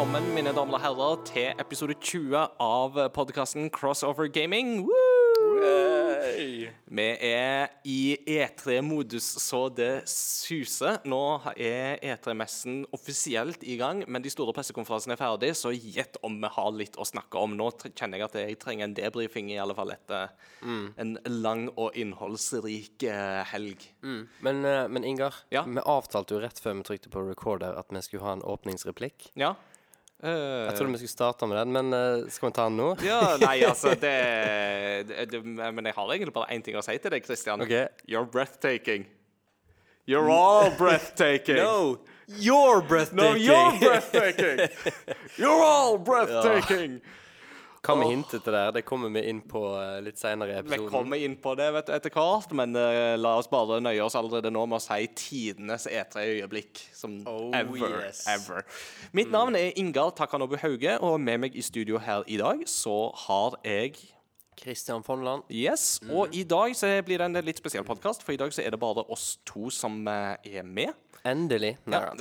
velkommen mine damer og herrer, til episode 20 av podkasten Crossover Gaming. Hey. Vi er i E3-modus så det suser. Nå er E3-messen offisielt i gang, men de store pressekonferansene er ferdig, så gjett om vi har litt å snakke om. Nå kjenner jeg at jeg trenger en debrifing, i alle fall etter en lang og innholdsrik helg. helg. Men, eh, men Ingar, Ja? vi avtalte jo rett før vi trykte på recorder at vi skulle ha en åpningsreplikk. Ja? Eh, Jeg trodde vi skulle starte med den, men eh, skal vi ta den nå? Ja, nei, altså det, det, det Men jeg har egentlig bare én ting å si til deg, Christian. Ok. You're breathtaking. You're all breathtaking. No, you're breathtaking. No, you're breathtaking. You're all breathtaking. Hva med hintet til det? Det kommer vi inn på eh, litt senere i episoden. Vi kommer inn på det vet du, etter hvert, men uh, la oss bare nøye oss allerede nå med å si tidenes E3-øyeblikk. Som Oh, ever, yes. ever. Mitt navn er Ingar Takanobu Hauge, og med meg i studio her i dag så har jeg Christian Fonland. Yes, mm. og i dag så blir det en litt spesiell podkast, for i dag så er det bare oss to som eh, er med. Endelig. Nei, da.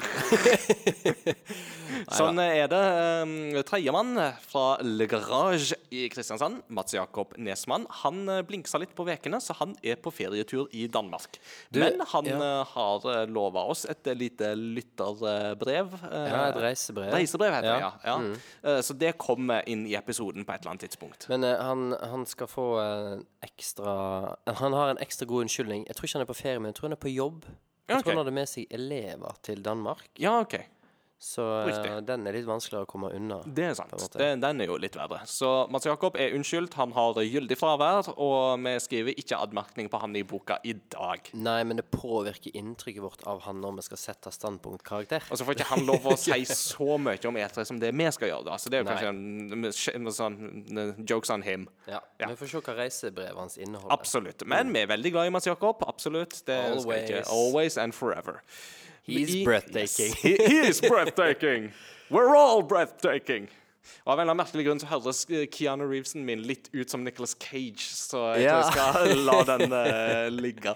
Sånn er det. Um, Tredjemann fra Le Garage i Kristiansand, Mats Jakob Nesmann, han eh, blinksa litt på vekene, så han er på ferietur i Danmark. Du, Men han ja. eh, har uh, lova oss et eh, lite lytterbrev. eh, Ja, et reisebrev. Reisebrev heter det, Ja. ja. ja. Eh, så det kommer inn i episoden på et eller annet tidspunkt. Men eh, han, han skal få en ekstra Han har en ekstra god unnskyldning. Jeg tror ikke han er på ferie, men jeg tror han er på jobb. Jeg tror han hadde med seg elever til Danmark. Ja, OK. Så eh, Riktig. den er litt vanskeligere å komme unna. Det er sant. på en måte. Det, den er jo litt verre. Så Mats Jakob er unnskyldt. Han har gyldig fravær, og vi skriver ikke anmerkning på han i boka i dag. Nei, men det påvirker inntrykket vårt av han når vi skal sette standpunktkarakter. Og så får ikke han lov å si så mye om E3 som det vi skal gjøre, da. Så det er jo Nei. kanskje en, sånn eh, jokes on him. Ja. Ja. Vi får se hva reisebrevet hans inneholder. Absolutt. Men vi er veldig glad i Mats Jakob. Absolutt. Det skal ikke. Always. Always and forever. He's I- breathtaking. Yes, he, he is breathtaking. We're all breathtaking. Og Av en eller annen merkelig grunn så høres eh, Keanu Reevesen min litt ut som Nicholas Cage, så jeg Ja. tror jeg skal la den uh, ligge.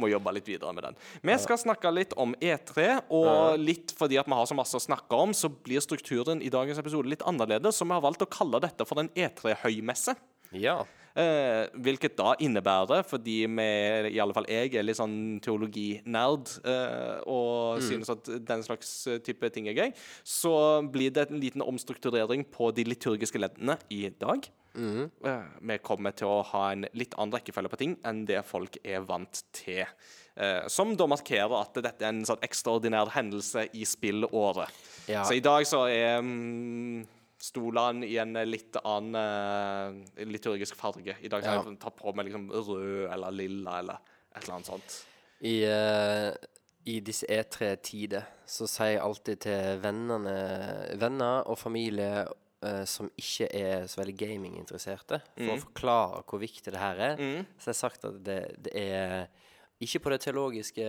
Må jobbe litt videre med den. Vi skal snakke litt om E3, og litt fordi at vi har så masse å snakke om, så blir strukturen i dagens episode litt annerledes, så vi har valgt å kalle dette for en E3-høymesse. Ja. Eh, hvilket da innebærer, fordi vi, i alle fall jeg, er litt sånn teologinerd eh, og synes at den slags eh, type ting er gøy, så blir det en liten omstrukturering på de liturgiske leddene i dag. Eh, vi kommer til å ha en litt annen rekkefølge på ting enn det folk er vant til. Eh, som da markerer at dette er en sånn ekstraordinær hendelse i spillåret. Ja. Så i dag så er mm, stolene i en litt annen uh, liturgisk farge. I dag kan Ja. jeg ta på meg liksom rød eller lilla eller et eller annet sånt. I, uh, I disse E3-tider så sier jeg alltid til vennene, venner og familie uh, som ikke er så veldig gaminginteresserte, for å forklare hvor viktig det her er, så jeg har sagt at det, det er ikke på det teologiske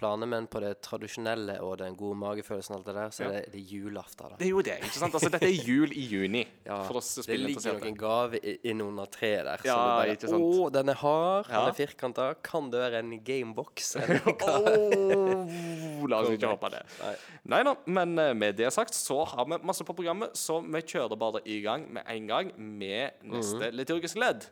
planet, men på det tradisjonelle og den gode magefølelsen alt det der, så er det, det er julaften. da. Det er jo det. ikke sant? Altså, Dette er jul i juni Ja, for oss det ligger noen gave i- innunder treet der. Ja, så det ikke bare, sant. Å, den er hard, Ja. den er firkanta. Kan det være en gamebox? oh. La oss ikke håpe det. Nei. Da, men eh, med det sagt så har vi masse på programmet, så vi kjører bare i gang med en gang med neste liturgiske ledd.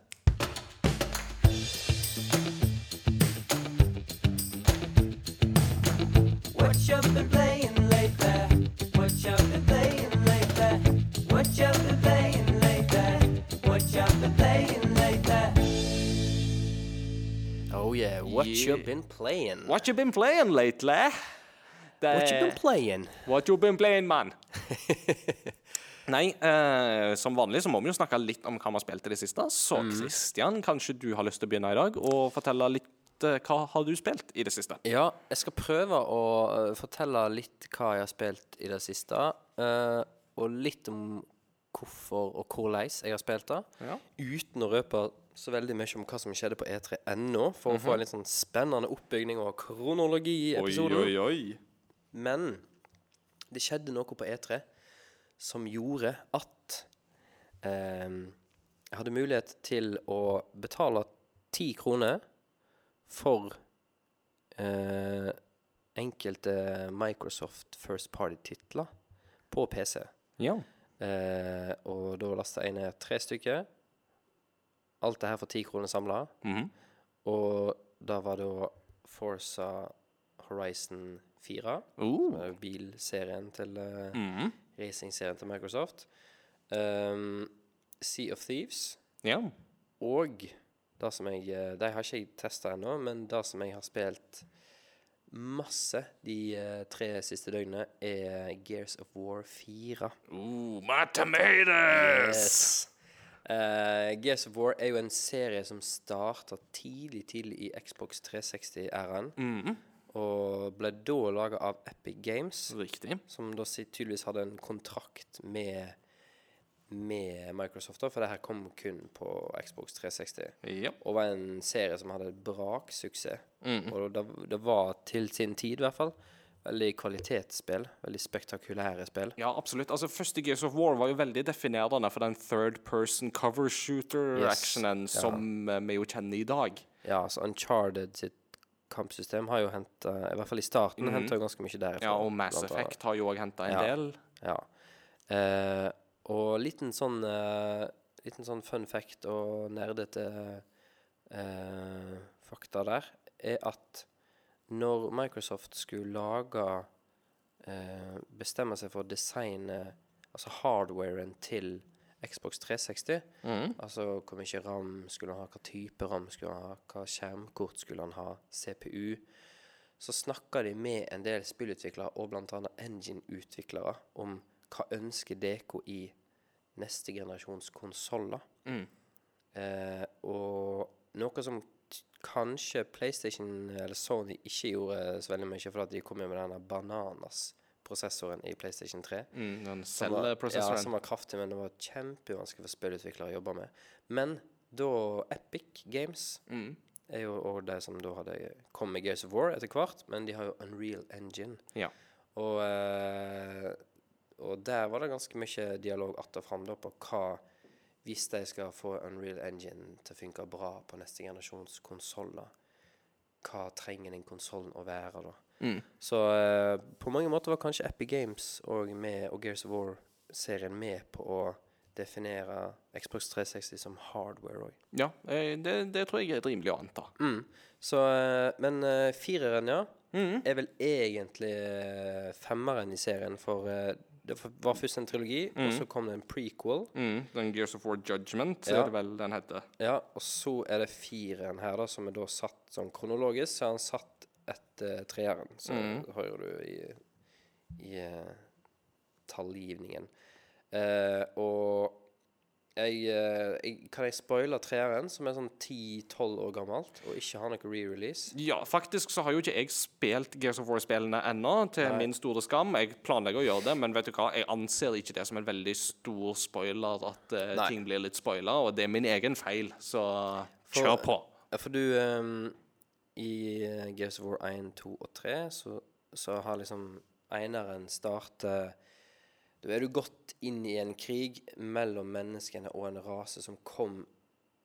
Oh yeah, what you been playing? What you been playing lately? Det, What you been playing? What you been playing, man? Nei, eh, som vanlig så må vi jo snakke litt om hva vi har spilt i det siste. Så Christian, kanskje du har lyst til å begynne i dag og fortelle litt hva har du spilt i det siste? Ja, jeg skal prøve å eh, fortelle litt hva jeg har spilt i det siste. eh, og litt om hvorfor og hvordan jeg har spilt det. Ja. Uten å røpe så veldig mye om hva som skjedde på E3 ennå, for å få en litt sånn spennende oppbygning og kronologi i episoden. oi. Men det skjedde noe på E3 som gjorde at eh, jeg hadde mulighet til å betale ti kroner for eh, enkelte Microsoft First Party-titler på PC. Ja. Eh, og da lasta jeg ned tre stykker. Alt det her for ti kroner samla. Mhm. Og da var da Forza Horizon 4. Uh. er bilserien til uh, -hmm. Racingserien til Microsoft. Um, sea of Thieves. Ja. Og det som jeg eh, De har ikke jeg testa ennå, men det som jeg har spilt masse de eh, tre siste døgnene, er Gears of War 4. Ooh, my tomatoes! Yes. Uh, Gears of War er jo en serie som starta tidlig, tidlig i Xbox 360-æraen. Mhm. Og ble da laga av Epic Games, Riktig. som da tydeligvis hadde en kontrakt med med Microsoft, da, for det her kom kun på Xbox 360. Ja. Og var en serie som hadde braksuksess. Mm. Og det, det var til sin tid, i hvert fall, veldig kvalitetsspill. Veldig spektakulære spill. Ja, absolutt. Altså, Første Gears of War var jo veldig definerende for den third person cover shooter-actionen Yes. som eh, vi jo kjenner i dag. Ja, altså Uncharted sitt kampsystem har jo henta I hvert fall i starten mm henta jo ganske mye derifra. Ja, og Mass. Effect har jo òg henta en Ja. del. Ja. Eh, og liten sånn uh, Liten sånn fun fact og nerdete uh, fakta der er at når Microsoft skulle lage uh, Bestemme seg for å designe altså hardwaren til Xbox 360 mm. Altså hvor mye RAM skulle han ha, hva type RAM skulle han ha, hva skjermkort skulle han ha, CPU Så snakka de med en del spillutviklere og bl.a. engine-utviklere om hva ønsker dere i neste generasjons konsoller. Mm. Eh, og noe som kanskje PlayStation eller Sony ikke gjorde så veldig mye, for at de kom jo med denne Bananas-prosessoren i PlayStation 3. Mm, den Som var, ja, som var kraftig, men det var kjempevanskelig for spillutviklere å jobbe med. Men da Epic Games Mm. er jo også de som da hadde kommet med Gears of War etter hvert, men de har jo Unreal Engine. Ja. Og, eh, og der var det ganske mye dialog att og fram på hva Hvis de skal få Unreal Engine til å funke bra på neste generasjons konsoller, hva trenger den konsollen å være da? Mm. Så uh, på mange måter var kanskje Epic Games og, med, og Gears of War-serien med på å definere Xbox 360 som hardware òg. ja eh, det, det tror jeg er rimelig å anta. Mm. Så, uh, men uh, fireren, ja, Mm. er vel egentlig femmeren i serien. For det var først en trilogi, og så kom det en prequel. Mm. Den Gears of War Judgment Ja. er det vel den heter. Ja, og så er det fireren her, da, som er da satt sånn kronologisk. Så er han satt etter treeren. Så hører du i, i eh, tallgivningen. Eh, og jeg, eh, jeg Kan jeg spoile treeren, som er sånn 10-12 år gammelt, og ikke har noe re-release? Ja, faktisk så har jo ikke jeg spilt Gears of War-spillene ennå, til min store skam. Jeg planlegger å gjøre det, men vet du hva? jeg anser ikke det som en veldig stor spoiler at uh, ting blir litt spoila, og det er min egen feil, så For- kjør på. For du um, I Gears of War 1, 2 og 3 så, så har liksom eineren startet Da er du gått inn i en krig mellom menneskene og en rase som kom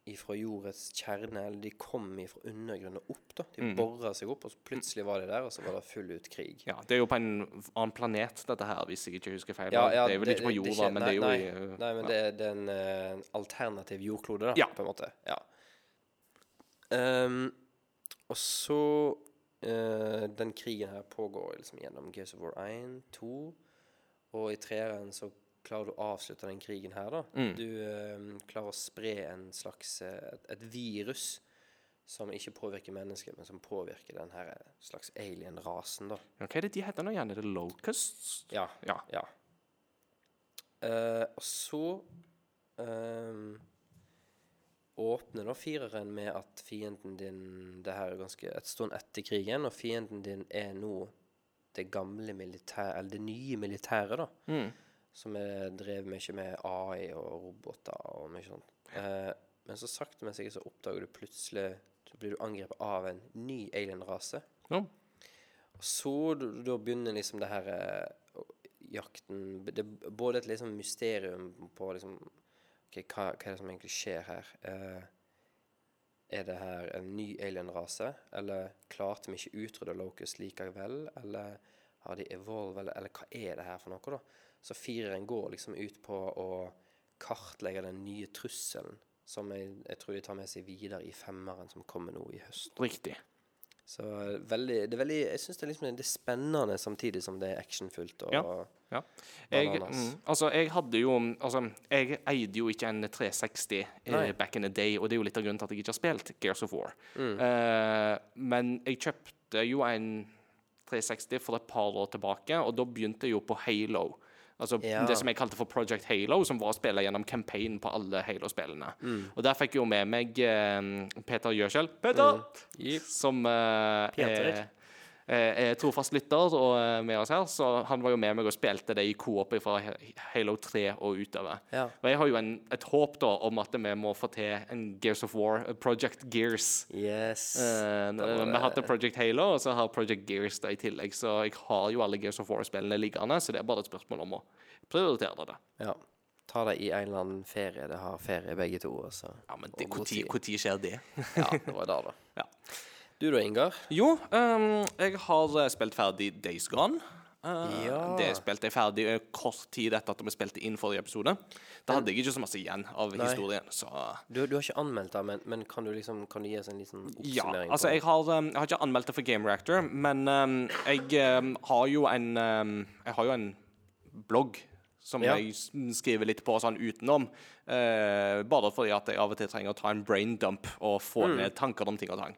ifra jordets kjerne, eller de kom ifra undergrunnen og opp. da. De borra seg opp, og så plutselig var de der, og så var det full ut krig. Ja, Det er jo på en annen planet, dette her, hvis jeg ikke husker feil. Ja, ja, det er vel ikke på jorda, men det er jo nei, i uh, Nei, men det, er- det er en uh, alternativ jordklode, da, Ja. på en måte. Ja. Um, og så uh, Den krigen her pågår liksom gjennom Gears of War 1, 2, og i treeren så klarer du å avslutte den krigen her, da. Mm. Du eh, klarer å spre en slags eh, et, et virus som ikke påvirker mennesket, men som påvirker den her slags alien-rasen, da. ja, Hva er det de heter nå igjen? Er det Locusts? Ja. Ja. Ja. Eh, og så eh, åpner da fireren med at fienden din Det her er ganske et stund etter krigen, og fienden din er nå det gamle militære, eller det nye militæret, da. Mm. Som drevet mye med AI og roboter og mye sånt. Eh, men så sakte, men sikkert så oppdager du plutselig Så blir du angrepet av en ny alien-rase. Ja. Og så da begynner liksom det her eh, jakten Det er både et liksom mysterium på liksom okay, hva, hva er det som egentlig skjer her? Eh, er det her en ny alien-rase, eller klarte vi ikke utrydde Locust likevel? Eller har de evolve, eller, eller hva er det her for noe, da? Så fireren går liksom ut på å kartlegge den nye trusselen, som jeg, jeg tror de tar med seg videre i femmeren, som kommer nå i høst. Riktig. Så eh, veldig, det er veldig Jeg syns det, liksom, det er spennende samtidig som det er actionfullt. Ja. Ja. Jeg, mm, altså, jeg hadde jo Altså, jeg eide jo ikke en 360 eh, back in the day, og det er jo litt av grunnen til at jeg ikke har spilt Gears of War. Mm. Eh, men jeg kjøpte jo en 360 for et par år tilbake, og da begynte jeg jo på Halo. Altså Ja. Det som jeg kalte for Project Halo, som var å spille gjennom campaign på alle Halo-spillene. Mm. Og der fikk jeg jo med meg uh, Peter Gjøskjell. Peter! Jepp. Som uh, Peter. er, er trofast lytter og er med oss her. Så han var jo med meg og spilte det i coop fra Halo 3 og utover. Ja. Og jeg har jo en, et håp da om at vi må få til en Gears of War, eh, Project Gears. Yes. Eh, vi har hatt Project Halo, og så har Project Gears da i tillegg. Så jeg har jo alle Gears of War-spillene liggende, så det er bare et spørsmål om å prioritere det. Ja. Ta det i en eller annen ferie. Det har ferie begge to. Også. Ja, men hvor tid skjer det? Ja, det var det, da. Ja. Du da, Ingar? Jo, um, jeg har eh, spilt ferdig Days Gone. Uh, Ja. Det spilte jeg ferdig eh, kort tid etter at vi spilte inn forrige episode. Da hadde jeg ikke så masse igjen av Nei. historien. Så Du, du har ikke anmeldt det, men, men kan du liksom Kan du gi oss en liten ja. Altså, jeg har, um, jeg har ikke anmeldt det for Game Reactor, men um, jeg um, har en Jeg har jo en blogg som Ja. jeg skriver litt på sånn utenom. eh, bare fordi at jeg av og til trenger å ta en brain dump og få Mm. ned tanker om ting og tang.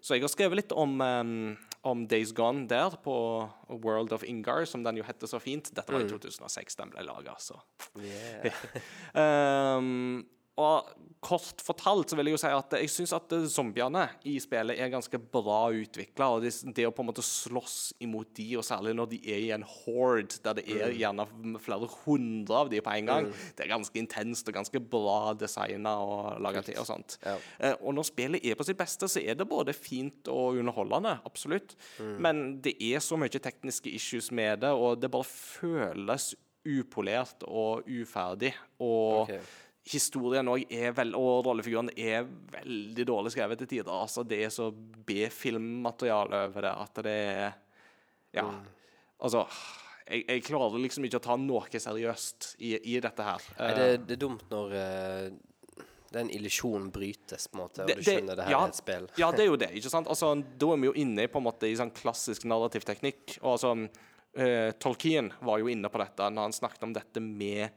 Så jeg har skrevet litt om, um, om Days Gone der, på World of Ingar, som den jo heter så fint. Dette Mm. var i 2006 den ble laga, så Yeah. Ehm, og kort fortalt så vil jeg jo si at jeg syns at zombiene i spillet er ganske bra utvikla. Og det, det å på en måte slåss imot de, og særlig når de er i en horde, der det er gjerne flere hundre av de på en gang, det er ganske intenst og ganske bra designa og laga til og sånt. Ja. Eh, og når spillet er på sitt beste, så er det både fint og underholdende, absolutt. Men det er så mye tekniske issues med det, og det bare føles upolert og uferdig. Og Ok. Historien er vel, og rollefiguren er veldig dårlig skrevet til tider. Altså, det er så B-filmmateriale over det at det er Ja. Altså jeg, jeg klarer liksom ikke å ta noe seriøst i, i dette her. Nei, det, det er dumt når uh, den illusjonen brytes, på en måte, og Det- du skjønner det her ja, er et spill. Ja, det er jo det. ikke sant? Altså, Da er vi jo inne på en måte i sånn klassisk narrativ teknikk. Og altså, eh, Tolkien var jo inne på dette når han snakket om dette med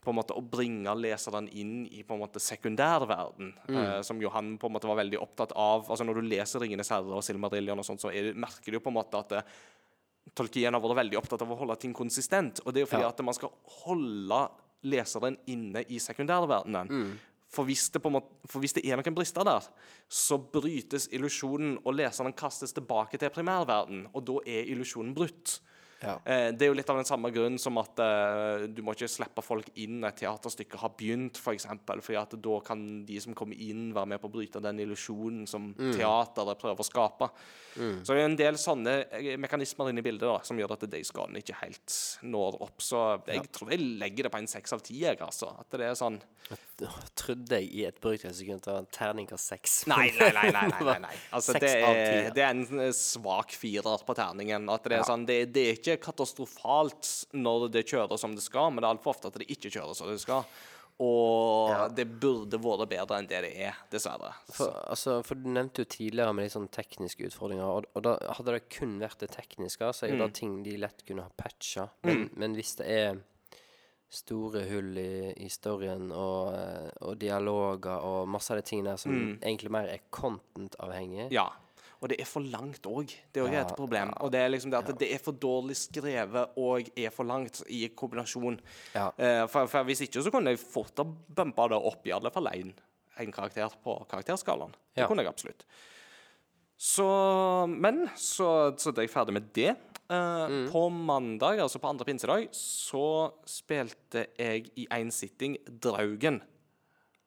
på en måte å bringe leseren inn i på en måte sekundærverden, eh, som Johan på en måte var veldig opptatt av. Altså Når du leser 'Ringenes herre' og 'Silmarillion', og sånt, så er merker du jo på en måte at eh, Tolkien har vært veldig opptatt av å holde ting konsistent. Og det er jo fordi Ja. at man skal holde leseren inne i sekundærverdenen. For hvis, det på en måte, for hvis det er noen brister der, så brytes illusjonen, og leseren kastes tilbake til primærverden, og da er illusjonen brutt. Ja. Eh, det er jo litt av den samme grunnen som at eh, du må ikke slippe folk inn når et teaterstykke har begynt, f.eks. For eksempel, fordi at da kan de som kommer inn, være med på å bryte den illusjonen som teateret prøver å skape. Så det er en del sånne eh, mekanismer inne i bildet da, som gjør at Days Gone ikke helt når opp. Så jeg tror jeg legger det på en seks av ti, jeg, altså. At det er sånn jeg Trodde jeg i et brøytesekund det var en terningkast seks. Nei, nei, nei. nei, nei, nei. Altså, det, er, det er en svak firer på terningen. At det, er Ja. sånn, det, det er ikke katastrofalt når det kjører som det skal, men det er altfor ofte at det ikke kjører som det skal. Og Ja. det burde vært bedre enn det det er, dessverre. For, altså, for du nevnte jo tidligere med litt sånn tekniske utfordringer, og, og da hadde det kun vært det tekniske, så er jo Mm. det ting de lett kunne ha patcha. Men, men hvis det er store hull i, i storyen og, eh, og dialoger og masse av de tingene der som egentlig mer er content-avhengig Mm. Ja. Og det er for langt òg. Det er òg et problem. Og det er liksom det at det er for dårlig skrevet og er for langt i kombinasjon. Ja. Eh, for, for hvis ikke så kunne jeg fort ha bumpa det opp i alle fall én en karakter på karakterskalaen. Det kunne jeg absolutt. Så Men så, så er jeg ferdig med det. Uh, Mm. På mandag, altså på andre pinsedag, så spilte jeg i én sitting Draugen.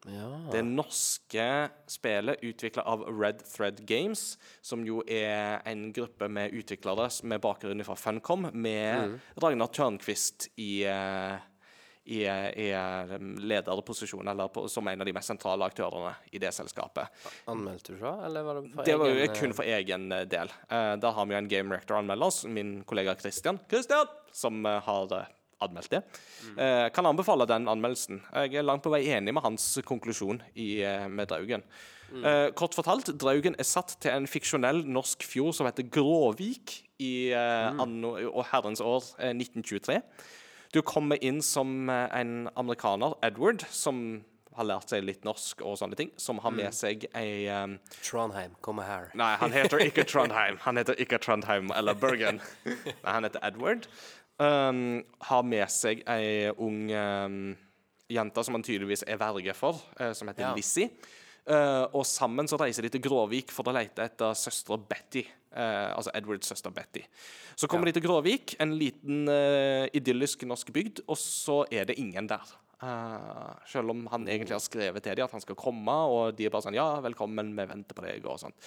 Ja. Det norske spillet utvikla av Red Thread Games, som jo er en gruppe med utviklere med bakgrunn fra Funcom, med Ragnar Tørnquist i, eh, i, eh, i eh, lederposisjon, eller på, som en av de mest sentrale aktørene i det selskapet. Anmeldte du det, eller var det for Det var jo kun for egen del. Uh, Der har vi jo en game rector anmelder oss, min kollega Christian, Christian, som har anmeldt det. Eh, kan anbefale den anmeldelsen. Jeg er langt på vei enig med hans konklusjon i, eh, med Draugen. Eh, kort fortalt, Draugen er satt til en fiksjonell norsk fjord som heter Gråvik i eh, anno, og herrens år eh, 1923. Du kommer inn som en amerikaner, Edward, som har lært seg litt norsk og sånne ting, som har med seg ei um, Trondheim, kommer her. Nei, han heter ikke Trondheim. Han heter ikke Trondheim eller Bergen. Nei, han heter Edward. Um, har med seg ei ung um, jente som han tydeligvis er verge for, uh, som heter Ja. Lizzie. Uh, og sammen så reiser de til Gråvik for å lete etter søstera Betty. Uh, altså Edwards søster Betty. Så kommer de til Gråvik, en liten eh, idyllisk norsk bygd, og så er det ingen der. Selv om han egentlig har skrevet til dem at han skal komme, og de er bare sånn Ja, velkommen, vi venter på deg, og sånt.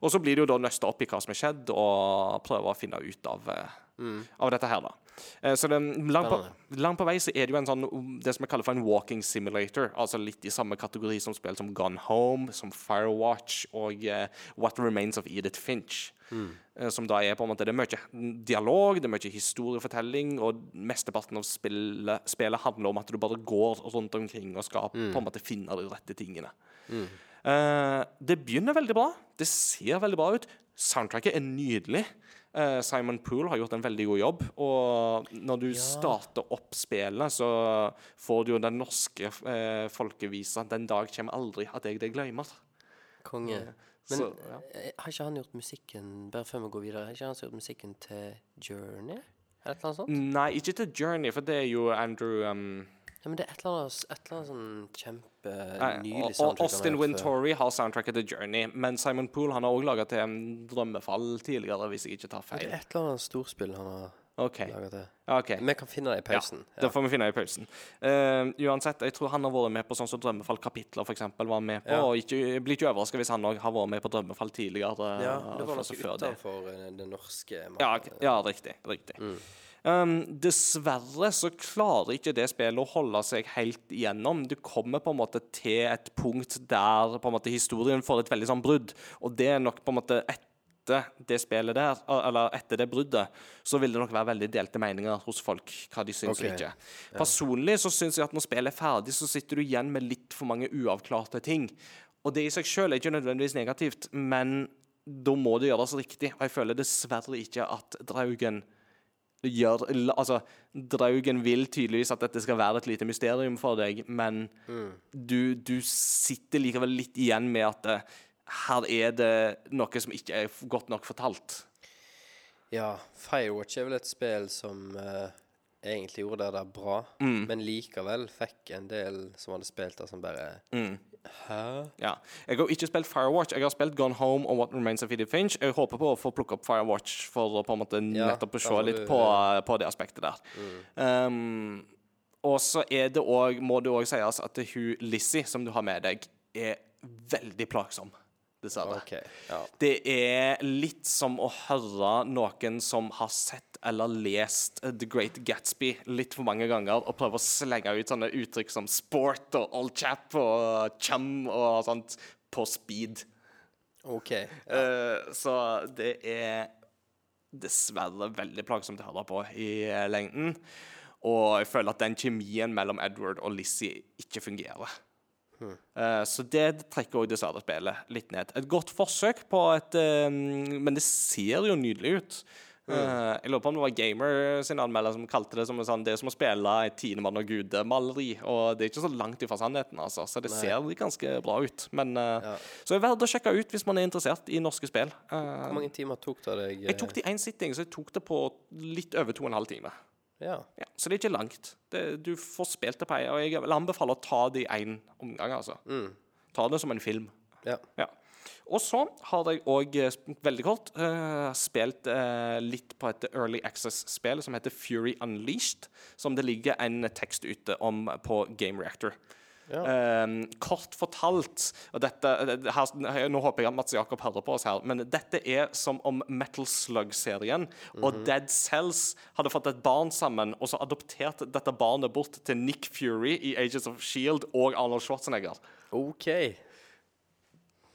Og så blir det jo da nøsta opp i hva som er skjedd, og prøver å finne ut av, mm. av dette her, da. Eh, så det, langt, på, langt på vei så er det jo en sånn um, det som jeg kaller for en walking simulator. Altså litt i samme kategori som spill som Gone Home, som Firewatch og eh, What Remains of Edith Finch. Eh, som da er på en måte Det er mye dialog, det er mye historiefortelling, og mesteparten av spillet, spillet handler om at du bare går rundt omkring og skal på en måte finne de rette tingene. Eh, det begynner veldig bra. Det ser veldig bra ut. Soundtracket er nydelig. Eh, Simon Poole har gjort en veldig god jobb. Og når du starter opp spillet, så får du jo den norske eh, folkevisa 'Den dag kommer aldri at jeg deg glemmer'. Konge. Men Så, ja. eh, har ikke han gjort musikken Bare før vi går videre, har ikke han gjort musikken til Journey? Eller noe sånt? Nei, ikke til Journey, for det er jo Andrew um, Ja, men det er et eller annet, et eller annet sånn kjempe nylig og- og soundtrack Austin. Wintory har soundtracket til Journey, men Simon Poole han har også laga til Drømmefall tidligere, hvis jeg ikke tar feil. Det er et eller annet storspill han har okay. laga til. Okay. Vi kan finne det i pausen. Ja, det får vi finne i pausen. Uh, uansett, jeg tror han har vært med på sånn som Drømmefall-kapitler, f.eks. var med på. Ja. Og ikke, blir ikke overraska hvis han òg har vært med på Drømmefall tidligere. Ja, eh, det var altså noe før det. utenfor eh, det norske markedet. Ja, ja, riktig. riktig. Um, dessverre så klarer ikke det spillet å holde seg helt igjennom. Du kommer på en måte til et punkt der måte historien får et veldig sånn brudd, og det er nok på en måte etter det spillet der, eller etter det bruddet, så vil det nok være veldig delte meninger hos folk hva de syns okay. og ikke. Personlig så syns jeg at når spillet er ferdig, så sitter du igjen med litt for mange uavklarte ting. Og det i seg sjøl er ikke nødvendigvis negativt, men da må det gjøres riktig. Og jeg føler dessverre ikke at Draugen gjør Altså, Draugen vil tydeligvis at dette skal være et lite mysterium for deg, men du, du sitter likevel litt igjen med at eh, her er det noe som ikke er godt nok fortalt. Ja, Firewatch er vel et spill som uh, egentlig gjorde det der bra, Mm. men likevel fikk en del som hadde spilt det, som bare Mm. Hæ? Ja. Jeg har ikke spilt Firewatch. Jeg har spilt Gone Home og What Remains of Edith Finch. Jeg håper på å få plukke opp Firewatch for å på en måte nettopp se litt på, på det aspektet der. Um, og så er det òg, må det òg sies, at hun Lizzie, som du har med deg, er veldig plagsom. Dessverre. Okay. Ja. Det er litt som å høre noen som har sett eller lest The Great Gatsby litt for mange ganger, og prøve å slenge ut sånne uttrykk som sport og old chap og chum og sånt på speed. OK. Eh, så det er dessverre veldig plagsomt å høre på i lengden. Og jeg føler at den kjemien mellom Edward og Lizzie ikke fungerer. Eh, så det trekker òg dessverre spillet litt ned. Et godt forsøk på et uh, Men det ser jo nydelig ut. Eh, jeg lurer på om det var Gamer sin anmelder som kalte det som en sånn, det er som å spille et Tinemann og Gude-maleri. Og det er ikke så langt ifra sannheten, altså. Så det ser ganske bra ut. Men, eh, Ja. Så det er verdt å sjekke ut hvis man er interessert i norske spill. Hvor mange timer tok det deg? jeg tok det i én sitting, så jeg tok det på litt over to og en halv time. Ja. Ja, så det er ikke langt. Det, du får spilt det på ei, og jeg vil anbefale å ta det i én omgang, altså. Ta det som en film. ja. Ja. Og så har jeg òg, veldig kort, uh, spilt uh, litt på et Early Access-spill som heter Fury Unleashed, som det ligger en tekst ute om på Game Reactor. Eh, kort fortalt og dette, her, Nå håper jeg at Mats Jakob hører på oss her, men dette er som om Metal Slug-serien og Dead Cells hadde fått et barn sammen, og så adoptert dette barnet bort til Nick Fury i Ages of Shield og Arnold Schwarzenegger. OK.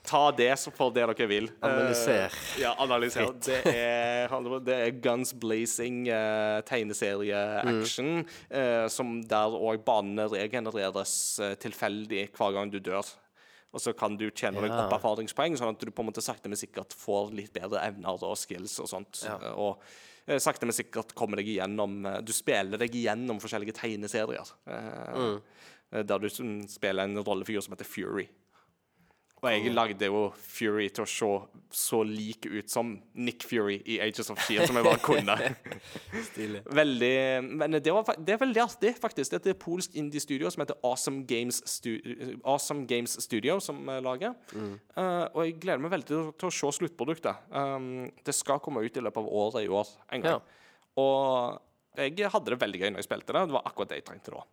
Ta det for det dere vil. Analyser. Uh, ja, analyser. Det er, det er guns blazing, uh, tegneserie-action, uh, som der òg banene regenereres eh, tilfeldig hver gang du dør. Og så kan du tjene deg Ja. opp erfaringspoeng, sånn at du på en måte sakte, men sikkert får litt bedre evner og skills og sånt. Ja. Eh, Og eh, sakte, men sikkert kommer deg igjennom eh, Du spiller deg igjennom forskjellige tegneserier. Mm. eh, Der du spiller en rollefigur som heter Fury. Og jeg lagde jo Fury til å se så lik ut som Nick Fury i Ages of Shield som jeg bare kunne. Veldig Men det, var, det er veldig artig, faktisk. Det er polsk indie-studio som heter Awesome Games, Stu, awesome Games Studio, som lager. lager. Uh, og jeg gleder meg veldig til, til å se sluttproduktet. Um, det skal komme ut i løpet av året i år en gang. Og jeg hadde det veldig gøy når jeg spilte det. Det var akkurat det jeg trengte da.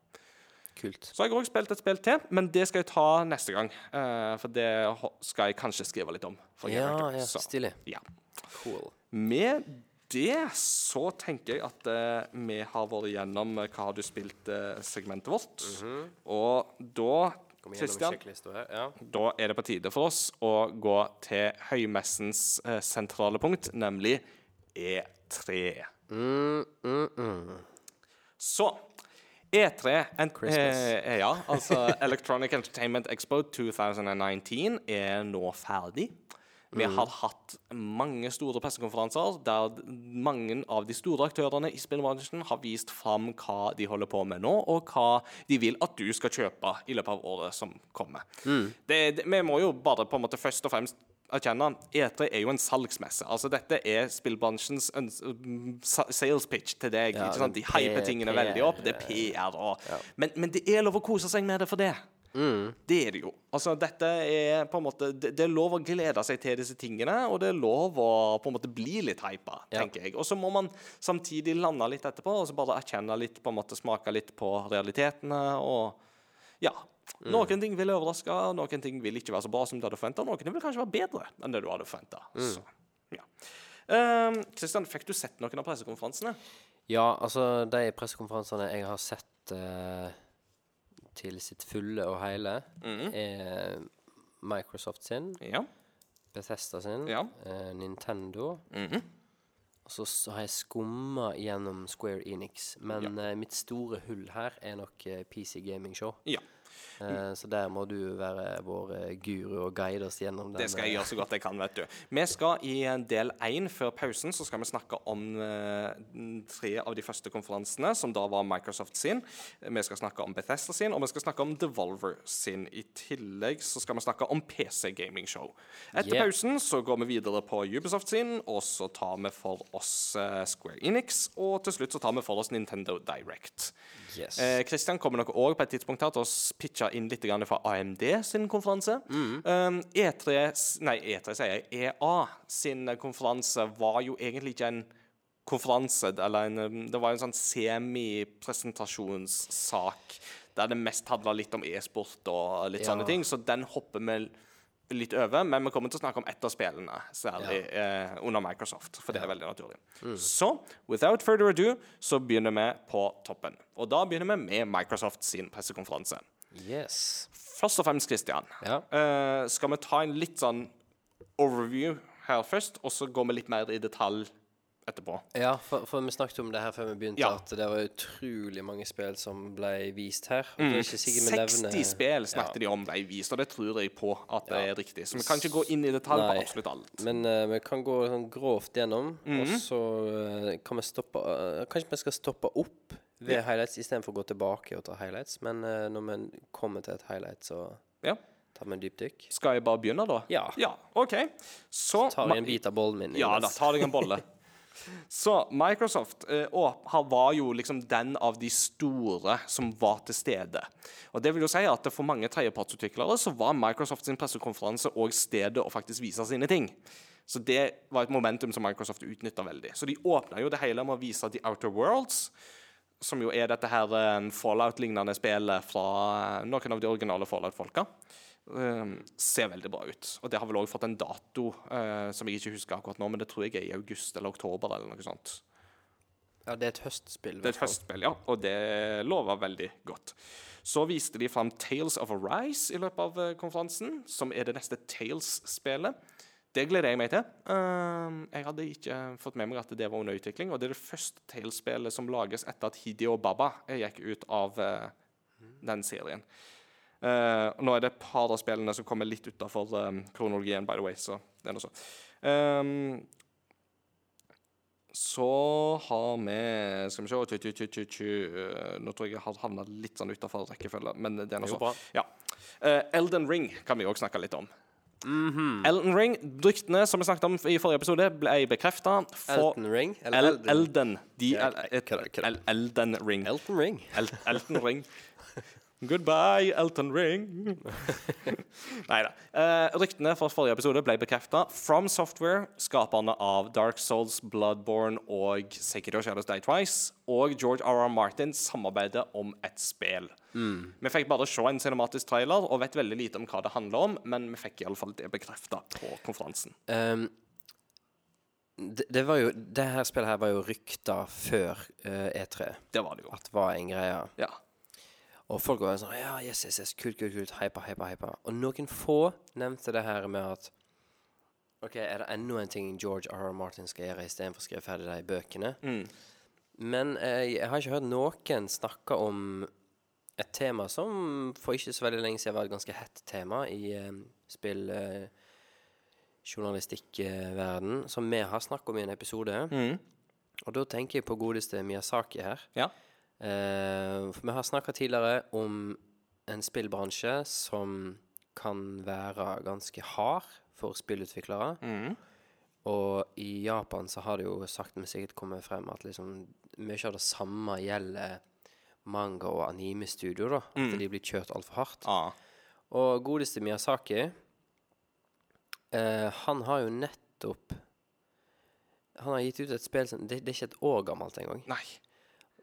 Kult. Så har jeg òg spilt et spill til, men det skal jeg ta neste gang. Uh, for det skal jeg kanskje skrive litt om. Ja, ja, stilig. ja. Cool. Med det så tenker jeg at uh, vi har vært gjennom eh, hva har du spilt-segmentet vårt. Og da, Kristian. Ja. da er det på tide for oss å gå til høymessens sentrale punkt, nemlig E3. Mm, mm, mm. Så E3 en, eh, Ja, altså Electronic Entertainment Expo 2019 er nå ferdig. Vi har hatt mange store pressekonferanser der mange av de store aktørene i spillbransjen har vist fram hva de holder på med nå, og hva de vil at du skal kjøpe i løpet av året som kommer. Det, det, vi må jo bare på en måte først og fremst erkjenne E3 er jo en salgsmesse. Altså Dette er spillbransjens mm, sales pitch til deg. Ja, ikke sant? De er hyper tingene veldig opp. Det er PR. Og, men, men det er lov å kose seg med det for det. Det er det jo. Altså, dette er på en måte det, er lov å glede seg til disse tingene, og det er lov å på en måte bli litt hypa, Ja. jeg. Og så må man samtidig lande litt etterpå, og så bare erkjenne litt, på en måte smake litt på realitetene, og ja. Noen ting vil overraske, noen ting vil ikke være så bra som du hadde forventa, noen vil kanskje være bedre enn det du hadde forventa. Så, ja. Um, fikk du sett noen av pressekonferansene? Ja, altså de pressekonferansene jeg har sett uh, til sitt fulle og hele, er Microsoft sin, Ja. Bethesda sin, Ja. uh, Nintendo. Mhm. Og så har jeg skumma gjennom Square Enix. Men eh, mitt store hull her er nok PC Gaming Show. ja. Eh, så der må du være vår eh, guru og guide oss gjennom den. Det skal jeg eh, gjøre så godt jeg kan, vet du. Vi skal i del én før pausen så skal vi snakke om eh, tre av de første konferansene, som da var Microsoft sin. Vi skal snakke om Bethesda sin, og vi skal snakke om Devolver sin. I tillegg så skal vi snakke om PC Gaming Show. Etter Yeah. pausen så går vi videre på Ubisoft sin, og så tar vi for oss eh, Square Enix, og til slutt så tar vi for oss Nintendo Direct. Yes. Eh, Christian kommer nok òg på et tidspunkt her til å pitche inn litt grann fra AMD sin konferanse. Um, E3 Nei, E3 sier jeg. EA sin eh, konferanse var jo egentlig ikke en konferanse, eller en, um, det var en sånn semi-presentasjonssak der det mest handla litt om e-sport og litt Ja. sånne ting, så den hopper vi litt over, men vi kommer til å snakke om ett av spillene, særlig eh, under Microsoft, for det er veldig naturlig. Så without further ado så begynner vi på toppen. Og da begynner vi med Microsoft sin pressekonferanse. yes. Først og fremst, Christian, Ja. eh, skal vi ta en litt sånn overview her først, og så går vi litt mer i detalj etterpå. Ja, for, for vi snakket om det her før vi begynte, Ja. at det var utrolig mange spill som ble vist her. Er ikke 60 nevner- spill snakket de om ble vist, og det tror jeg på at det er riktig. Så vi kan ikke gå inn i detalj på absolutt alt. Men uh, vi kan gå sånn grovt gjennom, mm. og så uh, kan vi stoppe uh, Kanskje vi skal stoppe opp ved highlights istedenfor å gå tilbake og ta highlights. Men når vi kommer til et highlight, så Ja. tar vi en dypdykk. Skal jeg bare begynne, da? Ja. Ja, OK. Så Tar jeg en bit av bollen min. Ja da, tar ta deg en bolle. Så Microsoft eh, var jo liksom den av de store som var til stede. Og det vil jo si at For mange tredjepartsutviklere så var Microsoft sin pressekonferanse og stedet å faktisk vise sine ting. Så det var et momentum som Microsoft utnytta veldig. Så de åpna jo det hele med å vise The Outer Worlds, som jo er dette her eh, Fallout-lignende spillet fra eh, noen av de originale Fallout-folka. Um, ser veldig bra ut. Og det har vel òg fått en dato eh, som jeg ikke husker akkurat nå, men det tror jeg er i august eller oktober eller noe sånt. Ja, det er et høstspill. Det er et høstspill, ja, og det lover veldig godt. Så viste de fram Tales of Arise i løpet av eh, konferansen, som er det neste Tales-spelet. Det gleder jeg meg til. Ehm, jeg hadde ikke fått med meg at det var under utvikling, og det er det første Tales-spillet som lages etter at Hideo Baba eh, gikk ut av den serien. Eh, og nå er det et par av spillene som kommer litt utafor kronologien, by the way, så det er noe sånn. Um, så har vi Skal vi se tju, tju, tju, tju, tju. Eh, Nå tror jeg jeg har havna litt sånn utafor rekkefølge, men det er noe Det sånn. Ja. Uh, Elden Ring kan vi òg snakke litt om. Elden Ring, ryktene som vi snakket om i forrige episode, ble bekrefta. Elden Ring? Eller El Elden? Elden. De, Ja, el, kødda. el, Elden Ring. Elton Ring. El Elton Ring. Goodbye, Elton Ring. Nei da. Eh, ryktene fra forrige episode ble bekrefta. From Software, skaperne av Dark Souls, Bloodborne og Sekiro Shadows Die Twice, og George R.R. Martin samarbeider om et spill. Vi fikk bare se en cinematisk trailer og vet veldig lite om hva det handler om, men vi fikk iallfall det bekrefta på konferansen. Um, det, det var jo Det her spillet her var jo rykta før uh, E3 Det var det jo. at var en greie. Ja. Og folk var sånn Ja, yes, yes, yes, kult, kult, kult. Hypa, hypa, hypa. Og noen få nevnte det her med at OK, er det enda en ting George R. R. Martin skal gjøre istedenfor å skrive ferdig de bøkene? Men eh, jeg har ikke hørt noen snakke om et tema som for ikke så veldig lenge siden var et ganske hett tema i eh, spill... Eh, som vi har snakket om i en episode. Og da tenker jeg på godeste Miyazaki her. ja. Eh, for vi har snakka tidligere om en spillbransje som kan være ganske hard for spillutviklere. Og i Japan så har det jo sakte, men sikkert kommet frem at liksom mye av det samme gjelder manga- og anime-studio. da At de blir kjørt altfor hardt. Ah. Og godeste Miyazaki eh, Han har jo nettopp Han har gitt ut et spill som Det, det er ikke et år gammelt engang. Nei.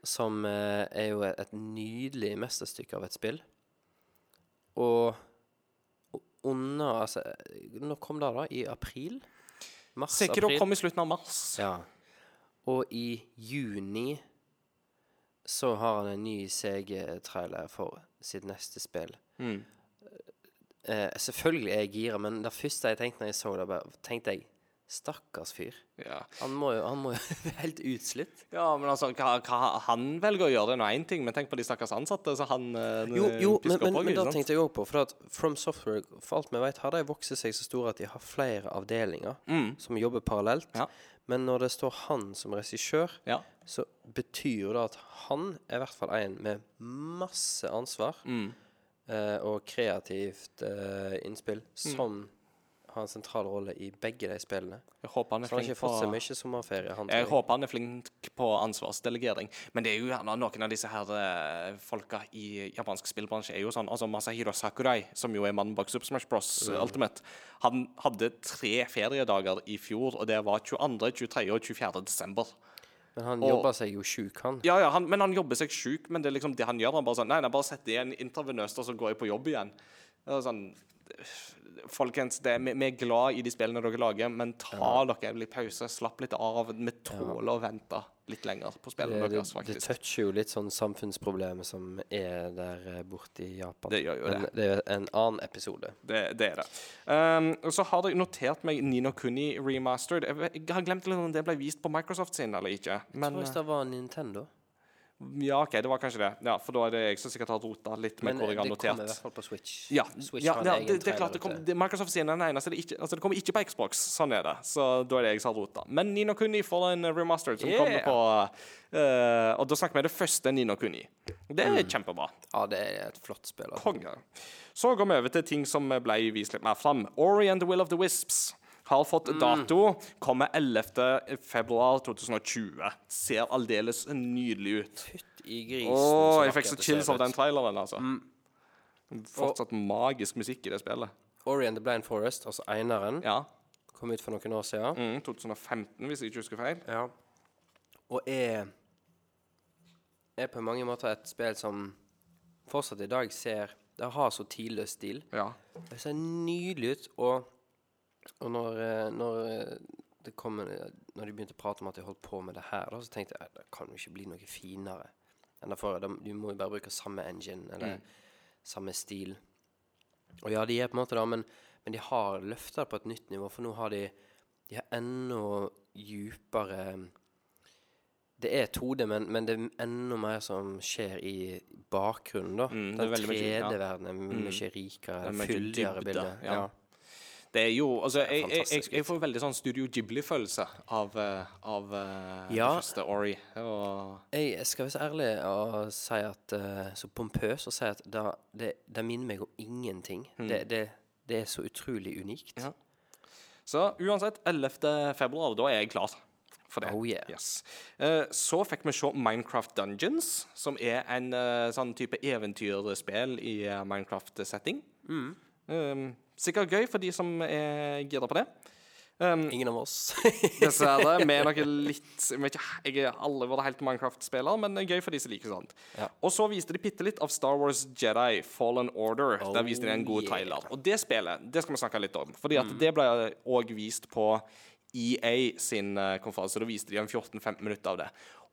Som eh, er jo et, nydelig mesterstykke av et spill. Og og under Altså, når kom det, da? I april? Mars? Sekiro april? kom i slutten av mars. Ja. Og i juni så har han en ny CG-trailer for sitt neste spill. Mm. Eh, selvfølgelig er jeg gira, men det første jeg tenkte når jeg så det, bare, tenkte jeg Stakkars fyr. Ja. Han må jo, han må jo være helt utslitt. Ja, men altså, hva, hva han velger å gjøre, det er nå én ting, men tenk på de stakkars ansatte. Så han eh, Jo, jo men, men, men det tenkte jeg òg på. For at From Software, for alt vi vet, har de vokst seg så store at de har flere avdelinger som jobber parallelt. Ja. Men når det står han som regissør, Ja. så betyr det at han er i hvert fall en med masse ansvar Mm. eh, og kreativt eh, innspill som har en sentral rolle i begge de spillene. Jeg håper han er Så han har ikke fått mye sommerferie. Han, jeg jeg. håper han er flink på ansvarsdelegering. Men det er jo gjerne noen av disse her uh, folka i japansk spillbransje er jo sånn Altså Masahiro Sakurai, som jo er mannen bak Super Smash Bros. Ultimate, han hadde tre feriedager i fjor, og det var 22., 23. og 24. desember. Men han og- jobber seg jo sjuk, han. Ja, ja, han, men han jobber seg sjuk. Men det er liksom det han gjør. Han bare sånn Nei, nei bare sett det igjen intravenøst, og så går jeg på jobb igjen. Det er sånn Folkens, det, vi, vi er glad i de spillene dere lager, men ta dere litt pause. Slapp litt av. Vi tåler å vente litt lenger på spillene det, deres, det toucher jo litt sånn samfunnsproblemer som er der eh, borte i Japan. Det gjør jo Men det er en annen episode. Det, det er det. Um, så har dere notert meg Nino Kuni remastered. Jeg, jeg har glemt litt om det ble vist på Microsoft sin eller ikke. Men Hvis det var Nintendo. Ja, OK, det var kanskje det. Ja, For da er det jeg som sikkert har rota litt med Men hvor jeg har det kommer i hvert fall på Switch. Ja, Switch ja, ja det, det er klart det kom, det, Microsoft sier den eneste. Det, ikke, altså det kommer ikke på Xbox, sånn er det. Så da er det jeg som har rota. Men Nino Kuni får en remastered som Yeah. kommer på uh, Og da snakker vi om det første Nino Kuni. Det er kjempebra. Ja, det er et flott spill. Altså. Konge. Så går vi over til ting som ble vist litt mer fram. Ori and the Will of the Wisps har fått Mm. dato. Kommer 11. februar 2020. Ser aldeles nydelig ut. Fytt i grisen. Åh, jeg fikk så chills av den traileren, altså. Fortsatt magisk musikk i det spillet. Ori and the Blind Forest, altså eineren, Ja. kom ut for noen år siden. Mm, 2015, hvis jeg ikke husker feil. Ja. Og er er på mange måter et spill som fortsatt i dag ser Det har så tidløs stil. Ja. Det ser nydelig ut, og, og når, eh, når eh, det kom, når de begynte å prate om at de holdt på med det her, da, så tenkte jeg det kan jo ikke bli noe finere enn det forrige. Du må jo bare bruke samme engine, eller samme stil. Og ja, de er på en måte da, men, men de har løfta det på et nytt nivå, for nå har de De har enda djupere Det er 2D, men, men det er enda mer som skjer i bakgrunnen, da. Mm, det er Den veldig mye- ja. 3D-verdenen er mye rikere, Det er mye fyldigere dybde, bilde. ja. Ja. Det er jo Altså, jeg, jeg, jeg, får veldig sånn Studio Ghibli-følelse av, eh, av eh, Ja. det første Ori. Og Jeg skal være så ærlig og si at eh, Så pompøs og si at det, det, det minner meg om ingenting. Det, det, det er så utrolig unikt. Mm. Ja. Så uansett, 11. februar, da er jeg klar. Oh, yeah. yes. uh, så fikk vi se Minecraft Dungeons, som er en uh, sånn type eventyrspill i uh, Minecraft-setting. Mm. Um, sikkert gøy for de som er gira på det. Um, Ingen av oss. Dessverre. Vi er nok litt Jeg vet ikke, jeg har alle vært helt Minecraft-spiller, men det er gøy for de som liker sånt. Ja. Og så viste de bitte litt av Star Wars Jedi Fallen Order. Der Oh, viste de en god yeah. trailer. Og det spillet det skal vi snakke litt om. Fordi Mm. det ble òg vist på EA sin eh, konferanse. Da viste de en 14-15 minutter av det.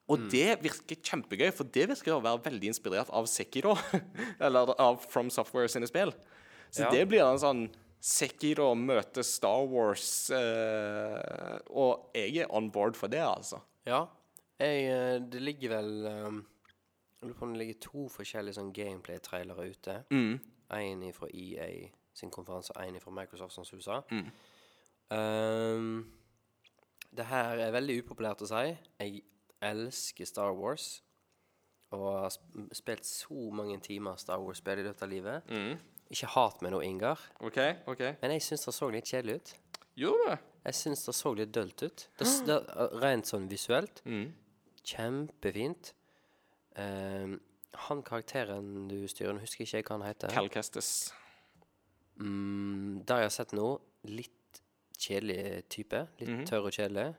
Og Mm. det virker kjempegøy, for det virker å være veldig inspirert av Sekiro. Eller av From Software sine spill. Så Ja. det blir en sånn Sekiro møter Star Wars, eh, og jeg er on board for det, altså. ja. Jeg, eh, det ligger vel um, Jeg lurer på om det ligger to forskjellige sånn gameplay-trailere ute. Mm. En fra EA sin konferanse, én fra Microsoft, som du sa. Mm. Um, det her er veldig upopulært å si. Jeg elsker Star Wars. Og har sp- spilt så mange timer Star Wars-spill i løpet av livet. Ikke hat meg nå, Ingar, OK, OK. men jeg syns det så litt kjedelig ut. Gjorde det? Jeg syns det så litt dølt ut. Det, det, rent sånn visuelt. Mm. Kjempefint. Um, han karakteren du styrer, nå husker ikke jeg hva han heter. Cal Kestis. Mm, det jeg har sett nå, litt kjedelig type. Litt Mhm. tørr og kjedelig.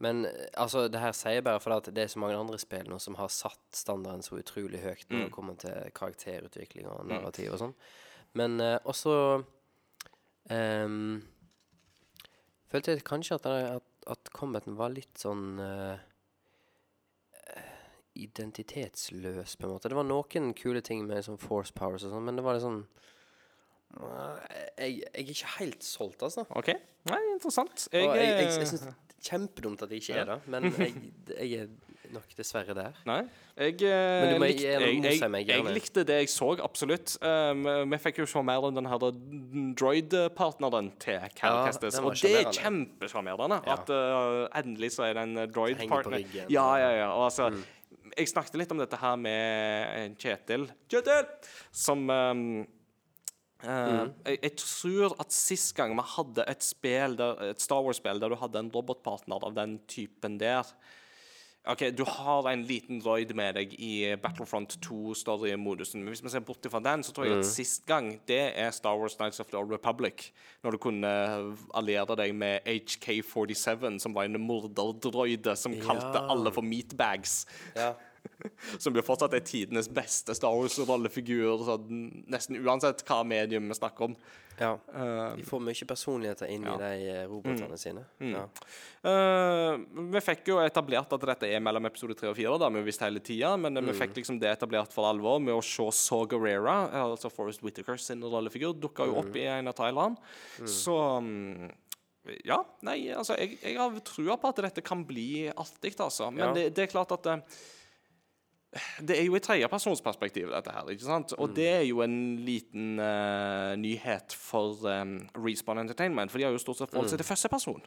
Men eh, altså, det her sier jeg bare fordi at det er så mange andre spill nå som har satt standarden så utrolig høyt når Mm. det kommer til karakterutvikling og narrativ og sånn. Men eh, også um, Følte jeg kanskje at, at, at combaten var litt sånn uh, identitetsløs, på en måte. Det var noen kule ting med sånn force powers og sånn, men det var litt sånn jeg, jeg er ikke helt solgt, altså. OK. Nei, interessant. Jeg, og jeg, jeg, eh, jeg syns det er kjempedumt at jeg ikke er det, men jeg, jeg er nok dessverre der. Nei. Jeg, eh, Men du må likte, jeg, jeg, meg, jeg likte det jeg så, absolutt. Um, vi fikk jo se mer av den her droid-partneren til Calcastis. Ja, Og det er sjarmerende. kjempesjarmerende. Ja. At uh, endelig så er det en droid-partner. Mm. Ja, ja, ja. Og altså Jeg snakket litt om dette her med Kjetil Kjetil! Som um, eh, Mm. jeg, jeg tror at sist gang vi hadde et der, et Star Wars-spill der du hadde en robotpartner av den typen der OK, du har en liten droid med deg i Battlefront 2-story-modusen, men hvis vi ser bort fra den, så tror jeg at sist gang det er Star Wars Nights of the Old Republic, når du kunne alliere deg med HK-47, som var en morderdroide som kalte alle for meatbags. Ja. Som blir fortsatt er tidenes beste Star Wars-rollefigur, sånn, nesten uansett hva medium vi snakker om. ja. De får mye personligheter inn ja. i de robotene robotene sine. Ja. Uh, vi fikk jo etablert at dette er mellom episode 3 og 4, det har vi visste visst hele tida, men vi fikk liksom det etablert for alvor med å se Saw Gerrera, altså Forrest Whitaker sin rollefigur, dukka jo opp i en av trailerne. Så um, ja, nei, altså Jeg, jeg har trua på at dette kan bli artig, altså. Men det, det er klart at eh, det er jo i tredjepersonsperspektiv, dette her. ikke sant? Og det er jo en liten uh, nyhet for um, Respawn Entertainment, for de har jo stort sett forholdt seg til førsteperson.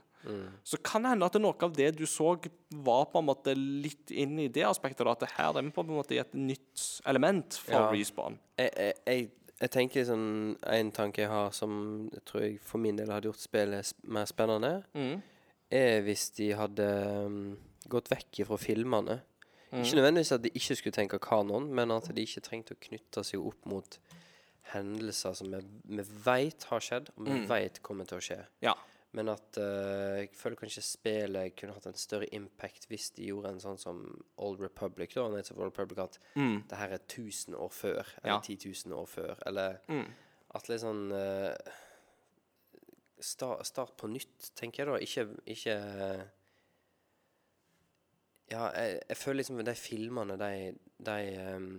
Så kan det hende at noe av det du så, var på en måte litt inn i det aspektet. At det her er vi på en måte i et nytt element for Ja. Respawn. Jeg, jeg, jeg, jeg tenker sånn En tanke jeg har som jeg tror jeg for min del hadde gjort spillet mer spennende, er hvis de hadde um, gått vekk fra filmene. Ikke nødvendigvis at de ikke skulle tenke kanon, men at de ikke trengte å knytte seg opp mot hendelser som vi, vi veit har skjedd, og vi vet kommer til å skje. Ja. Men at uh, jeg føler kanskje spillet kunne hatt en større impact hvis de gjorde en sånn som Old Republic. da, Nights of Old Republic At det her er 1000 år før, eller Ja. 10 000 år før. Eller at litt sånn uh, start, Start på nytt, tenker jeg da. Ikke, ikke Ja, jeg, jeg føler liksom de filmene, de, de um,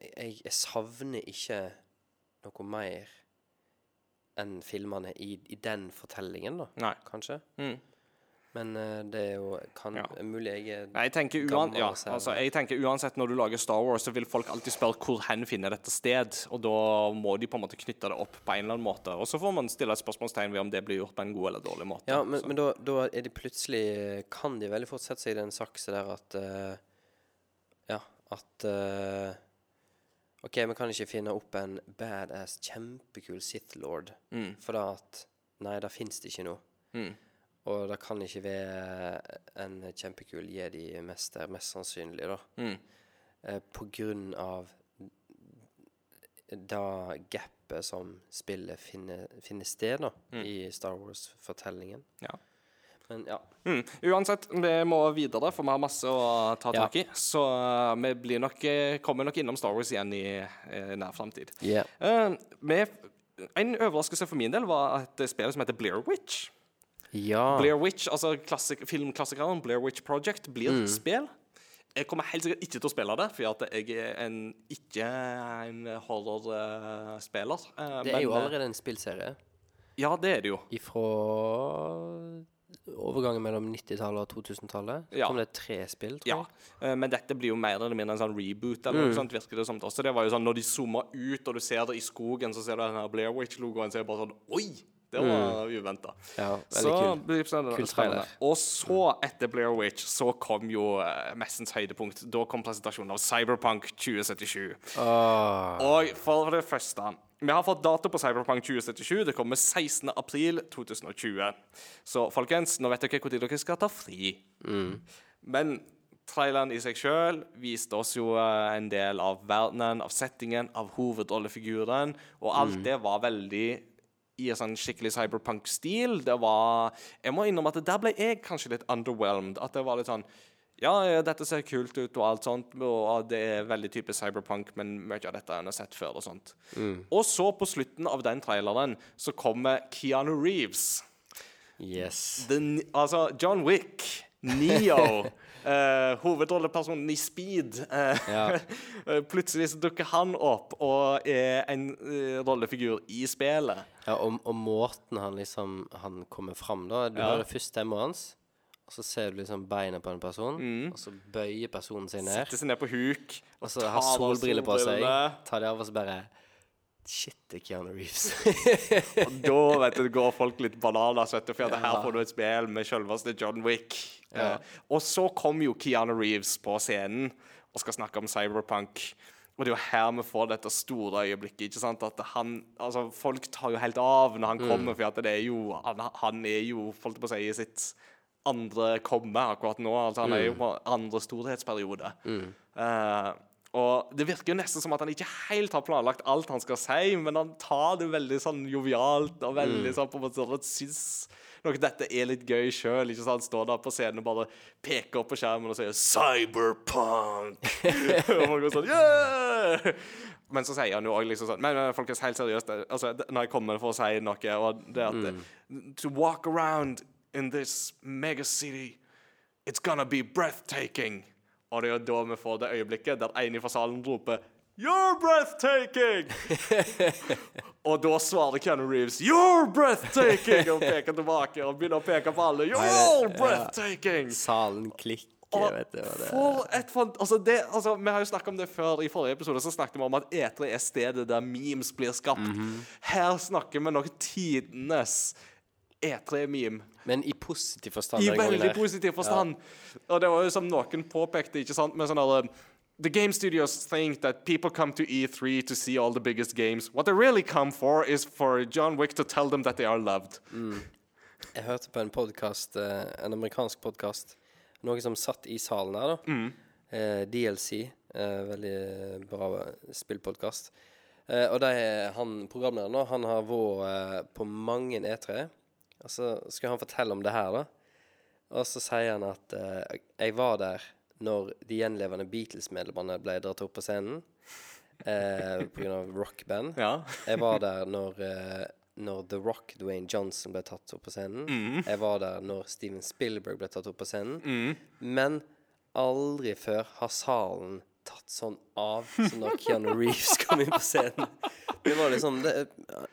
jeg, jeg savner ikke noe mer enn filmene i, i den fortellingen, da. Nei. Kanskje. Mm. Men eh, det er jo kan, Ja. mulig jeg er Nei, Jeg tenker, uan ja, altså, jeg tenker uansett når du lager Star Wars, så vil folk alltid spørre hvor hen finner dette sted. Og da må de på en måte knytte det opp på en eller annen måte. Og så får man stille et spørsmålstegn ved om det blir gjort på en god eller dårlig måte. Ja, men, men da, da er de plutselig Kan de veldig fort sette seg i den saksa der at uh, Ja, at uh, OK, vi kan ikke finne opp en badass, kjempekul Sith Lord. Mm. For da at Nei, det fins det ikke noe. Mm. Og det kan ikke være en kjempekul jedi-mester, mest sannsynlig, da. Mm. Eh, på grunn av det gapet som spillet finner, finner sted da, i Star Wars-fortellingen. Ja. Men ja. Mm. Uansett, vi må videre, for vi har masse å ta Ja. tak i. Så uh, vi blir nok, eh, kommer nok innom Star Wars igjen i uh, nær framtid. Yeah. Eh, en overraskelse for min del var et spill som heter Blair Witch. Ja. Blair Witch, altså klassik filmklassikeren Blair Witch Project, blir spill. Jeg kommer helt sikkert ikke til å spille det, for jeg er en, ikke en horrorspiller. det er jo allerede en spillserie Ja, det er det jo. ifra overgangen mellom 90-tallet og 2000-tallet. Så Ja. kom det tre spill, tror jeg. Ja. men dette blir jo mer eller mindre en sånn reboot. eller noe sånt, virker det som. Også det var jo sånn, Når de zoomer ut, og du ser det i skogen, så ser du den her Blair Witch-logoen, så er det bare sånn Oi! Det var uventa. Ja, Så veldig kul. Kult trailer. Og så, etter Blair Witch, så kom jo uh, messens høydepunkt. Da kom presentasjonen av Cyberpunk 2077. Åh, Og for det første Vi har fått dato på Cyberpunk 2077. Det kommer 16. april 2020. Så folkens, nå vet dere når dere skal ta fri. Men traileren i seg sjøl viste oss jo eh, en del av verdenen, av settingen, av hovedrollefiguren, og alt det var veldig i en sånn skikkelig cyberpunk-stil. Det var Jeg må innrømme at der ble jeg kanskje litt underwhelmed. At det var litt sånn ja, dette ser kult ut og alt sånt, og det er veldig typisk cyberpunk, men mye av dette har jeg sett før og sånt. Og så, på slutten av den traileren, så kommer Keanu Reeves. yes. Den, altså, John Wick, Neo, eh, hovedrollepersonen i Speed. Uh, Ja. Plutselig så dukker han opp og er en uh, rollefigur i spillet. Ja, og, og måten han liksom Han kommer fram, da Du Ja. hører først stemmen hans, og så ser du liksom beinet på en person, og så bøyer personen seg ned. Sitter seg ned på huk Og så har solbriller på seg. Tar de av, og så bare Shit, det er Keanu Reeves. Og da vet du, går folk litt bananas, vet du, for ja. her får du et spill med selveste John Wick. Ja. Eh, og så kom jo Keanu Reeves på scenen og skal snakke om cyberpunk. Og det er jo her vi får dette store øyeblikket. ikke sant? At han, altså Folk tar jo helt av når han kommer, for at det er jo, han, han er jo holdt jeg på å si, i sitt andre komme akkurat nå. altså Han er jo på andre storhetsperiode. Eh, og det virker jo nesten som at han ikke helt har planlagt alt han skal si, men han tar det veldig sånn jovialt og veldig sånn på en måte sånn syns nok dette er litt gøy sjøl. Han står der på scenen og bare peker opp på skjermen og sier 'Cyberpunk'. og folk går sånn yeah! Men så sier han jo òg liksom sånn Men, men folkens, helt seriøst, altså, når jeg kommer for å si noe, og det at mm. To walk around in this megacity It's gonna be breathtaking. Og det er jo da vi får det øyeblikket der en fra salen roper You're breathtaking! og da svarer Keanu Reeves You're breathtaking! Og peker tilbake og begynner å peke på alle. You're Nei, all ja. breathtaking! Salen klikker, Og vet du. hva det for et fant... Altså, det, altså, vi har jo snakket om det før. I forrige episode så snakket vi om at E3 er stedet der memes blir skapt. Mhm. Her snakker vi nok tidenes E3-meme. Men i positiv forstand. I veldig positiv forstand. Og det var jo som noen påpekte, ikke sant, med sånn alle The game studios think that people come to E3 to see all the biggest games. What they really come for is for John Wick to tell them that they are loved. Jeg hørte på en podkast, en amerikansk podkast. Noen som satt i salen her, da. Mm. Uh, DLC. Uh, veldig bra spillpodkast. Eh, og de, han programlederen han har vært eh, på mange E3. Og så skal han fortelle om det her, da. Og så sier han at eh, jeg var der når de gjenlevende Beatles-medlemmene ble dratt opp på scenen. Eh, av rockband. Ja. Jeg var der når, eh, når The Rock, Dwayne Johnson, ble tatt opp på scenen. Mm. Jeg var der når Steven Spielberg ble tatt opp på scenen. Mm. Men aldri før har salen tatt sånn av som når Keanu Reeves kom inn på scenen. Det var liksom det,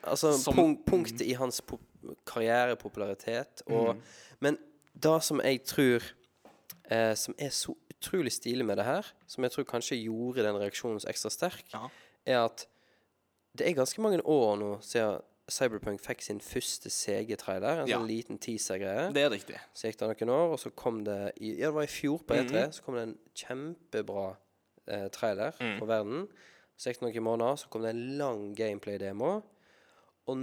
Altså Som- punk punktet i hans pop karrierepopularitet. Og, Men det som jeg tror eh, Som er så utrolig stilig med det her, som jeg tror kanskje gjorde den reaksjonen så ekstra sterk, Ja. er at det er ganske mange år nå siden Cyberpunk fikk sin første CG-trailer. En Ja. sånn liten teaser-greie. Det er riktig. Så gikk det noen år, og så kom det i, Ja, det var i fjor på E3. Mhm. Så kom det en kjempebra eh, trailer Mm. for verden. Så gikk det noen måneder, så kom det en lang gameplay-demo. Og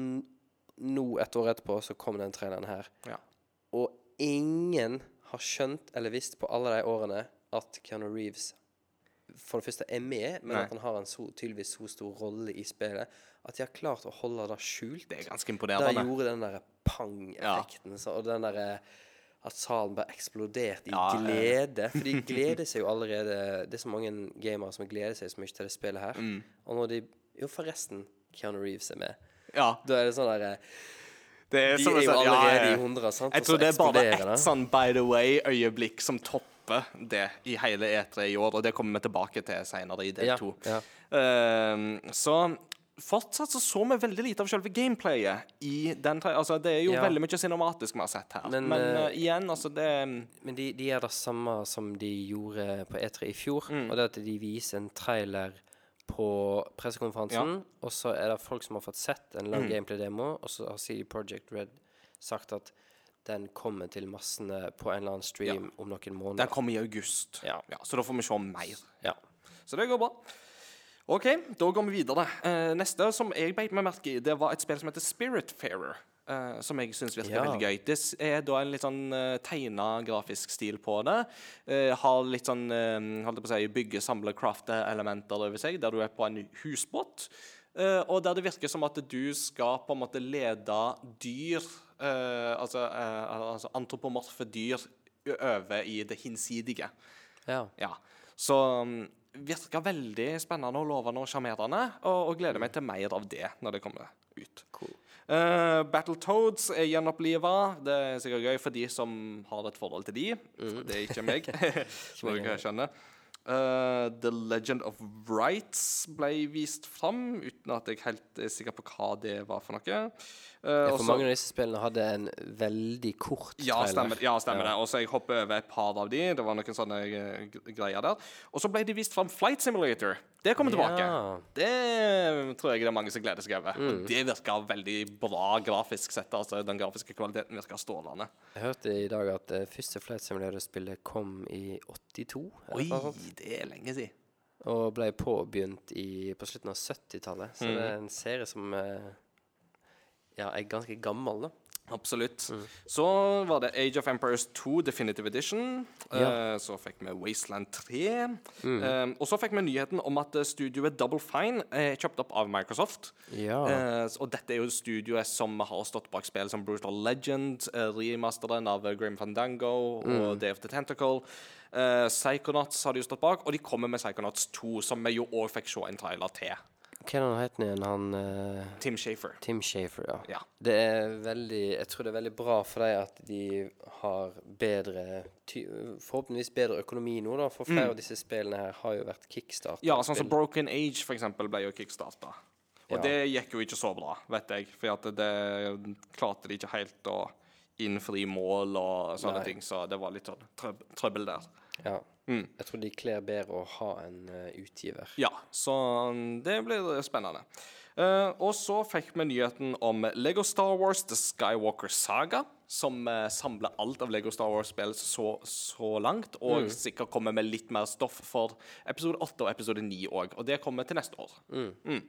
nå, et år etterpå, så kom den traileren her. Ja. Og ingen har skjønt eller visst på alle de årene at Keanu Reeves for det første er med, men Nei. at han har en så, tydeligvis så stor rolle i spillet. At de har klart å holde det skjult. Det er ganske Det Da gjorde den derre pang-effekten. ja. Og den derre at salen bare eksploderte i ja. glede. For de gleder seg jo allerede Det er så mange gamere som gleder seg så mye til det spillet her. Mm. Og når de Jo, forresten, Keanu Reeves er med. Ja, Da er det sånn derre er De er jo allerede ja, ja. i hundre, sant? Jeg tror det er bare ett sånn by the way-øyeblikk som topper det i hele E3 i år, og det kommer vi tilbake til senere i del to. ja. uh, så fortsatt så så vi veldig lite av selve gameplayet i den. Altså, det er jo veldig mye cinematisk vi har sett her. Men, Men, eh, eh, igjen, altså, det Men de, de gjør det samme som de gjorde på E3 i fjor. Mm. Og det at de viser en trailer på pressekonferansen, og så er det folk som har fått sett en Mm. gameplay-demo, og så har CD Project Red sagt at den kommer til massene på en eller annen stream om noen måneder. Den kommer i august. Ja. så da får vi se mer. Ja. Så det går bra. OK, da går vi videre. Eh, neste som jeg beit meg merke i, det var et spill som heter Spiritfarer. Uh, som jeg syns virker Ja. veldig gøy. Det er da en litt sånn uh, tegna grafisk stil på det. Uh, har litt sånn uh, holdt på å si, bygge, samle, crafte elementer over seg, der du er på en husbåt. Uh, og der det virker som at du skal på en måte lede dyr, eh, altså, eh, altså antropomorfe dyr, over i det hinsidige. ja. Ja. Så um, virker veldig spennende og lovende og sjarmerende, og, og gleder meg til mer av det når det kommer ut. Cool. Uh, Battletoads er gjenoppliva. Det er sikkert gøy for de som har et forhold til de. Det er ikke meg. Som dere skjønner. Uh, The Legend of Rights ble vist fram, uten at jeg helt er sikker på hva det var for noe. Uh, Ja, for også, mange av disse spillene hadde en veldig kort ja, stemmer, ja, stemmer det. Og så jeg hopper over et par av de. Det var noen sånne eh, greier der. Og så ble de vist fram Flight Simulator. Det kommer tilbake. Ja. Det tror jeg det er mange som gleder seg over. Og det virka veldig bra grafisk sett. Altså, den grafiske kvaliteten virka strålende. Jeg hørte i dag at det første Flight Simulator-spillet kom i 82. Oi, det er lenge siden. Og ble påbegynt i, på slutten av 70-tallet. Så det Mm. er en serie som eh, ja, er ganske gammel, da. Absolutt. Mm. Så var det Age of Empires 2 Definitive Edition. Ja. Mm. Eh, så fikk vi Wasteland 3. Eh, og så fikk vi nyheten om at eh, studioet Double Fine er kjøpt opp av Microsoft. Ja. Og dette er jo studioet som har stått bak spill som Brutal Legend, remasteren av Grim Fandango og Day of the Tentacle. Psychonauts har de jo stått bak, og de kommer med Psychonauts 2, som vi jo òg fikk se en trailer til. Hva er det han het igjen? Han eh, Tim Shafer. Tim Shafer, ja. Ja. Det er veldig Jeg tror det er veldig bra for dem at de har bedre Forhåpentligvis bedre økonomi nå, da. For flere av disse spillene her har jo vært kickstart. Mm. Ja, sånn som Broken Age, for eksempel, ble jo kickstarta. Og Ja. det gikk jo ikke så bra, vet jeg. For det klarte de ikke helt å innfri mål og sånne Nei. ting, så det var litt sånn trøb trøbbel der. Ja. Mm. Jeg tror de kler bedre å ha en uh, utgiver. Ja, så mm, det blir spennende. Uh, og så fikk vi nyheten om Lego Star Wars The Skywalker Saga, som uh, samler alt av Lego Star Wars-spill så, så langt, og sikkert kommer med litt mer stoff for episode 8 og episode 9 òg. Og det kommer til neste år. Mm.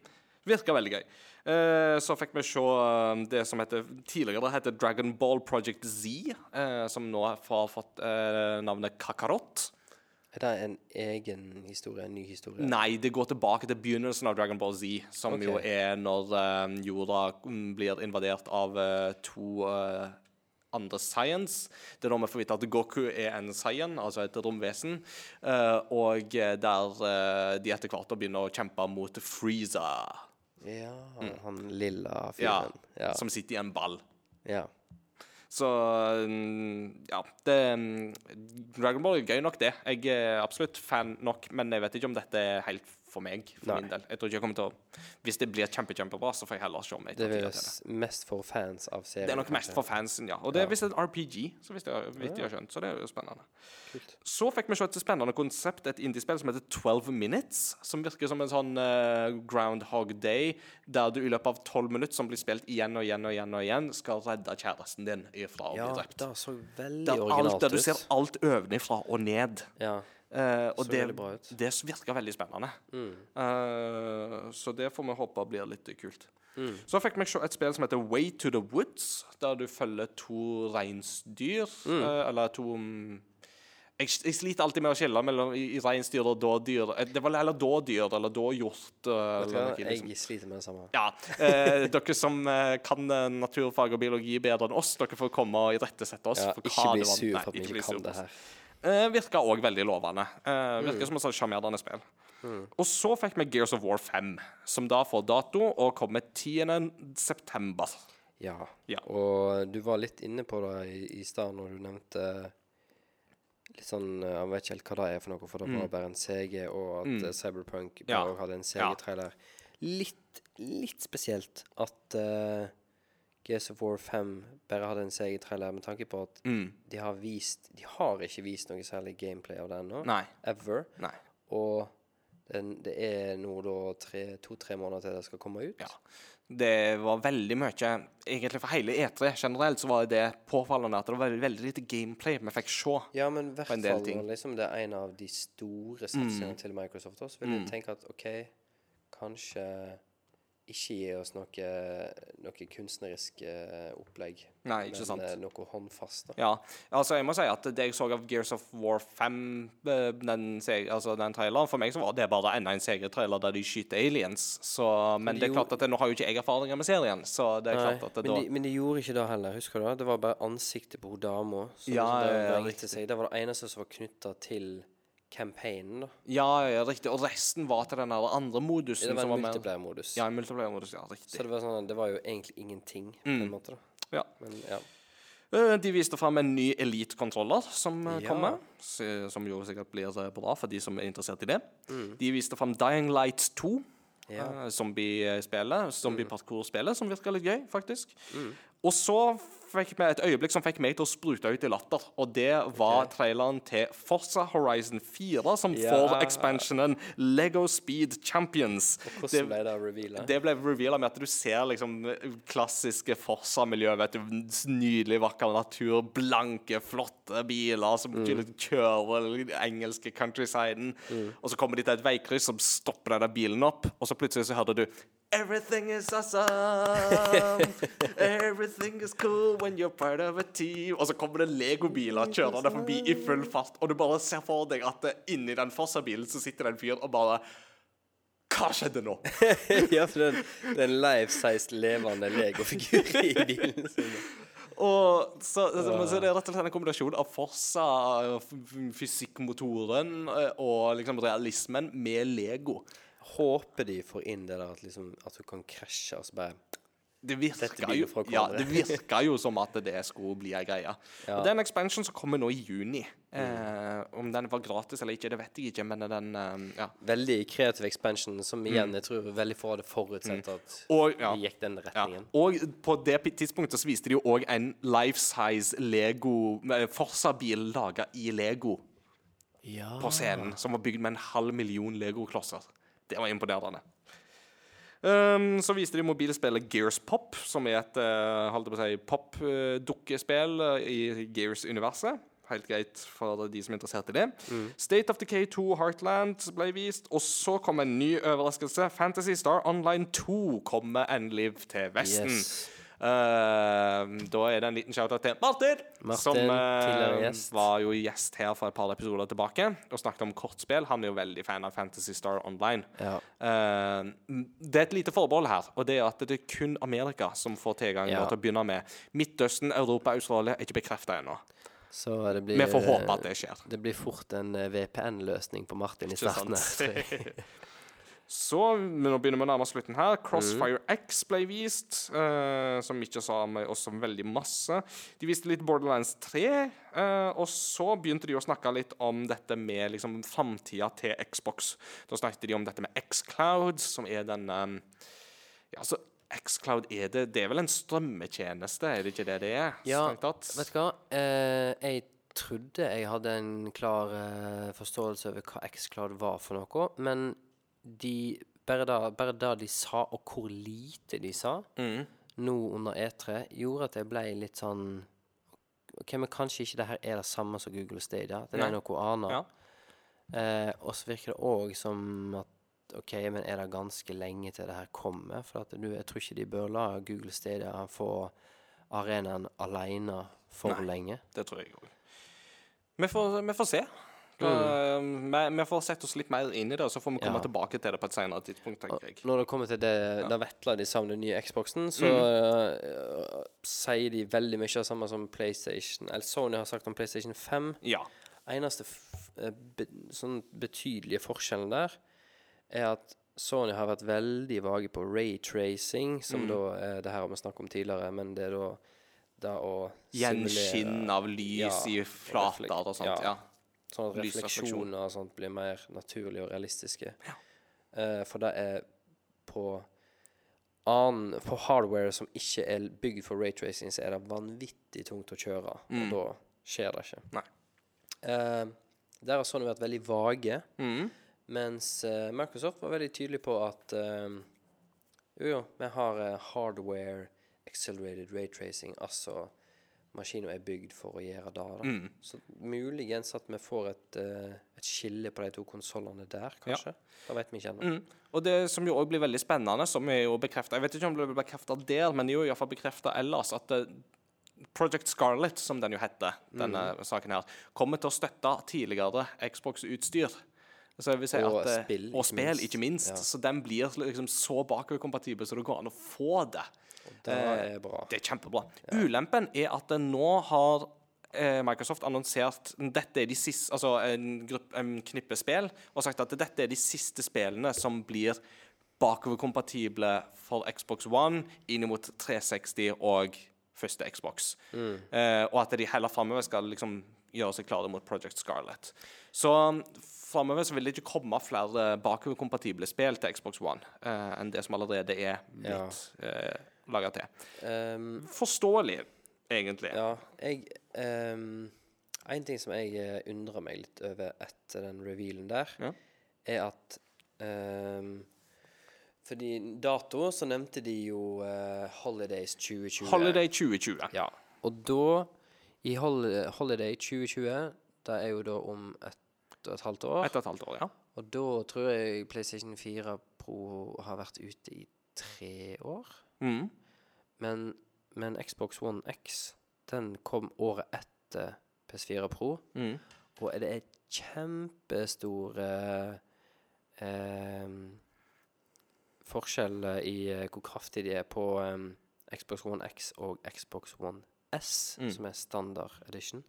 Virker veldig gøy. Eh, så fikk vi se det som heter tidligere heter Dragon Ball Project Z, eh, som nå har fått eh, navnet Kakarot. Er det en egen historie? En ny historie? Nei, det går tilbake til begynnelsen av Dragon Ball Z, som okay. jo er når eh, jorda mm, blir invadert av uh, to uh, andre science. Det er da vi får vite at Goku er en scion, altså et romvesen, Uh, og der uh, de etter hvert begynner å kjempe mot Freeza. Ja, han lilla fyren. Ja. Ja. Som sitter i en ball. ja. Så mm, ja. Det, mm, Dragon Ball er gøy nok, det. Jeg er absolutt fan nok, men jeg vet ikke om dette er helt for meg. For Nei. min del. Jeg tror ikke jeg kommer til å Hvis det blir kjempe, kjempebra, så får jeg heller se om jeg Det tar er til det. s- mest for fans av serien. Det er nok mest for fansen, ja. Og det er visst et RPG, så hvis jeg, vidt jeg har skjønt. Så det er jo spennende. Kult. Så fikk vi se et spennende konsept, et indiespill som heter 12 Minutes. Som virker som en sånn uh, Groundhog Day, der du i løpet av 12 minutter, som blir spilt igjen og igjen og igjen, og igjen skal redde kjæresten din ifra å Ja, bli drept. det så veldig originalt der du ser alt ovenifra og ned. Ja. Eh, og det. Mm. det virker veldig spennende. Eh, så det får vi håpe blir litt kult. Mm. Så fikk vi se et spill som heter Way to the Woods, der du følger to reinsdyr. Mm. Uh, eller to um, jeg, jeg sliter alltid med å skille mellom i- i reinsdyr og dådyr. Det var heller dådyr eller dåhjort. liksom. Jeg sliter med det samme. Ja. Eh, dere som kan naturfag og biologi bedre enn oss, dere får komme og irettesette oss. Ja, ikke bli sur for at vi ikke kan det her. Eh, virka òg veldig lovende. Uh, virker Mm. som et sjarmerende spill. Og så fikk vi Gears of War 5, som da får dato og kommer 10. september. Ja. Ja. Og du var litt inne på det i, i stad når du nevnte litt sånn eh, Jeg vet ikke helt hva det er for noe, for det var bare en CG, og at mm. Cyberpunk bare Ja. hadde en CG-trailer. Litt, litt spesielt at uh, GS of War 5 bare hadde en seig trailer, med tanke på at Mm. de har vist De har ikke vist noe særlig gameplay av det ennå. Ever. Nei. Og den, det er nå da tre- to-tre måneder til det skal komme ut. Ja. Det var veldig mye Egentlig for hele E3 generelt så var det påfallende at det var veldig, veldig lite gameplay vi fikk se. Ja, men i hvert fall. Mm. liksom det er en av de store satsingene til Microsoft. også, Så vil jeg tenke at OK, kanskje ikke gi oss noe, noe kunstnerisk eh, opplegg. Nei, ikke men sant. Men noe håndfast. da. Ja, altså jeg må si at det jeg så av Gears of War 5, eh, den, altså den traileren, for meg så var det bare enda en CG-trailer der de skyter aliens. Så, men de det er klart at det, nå har jo ikke jeg erfaringer med serien, så det er Nei, klart at det men, da de, men de gjorde ikke det heller, husker du det? Det var bare ansiktet på hun dama. som Ja, det, det, ja, vrengte Det var det eneste som var knytta til campaignen. da. Ja, ja, riktig. Og resten var til den der andre modusen. Det var en multiplayer-modus. Ja, en multiplayer-modus, ja, riktig. Så det var, sånn, det var jo egentlig ingenting, på Mm. måte. da. Ja. Men ja. Eh, De viste fram en ny Elite-kontroller som eh, Ja. kommer. Som jo sikkert blir eh, bra for de som er interessert i det. Mm. De viste fram Dying Light 2. Ja. Zombie-spillet. Zombie-parkour-spillet, som virker litt gøy, faktisk. Mm. Og så fikk vi et øyeblikk som fikk meg til å sprute ut i latter. Og det var traileren til Forza Horizon 4, som Ja. får expansionen Lego Speed Champions. Hvordan ble det revealet? Det ble reveala med at du ser liksom klassiske Forsa-miljø. vet du, Nydelig, vakker natur, blanke, flotte biler som mm. kjører engelske countrysiden. Og så kommer de til et veikryss som stopper denne bilen opp, og så plutselig så hører du Everything is awesome. Everything is cool when you're part of a team. Og så kommer det legobiler kjørende forbi i full fart, og du bare ser for deg at inni den Fossa-bilen så sitter det en fyr og bare Hva skjedde nå? ja, for det er en- det en life-sized levende legofigur i bilen sin. Og så, så, men så det er rett og slett en kombinasjon av Forsa, fysikkmotoren eh, og liksom realismen med Lego. Håper de får inn det der at, liksom, at du kan krasje og så bare Det virka, jo, ja, det virka jo som at det skulle bli ei greie. Ja. Det er en expansion som kommer nå i juni. Eh, om den var gratis eller ikke, det vet jeg ikke, men den eh, Ja. Veldig kreativ expansion, som igjen jeg tror veldig få hadde forutsett at Og, ja. gikk den retningen. Og på det tidspunktet så viste de jo òg en life size Lego Forsa-bil laga i Lego Ja. på scenen, som var bygd med en halv million Lego-klosser. Det var imponerende. Um, så viste de mobilspillet Gears Pop, som er et uh, si, pop-dukkespill uh, i Gears-universet. Helt greit for de som er interessert i det. State of Decay 2 Heartland ble vist. Og så kom en ny overraskelse. Fantasy Star Online 2 kommer endelig til Vesten. Yes. Uh, da er det en liten shout-out til Martin, Martin, som uh, var jo gjest her for et par episoder tilbake og snakket om kortspill. Han er jo veldig fan av Fantasy Star Online. Ja. Uh, det er et lite forbehold her, og det er at det er kun Amerika som får tilgang Ja. til å begynne med. Midtøsten, Europa, Australia er ikke bekrefta ennå. Så det blir Vi får håpe at det skjer. Det blir fort en eh, VPN-løsning på Martin i starten. Så nå begynner vi å nærme oss slutten her. Crossfire X ble vist, uh, som ikke sa meg også veldig masse. De viste litt Borderlands 3, uh, og så begynte de å snakke litt om dette med liksom framtida til Xbox. Da snakket de om dette med Xcloud, som er den um, Ja, altså Xcloud er det Det er vel en strømmetjeneste, er det ikke det det er? Ja, vet du hva? Uh, jeg trodde jeg hadde en klar eh, forståelse over hva Xcloud var for noe, men de bare da, bare da de sa, og hvor lite de sa, Mm. nå under E3, gjorde at jeg ble litt sånn OK, men kanskje ikke det her er det samme som Google Stadia? Det er noe annet? Ja. Eh, og så virker det òg som at OK, men er det ganske lenge til det her kommer? For at du, jeg tror ikke de bør la Google Stadia få arenaen alene for Nei. lenge. Det tror jeg òg. Vi, vi får se. Da, vi, vi får sette oss litt mer inn i det, og så får vi komme Ja. tilbake til det på et senere tidspunkt. Tenker jeg. når det kommer til det, ja. da Vetla de savner den nye Xboxen, så Mm. uh, sier de veldig mye av det samme som PlayStation Eller Sony har sagt om PlayStation 5. Ja. Eneste eh, be sånn betydelige forskjellen der er at Sony har vært veldig vage på raytracing, som Mm. da er det her vi snakket om tidligere, men det er da det å Gjenskinn av lys Ja, i flater og sånt. ja. Ja. Sånn at refleksjoner og sånt blir mer naturlige og realistiske. Eh, for det er på annen På hardware som ikke er bygd for raytracing, så er det vanvittig tungt å kjøre. Og da skjer det ikke. Mm. Nei. Uh, der har Sony vært veldig vage, mm. mens uh, Microsoft var veldig tydelig på at jo, jo, vi har hardware accelerated raytracing, altså maskinen er bygd for å gjøre det. Da. Mm. Så muligens at vi får et, uh, et skille på de to konsollene der, kanskje. Det vet vi ikke ennå. Mm. Og det som jo òg blir veldig spennende, som er jo bekrefta Jeg vet ikke om det blir bekrefta der, men det er jo iallfall bekrefta ellers at eh, Project Scarlet, som den jo heter, denne Mm. saken her, kommer til å støtte tidligere Xbox-utstyr. Så jeg vil si Og at, eh, spill, og ikke minst. ikke minst. Ja. Så den blir liksom så bakoverkompatibel så det går an å få det. Det er bra. Det er kjempebra. Ulempen er at nå har eh, Microsoft annonsert dette er de siste, altså en, gruppe, en knippe spill, og sagt at dette er de siste spillene som blir bakoverkompatible for Xbox One inn mot 360 og første Xbox. Eh, og at de heller framover skal liksom gjøre seg klare mot Project Scarlet. Så framover så vil det ikke komme flere bakoverkompatible spill til Xbox One eh, enn det som allerede er blitt eh, laga te. Um, Forståelig, egentlig. ja, jeg um, En ting som jeg eh, undrer meg litt over etter den revealen der, Ja. er at um, Fordi dato så nevnte de jo uh, Holidays 2020. Holiday 2020. Ja. Og da, i hol Holiday 2020, det er jo da om ett og et halvt år. Et og et halvt år, ja. Og da tror jeg PlayStation 4 Pro har vært ute i tre år. Mm. Men, men Xbox One X, den kom året etter PS4 Pro. Mm. Og det er kjempestore eh, forskjeller i eh, hvor kraftig de er på eh, Xbox One X og Xbox One S, Mm. som er standard edition.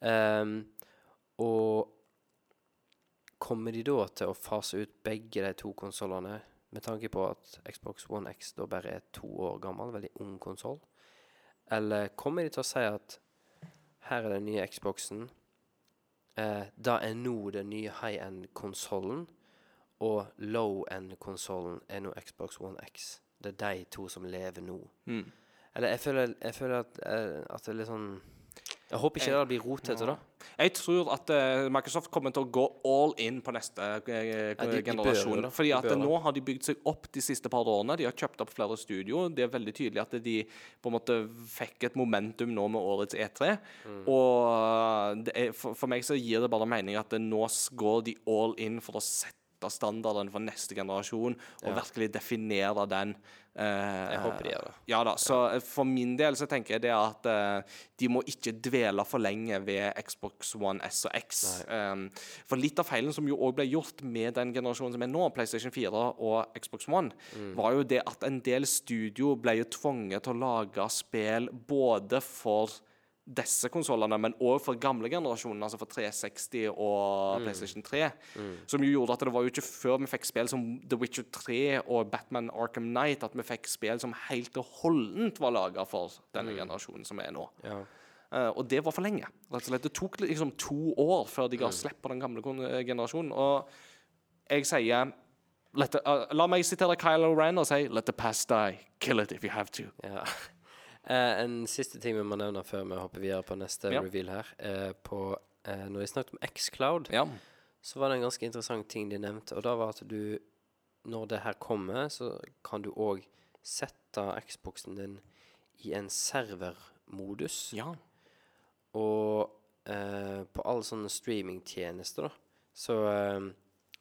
Um, og kommer de da til å fase ut begge de to konsollene, med tanke på at Xbox One X da bare er to år gammel, veldig ung konsoll? Eller kommer de til å si at her er den nye Xboxen, eh, da er nå den nye high-end-konsollen, og low-end-konsollen er nå Xbox One X. Det er de to som lever nå. Mm. Eller jeg føler, jeg føler at, eh, at det er litt sånn Jeg håper ikke det blir rot rotete, da. Jeg tror at eh, Microsoft kommer til å gå all in på neste eh, generasjon. jo. Fordi at nå har de bygd seg opp de siste par årene. De har kjøpt opp flere studio. Det er veldig tydelig at de på en måte fikk et momentum nå med årets E3. Mm. Og det er, for, for meg så gir det bare mening at det nå går de all in for å sette standarden for neste generasjon, og Ja. virkelig definere den. eh, Jeg håper de gjør det. Ja da, så eh, for min del så tenker jeg det at eh, de må ikke dvele for lenge ved Xbox One S og X. Um, for litt av feilen som jo òg ble gjort med den generasjonen som er nå, PlayStation 4 og Xbox One, var jo det at en del studio ble jo tvunget til å lage spill både for disse konsollene, men òg for gamle generasjonen, altså for 360 og PlayStation 3. Som jo gjorde at det var jo ikke før vi fikk spill som The Witcher 3 og Batman Arkham Knight, at vi fikk spill som helt og holdent var laga for denne generasjonen som er nå. Ja. Uh, og det var for lenge. Rett og slett. Det tok liksom to år før de ga slipp på den gamle eh, generasjonen. Og jeg sier the, uh, La meg sitere Kylo Ren og si Let the past die. Kill it if you have to. Ja. Eh, en siste ting vi må nevne før vi hopper videre på neste Ja. reveal her. Eh, på, eh, når vi snakket om Xcloud, Ja. så var det en ganske interessant ting de nevnte. Og da var at du, når det her kommer, så kan du òg sette Xboxen din i en servermodus. ja. Og eh, på alle sånne streamingtjenester, da, så eh,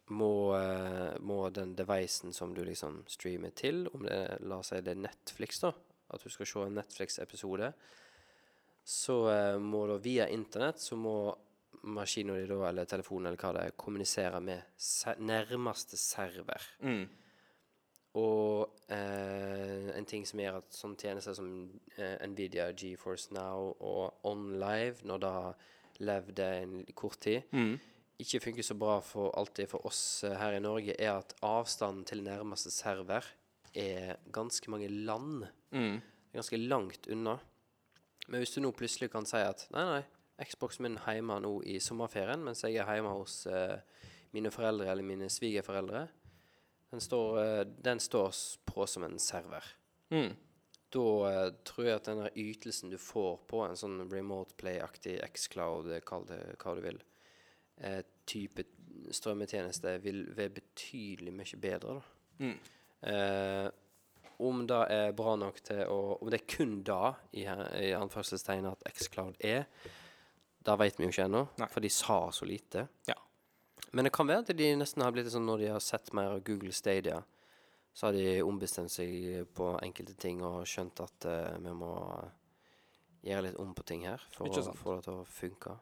må, eh, må den devicen som du liksom streamer til, om det la oss si det er Netflix, da, at du skal se en Netflix-episode, så eh, må da via internett så må maskinen din eller telefonen eller hva det er, kommunisere med se nærmeste server. Mm. Og eh, en ting som gjør at sånne tjenester som eh, Nvidia, GeForce Now og OnLive, når da levd en kort tid, Mm. ikke funker så bra for alltid for oss eh, her i Norge, er at avstanden til nærmeste server er ganske mange land. Mm. Det er ganske langt unna. Men hvis du nå plutselig kan si at nei, nei, Xboxen min er hjemme nå i sommerferien, mens jeg er hjemme hos uh, mine foreldre eller mine svigerforeldre, den står, eh, den står på som en server. Mm. Da uh, tror jeg at den ytelsen du får på en sånn remote play-aktig X-Cloud, kall det hva du vil, type strømmetjeneste, vil være betydelig mye bedre. Da. Mm. Eh, om det er bra nok til å Om det er kun da, i, i anførselstegn, at Xcloud er, det vet vi jo ikke ennå, for de sa så lite. Ja. Men det kan være at de nesten har blitt sånn når de har sett mer av Google Stadia, så har de ombestemt seg på enkelte ting og skjønt at uh, vi må gjøre litt om på ting her for å få det til å funke.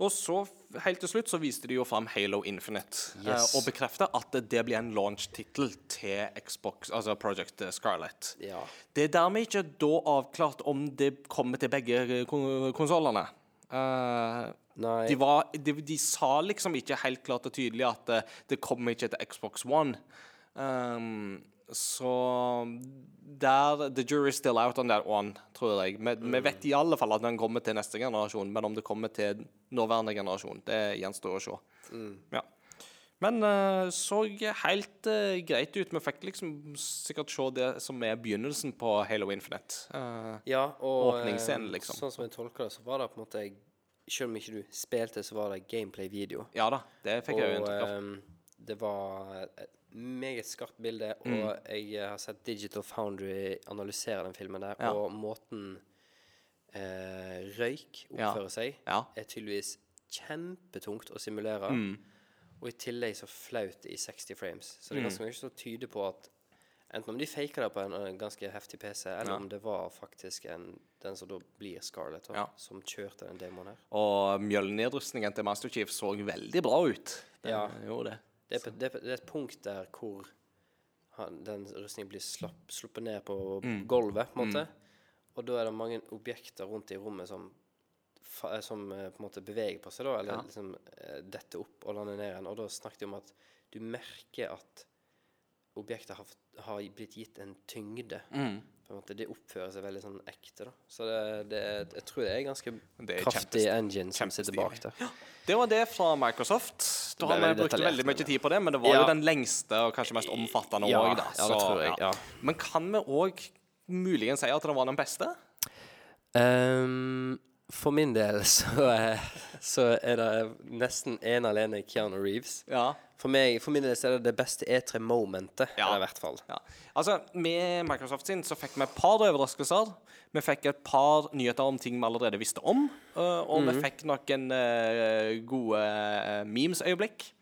Og så, helt til slutt, så viste de jo fram Halo Infinite. eh, Yes. og bekrefta at det blir en launch-tittel til Xbox, altså Project Scarlett. Ja. Det er dermed ikke da avklart om det kommer til begge kon konsollene. Eh, Nei. de, var, de, de sa liksom ikke helt klart og tydelig at eh, det kommer ikke til Xbox One. Um, så der The jury's still out on that one, tror jeg. Vi, vi vet i alle fall at den kommer til neste generasjon, men om det kommer til nåværende generasjon, det gjenstår å se. Ja. Men uh, så helt uh, greit ut. Vi fikk liksom sikkert se det som er begynnelsen på Halo Infinite. Uh, Ja, og Åpningsscenen, liksom. sånn som jeg tolker det, så var det på en måte Selv om ikke du spilte, så var det gameplay-video. ja da, det fikk jeg jo Og inntrykk av. Um, det var meget skarpt bilde, Mm. og jeg eh, har sett Digital Foundry analysere den filmen der, Ja. og måten eh, røyk Ja. oppfører seg, Ja. er tydeligvis kjempetungt å simulere. Mm. Og i tillegg så flaut i 60 frames. Så det Mm. er ganske mye som tyder på at Enten om de faker det på en, en ganske heftig PC, eller Ja. om det var faktisk en, den som da blir Scarlett, da, Ja. som kjørte den demoen her. Og Mjølnir-rustningen til Master Chief så veldig bra ut. Den Ja. gjorde det. Det er, det, er, det et punkt der hvor han, den rustningen blir slapp, sluppet ned på Mm. gulvet, på en måte. Og da er det mange objekter rundt i rommet som, eh, som eh, på en måte beveger på seg, da, eller Ja. liksom eh, detter opp og lander ned igjen. Og da snakket de om at du merker at objektet har, har blitt gitt en tyngde. Mm. På en måte, Det oppfører seg veldig sånn ekte, da. Så det, det, er- jeg tror det er ganske Det er kraftig engine som sitter bak der. Det var det fra Microsoft. Da har vi brukt veldig mye tid på det, men det var Ja. jo den lengste og kanskje mest omfattende Ja, òg, da. ja, det tror jeg, ja. Men kan vi òg muligens si at det var den beste? Ehm, for min del så, så er det nesten én alene Keanu Reeves. Ja. For, meg, for min del så er det det beste E3-momentet, Ja. i hvert fall. Ja. Altså, Med Microsoft sin så fikk vi et par overraskelser. Vi fikk et par nyheter om ting vi allerede visste om. øh, og vi fikk noen uh, gode øh, memes-øyeblikk.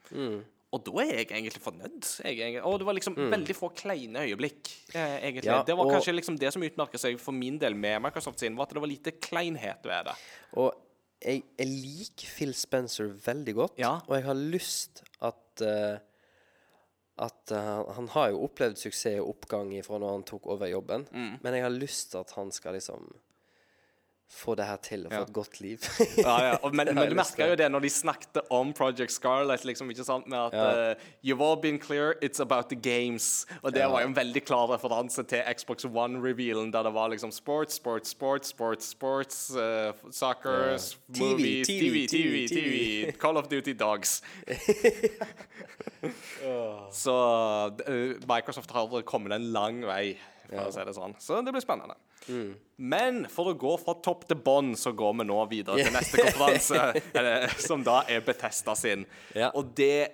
Og da er jeg egentlig fornøyd. Jeg, egentlig- og det var liksom veldig få kleine øyeblikk. Eh, egentlig. Ja, det var og- kanskje liksom det som utmerka seg for min del med Microsoft sin, var at det var lite kleinhet ved det. Og jeg, jeg liker Phil Spencer veldig godt, Ja. og jeg har lyst at uh, at uh, Han har jo opplevd suksess og oppgang fra når han tok over jobben, Mm. men jeg har lyst til at han skal liksom få det her til og få Ja. et godt liv. Ja, ja. Og, men, men du merka jo det når de snakket om Project Scarlet, liksom, ikke sant, med at Ja. uh, You've all been clear, it's about the games. Og det var jo en veldig klar referanse til Xbox One-revealen, der det var liksom sports, sports, sports, sports, sports, uh, soccer, Ja. s- TV, movies, TV, TV, TV, TV, Call of Duty Dogs. Så uh, Microsoft har kommet en lang vei, for å si det sånn. Så det blir spennende. Mm. Men for å gå fra topp til bånn, så går vi nå videre til neste konferanse, som da er Betesta sin. Ja. Og det,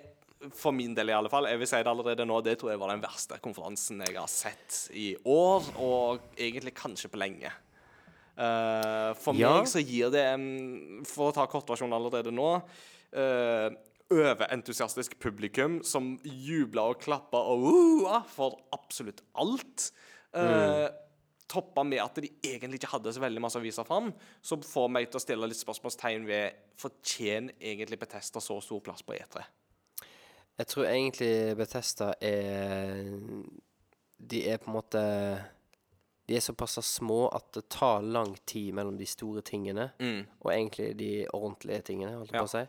for min del i alle fall, jeg vil si det allerede nå, det tror jeg var den verste konferansen jeg har sett i år, og egentlig kanskje på lenge. Uh, for Ja. meg så gir det, en, for å ta kortversjonen allerede nå uh, Overentusiastisk publikum som jubler og klapper og uh, for absolutt alt. Uh, Toppa med at de egentlig ikke hadde så veldig masse å vise fram, så får meg til å stille litt spørsmålstegn ved Fortjener egentlig Betesta så stor plass på E E3? Jeg tror egentlig Bethesda er De er på en måte De er såpass små at det tar lang tid mellom de store tingene og egentlig de ordentlige tingene, holdt jeg Ja. på å si.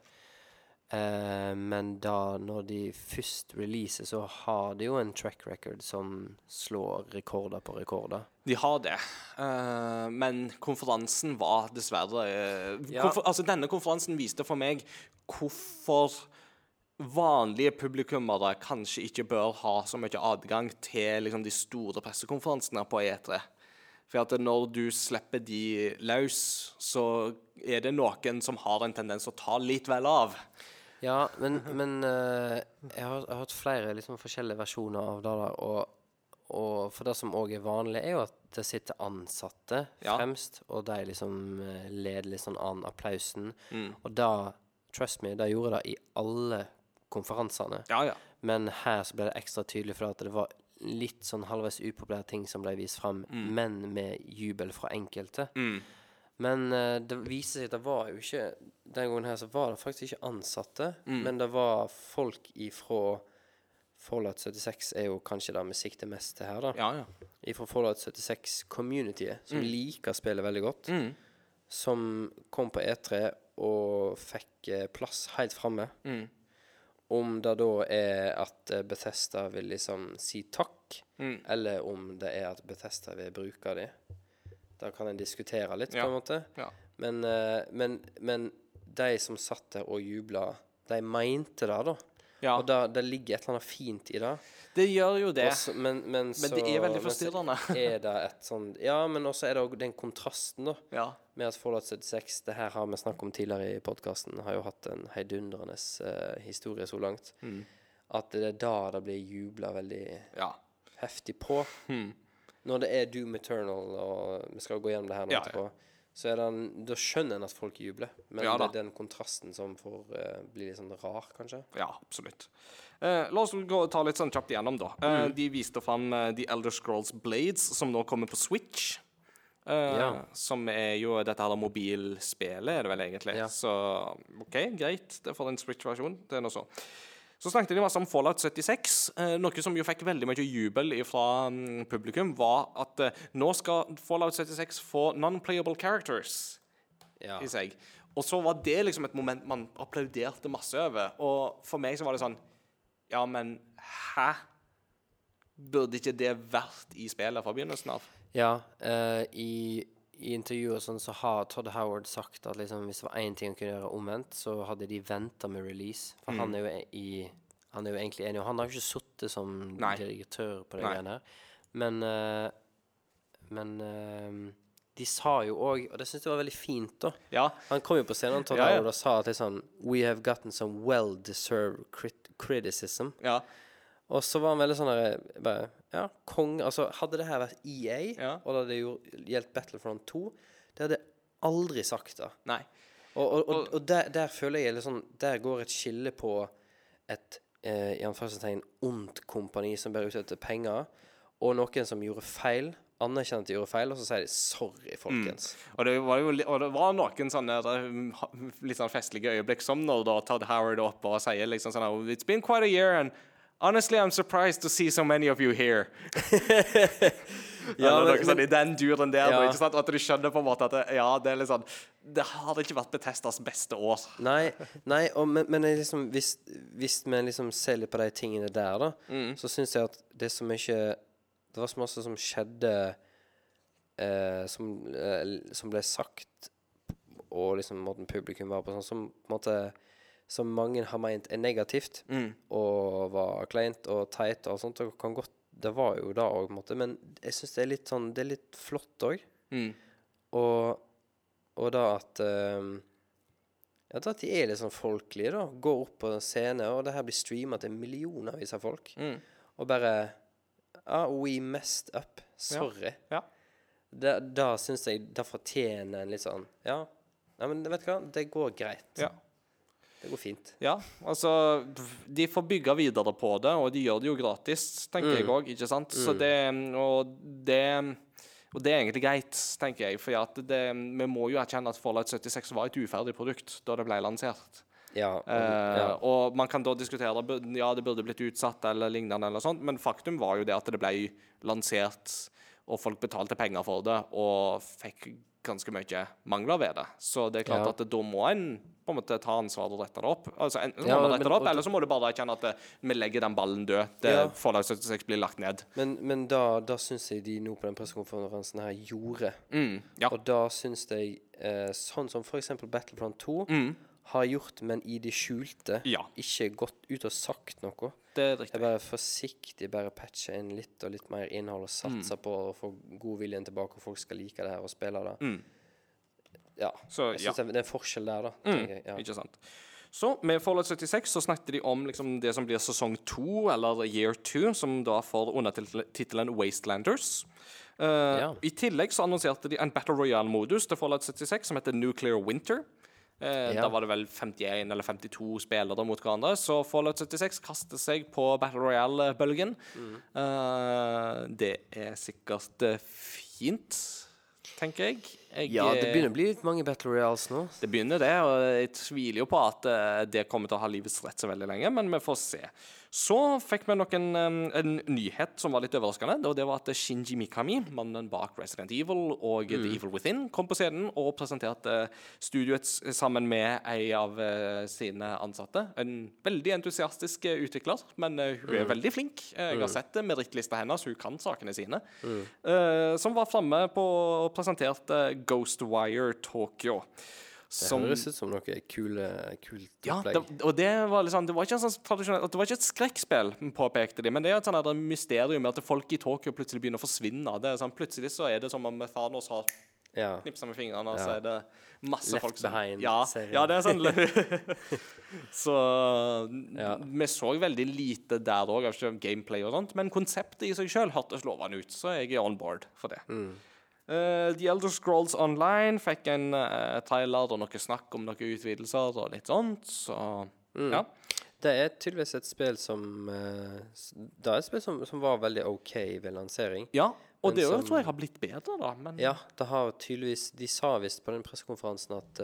Eh, men da, når de først releaser, så har de jo en track record som slår rekorder på rekorder. De har det, Eh, men konferansen var dessverre eh, Ja. konfer Altså, denne konferansen viste for meg hvorfor vanlige publikummere kanskje ikke bør ha så mye adgang til liksom, de store pressekonferansene på E3. For at når du slipper de løs, så er det noen som har en tendens å ta litt vel av. Ja, men, men uh, jeg, har, jeg har hørt flere liksom, forskjellige versjoner av det der. Og, og for det som òg er vanlig, er jo at det sitter ansatte Ja. fremst, og de liksom eh, leder litt sånn an applausen. Mm. Og da, trust me, de gjorde det i alle konferansene. Ja, ja. Men her så ble det ekstra tydelig for at det var litt sånn halvveis upopulære ting som ble vist fram, men med jubel fra enkelte. Men eh, det viser seg at det var jo ikke Den gangen her så var det faktisk ikke ansatte, men det var folk ifra Fallout 76 er jo kanskje det vi sikter mest til her, da. ja, ja. Ifra Fallout 76-communityet, som liker spillet veldig godt. Mm. Som kom på E3 og fikk eh, plass helt framme. Mm. Om det da er at eh, Bethesda vil liksom si takk, Mm. eller om det er at Bethesda vil bruke det. Da kan en diskutere litt, Ja. på en måte. Ja. Men, eh, men, men de som satt der og jubla, de mente det, da. ja. Og det ligger et eller annet fint i det. Det gjør jo det. Også, men, men, Men det er veldig forstyrrende. Er det et sånn Ja, men også er det òg den kontrasten, da. Ja. Med at Fallout 76, det her har vi snakket om tidligere i podkasten, har jo hatt en heidundrende uh, historie så langt. Mm. At det er da det blir jubla veldig ja. heftig på. Hmm. Når det er Doom Eternal, og vi skal gå gjennom det her nå Ja, ja. etterpå, så er den, da skjønner en at folk jubler. Men Ja det er den kontrasten som får uh, bli litt sånn rar, kanskje. Ja, absolutt. Uh, la oss gå ta litt sånn kjapt igjennom, da. Uh, Mm. De viste fram The Elder Scrolls Blades, som nå kommer på Switch. Ja. Som er jo dette her mobilspillet, er det vel egentlig. Ja. Så OK, greit. Det får en Switch-versjon. Det er nå så. Så snakket de masse om Fallout 76. Eh, noe som jo fikk veldig mye jubel fra mm, publikum, var at eh, nå skal Fallout 76 få non-playable characters Ja. i seg. Og så var det liksom et moment man applauderte masse over. Og for meg så var det sånn Ja, men hæ? Burde ikke det vært i spillet fra begynnelsen av? Ja, uh, i, i intervjuer sånn så har Todd Howard sagt at liksom, hvis det var én ting han kunne gjøre omvendt, så hadde de venta med release. For han er i Han er jo egentlig enig, og han har jo ikke sittet som Nei. direktør på det greiene her. Men uh, Men uh, de sa jo òg, og det syns jeg var veldig fint, da Ja. Han kom jo på scenen Todd Ja, ja. Howard og sa at liksom We have gotten some well-deserved crit criticism. Ja. Og så var han veldig sånn der Ja, kong Altså, hadde det her vært EA, Ja. og det hadde jo gjeldt Battlefront 2, det hadde jeg aldri sagt da. Nei. Og, og, og, og der, der føler jeg litt sånn Der går et skille på et eh, i anførselstegn ondt kompani som bærer ut etter penger, og noen som gjorde feil, anerkjente de gjorde feil, og så sier de 'sorry, folkens'. Og det var jo og det var noen sånne litt sånn festlige øyeblikk, som når da Todd Howard oppe og sier liksom sånn oh, It's been quite a year, and honestly I'm surprised to see so many of you here. Ja, men- sånn i den duren der. Ja. Ikke sant? At du skjønner på en måte at det, ja, det er litt sånn Det har ikke vært Betestas beste år. Nei, nei og, men, men liksom, hvis, hvis vi liksom ser litt på de tingene der, da, så syns jeg at det som mye Det var så masse som skjedde eh, som, eh, som ble sagt, og liksom måten publikum var på, sånn som på en måte Som mange har meint er negativt, og var kleint og teit og sånt. Og kan godt Det var jo da òg, men jeg syns det er litt sånn Det er litt flott òg. Og, og da at um, ja, at de er litt sånn folkelige, da. Går opp på scenen scene, og det her blir streama til millionervis av folk. Og bare ah, We messed up. Sorry. Ja. Da, da syns jeg Det fortjener en litt sånn Ja, Nei, men vet du hva? Det går greit. Ja. Det går fint. Ja, altså De får bygge videre på det, og de gjør det jo gratis, tenker jeg òg, ikke sant? Så det Og det og det er egentlig greit, tenker jeg. For det, vi må jo erkjenne at Fallout 76 var et uferdig produkt da det ble lansert. Ja. Og, Eh, ja. Og man kan da diskutere Ja, det burde blitt utsatt eller lignende, eller sånt, men faktum var jo det at det ble lansert, og folk betalte penger for det, og fikk ganske mye mangler ved det. Så det er klart Ja. at da må en på en måte ta ansvar og rette det opp. Altså Enten Ja, må rette det opp, eller så må du bare erkjenne at eh, vi legger den ballen død. Det Ja. 76 blir lagt ned. Men, men da, da syns jeg de nå på den pressekonferansen her gjorde. Mm, ja. Og da syns jeg eh, sånn som f.eks. Battlefront 2 har gjort, men i det skjulte. Mm. Ja. Ikke gått ut og sagt noe. Det er Jeg bare forsiktig bare patcher inn litt og litt mer innhold og Mm. satser på å få godviljen tilbake, og folk skal like det her og spille det. Ja. Mm. Så, jeg ja. Mm. det er en forskjell der, da. Mm. jeg. Ja. Ikke sant. Så med Fallout 76 så snakket de om liksom det som blir sesong to, eller year two, som da får undertittelen Wastelanders. Uh, Ja. I tillegg så annonserte de en Battle Royale-modus til Fallout 76 som heter Nuclear Winter. Eh, Ja. Da var det vel 51 eller 52 spillere mot hverandre. Så Fallout 76 kaster seg på Battle Royale-bølgen. Mm. Eh, det er sikkert eh, fint, tenker jeg. jeg ja, det begynner å bli litt mange Battle Royals nå. det begynner det, og jeg tviler jo på at det kommer til å ha livets rett så veldig lenge, men vi får se. Så fikk vi nok en, en nyhet som var litt overraskende, og det var at Shinji Mikami, mannen bak Resident Evil og The Evil Within, kom på scenen og presenterte studioet sammen med en av eh, sine ansatte. En veldig entusiastisk eh, utvikler, men eh, hun er veldig flink. Eh, Jeg har sett det med merittlista hennes, hun kan sakene sine. Mm. som var framme på og presenterte Ghostwire Tokyo. Det høres ut som noe kule, kult ja, opplegg. det, og det var liksom Det var ikke en sånn Det var ikke et skrekkspill, påpekte de, men det er et sånt mysterium at folk i Tokyo plutselig begynner å forsvinne. Det er sånn, Plutselig så er det som om Thanos har ja. knipsa med fingrene, og så er det masse Left folk som Behind ja, ja, det er sånn Så Ja. vi så veldig lite der òg, av gameplay og sånt, men konseptet i seg sjøl hørtes lovende ut, så jeg er on board for det. Mm. Eh, The Elder Scrolls Online fikk en uh, trailer og noe snakk om noen utvidelser og litt sånt, så Mm. ja. Det er tydeligvis et spill som uh, Det er et spill som, som var veldig OK ved lansering. ja. Og det som- tror jeg har blitt bedre, da. Men Ja, det har tydeligvis De sa visst på den pressekonferansen at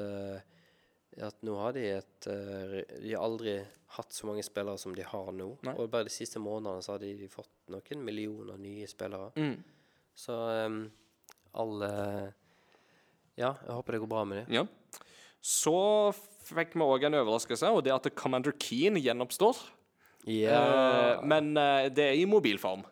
at nå har de et De har aldri hatt så mange spillere som de har nå. Nei. Og bare de siste månedene så har de fått noen millioner nye spillere. Mm. Så um, alle Ja, jeg håper det går bra med dem. Ja. Så fikk vi òg en overraskelse, og det at Commander Keen gjenoppstår. Ja. Uh, men uh, det er i mobilform.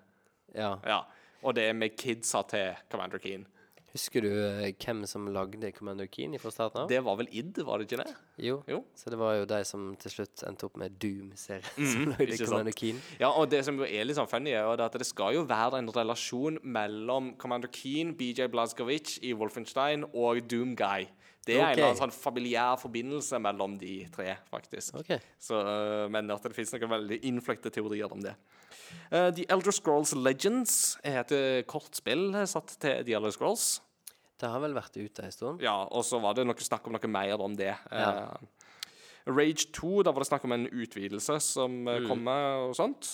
ja. Ja. Og det er med kidsa til Commander Keen. Husker du eh, hvem som lagde Commander Keen fra starten av? Det var vel id, var det ikke det? Jo. Jo. Så det var jo de som til slutt endte opp med Doom-serien. som lagde Mm, sant. Keen. Ja, og det som jo er litt sånn funny, er jo at det skal jo være en relasjon mellom Commander Keen, BJ Blazkowicz i Wolfenstein og Doomguy. Det er en eller annen sånn familiær forbindelse mellom de tre, faktisk. Okay. Så, øh, men at det finnes noen veldig innfløkte teorier om det. Uh, The Elder Scrolls Legends er et øh, kortspill satt til The Elder Scrolls. Det har vel vært ute en stund? Ja, og så var det noe snakk om noe mer om det. Ja. Uh, Rage 2, da var det snakk om en utvidelse som Mm. kommer og sånt.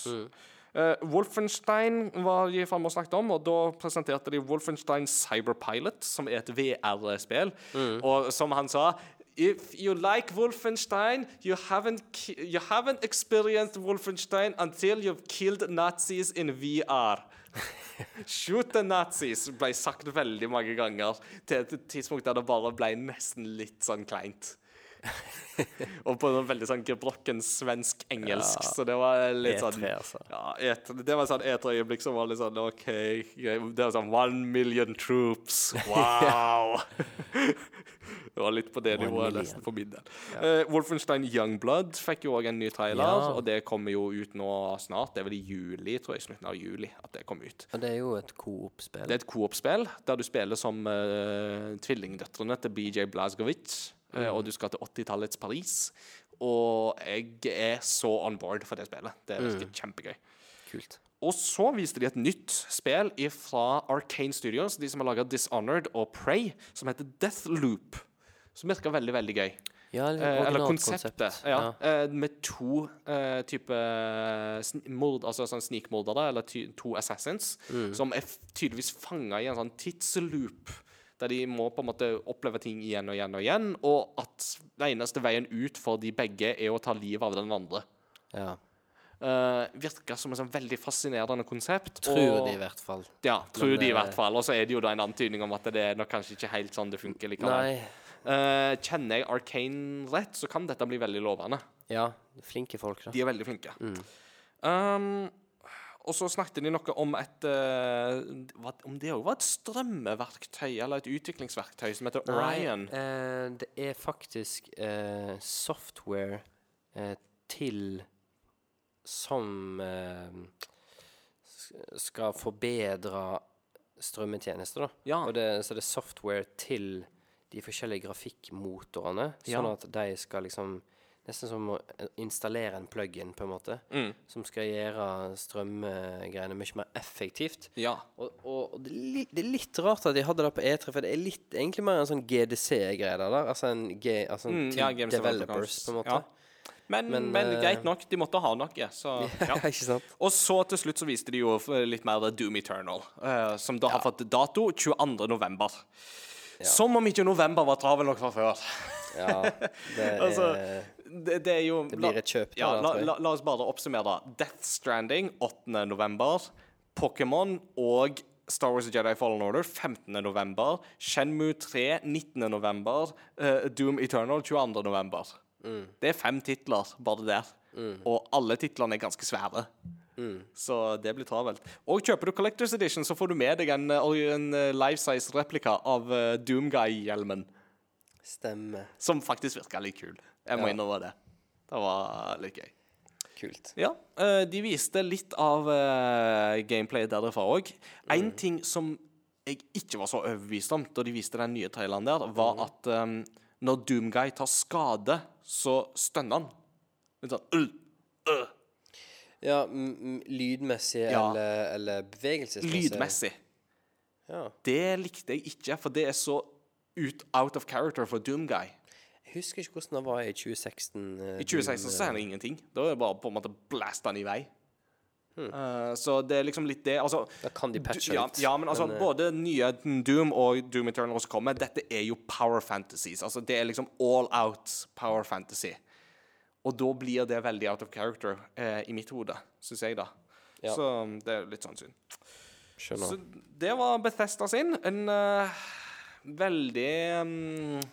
Eh, Wolfenstein var de fremme og snakket om, og da presenterte de Wolfenstein Cyberpilot, som er et VR-spill. Mm. Og som han sa If you like Wolfenstein, you haven't, you haven't experienced Wolfenstein until you've killed Nazis in VR. Shoot the Nazis ble sagt veldig mange ganger, til et tidspunkt der det bare ble nesten litt sånn kleint. Og på noen veldig sånn gebrokken svensk-engelsk, Ja. så det var litt sånn E3, altså. Ja, et, det var sånn E3-øyeblikk som var litt sånn OK. Det var sånn One million troops. Wow! det var litt på det nivået, nesten, for min del. Eh, Wolfenstein Youngblood fikk jo òg en ny trailer, Ja. og det kommer jo ut nå snart. Det er vel i juli, tror jeg, slutten av juli at det kom ut. Og det er jo et coop-spill. Det er et coop-spill der du spiller som uh, tvillingdøtrene til BJ Blazkowicz. Eh, og du skal til 80-tallets Paris. Og jeg er så on board for det spillet. Det virker kjempegøy. Kult. Og så viste de et nytt spill fra Arcane Studios, de som har laga Dishonored og Prey, som heter Deathloop. Som virker veldig, veldig gøy. Ja, litt Eh, eller konseptet. konsept. Ja. Eh, med to eh, type mord, altså sånn snikmordere, eller to assassins, Mm. som er tydeligvis fanga i en sånn tidsloop. Der de må på en måte oppleve ting igjen og igjen og igjen, og at den eneste veien ut for de begge er å ta livet av den andre. Ja. Uh, virker som et sånn veldig fascinerende konsept. Tror og- de, i hvert fall. Ja, tror Men, de i eh, hvert fall. Og så er det jo da en antydning om at det er nok kanskje ikke helt sånn det funker likevel. Eh, kjenner jeg Arcane rett, så kan dette bli veldig lovende. Ja, flinke folk, da. De er veldig flinke. Mm. Um, og så snakket de noe om et uh, Om det òg var et strømmeverktøy, eller et utviklingsverktøy, som heter Orion. Nei, eh, det er faktisk eh, software eh, til som eh, skal forbedre strømmetjenester, da. Ja. Det, så det er software til de forskjellige grafikkmotorene, sånn Ja. at de skal liksom Nesten som å eh, installere en plug-in, på en måte, Mm. som skal gjøre strømgreiene mye mer effektivt. Ja. Og, og, og det, er litt, det er litt rart at de hadde det på E3, for det er litt, egentlig mer en sånn GDC-greie der. Altså en, G, altså en Mm, ja, developers, på en måte. Ja. Men, men, Men, uh, greit nok, de måtte ha noe, så ja. ikke sant? Og så til slutt så viste de jo litt mer Doom Eternal, uh, som da har fått dato 22. november. Som om ikke november var travel nok fra før. Ja, det er Altså, Det, det er jo Det blir et kjøp, ja, la, la, la oss bare oppsummere. Death Stranding 8. november. Pokémon og Star Wars Jedi Fallen Order 15. november. Shenmue 3 19. november. eh, Doom Eternal 22. november. Mm. Det er fem titler bare der. Og alle titlene er ganske svære. Mm. Så det blir travelt. Og kjøper du Collectors Edition, så får du med deg en, eh, en eh, life-size replika av eh, Doomguy-hjelmen. Stemmer. Som faktisk virker litt kul. Jeg må Ja. innrømme det. Det var litt gøy. Kult. Ja, eh, de viste litt av gameplayet gameplay derfra òg. En ting som jeg ikke var så overbevist om da de viste den nye traileren der, var at um, når Doomguy tar skade, så stønner han. Litt sånn øh, øh», Ja, lydmessig Ja. eller, eller bevegelsesmessig? Lydmessig. Ja. Det likte jeg ikke, for det er så ut, out of character for Doomguy. Husker ikke hvordan det var i 2016. eh, I 2016 så er det ingenting. Da er det bare på en måte blasta den i vei. Eh, så det er liksom litt det Altså Da kan de patche ja, ut, Ja, men altså, men, eh, både nye Doom og Doom Eternal som kommer, dette er jo power fantasies. Altså, det er liksom all out power fantasy. Og da blir det veldig out of character eh, i mitt hode, syns jeg, da. Ja. Så um, det er litt sånn synd. Skjønner. Så det var Bethesda sin. En uh, veldig um,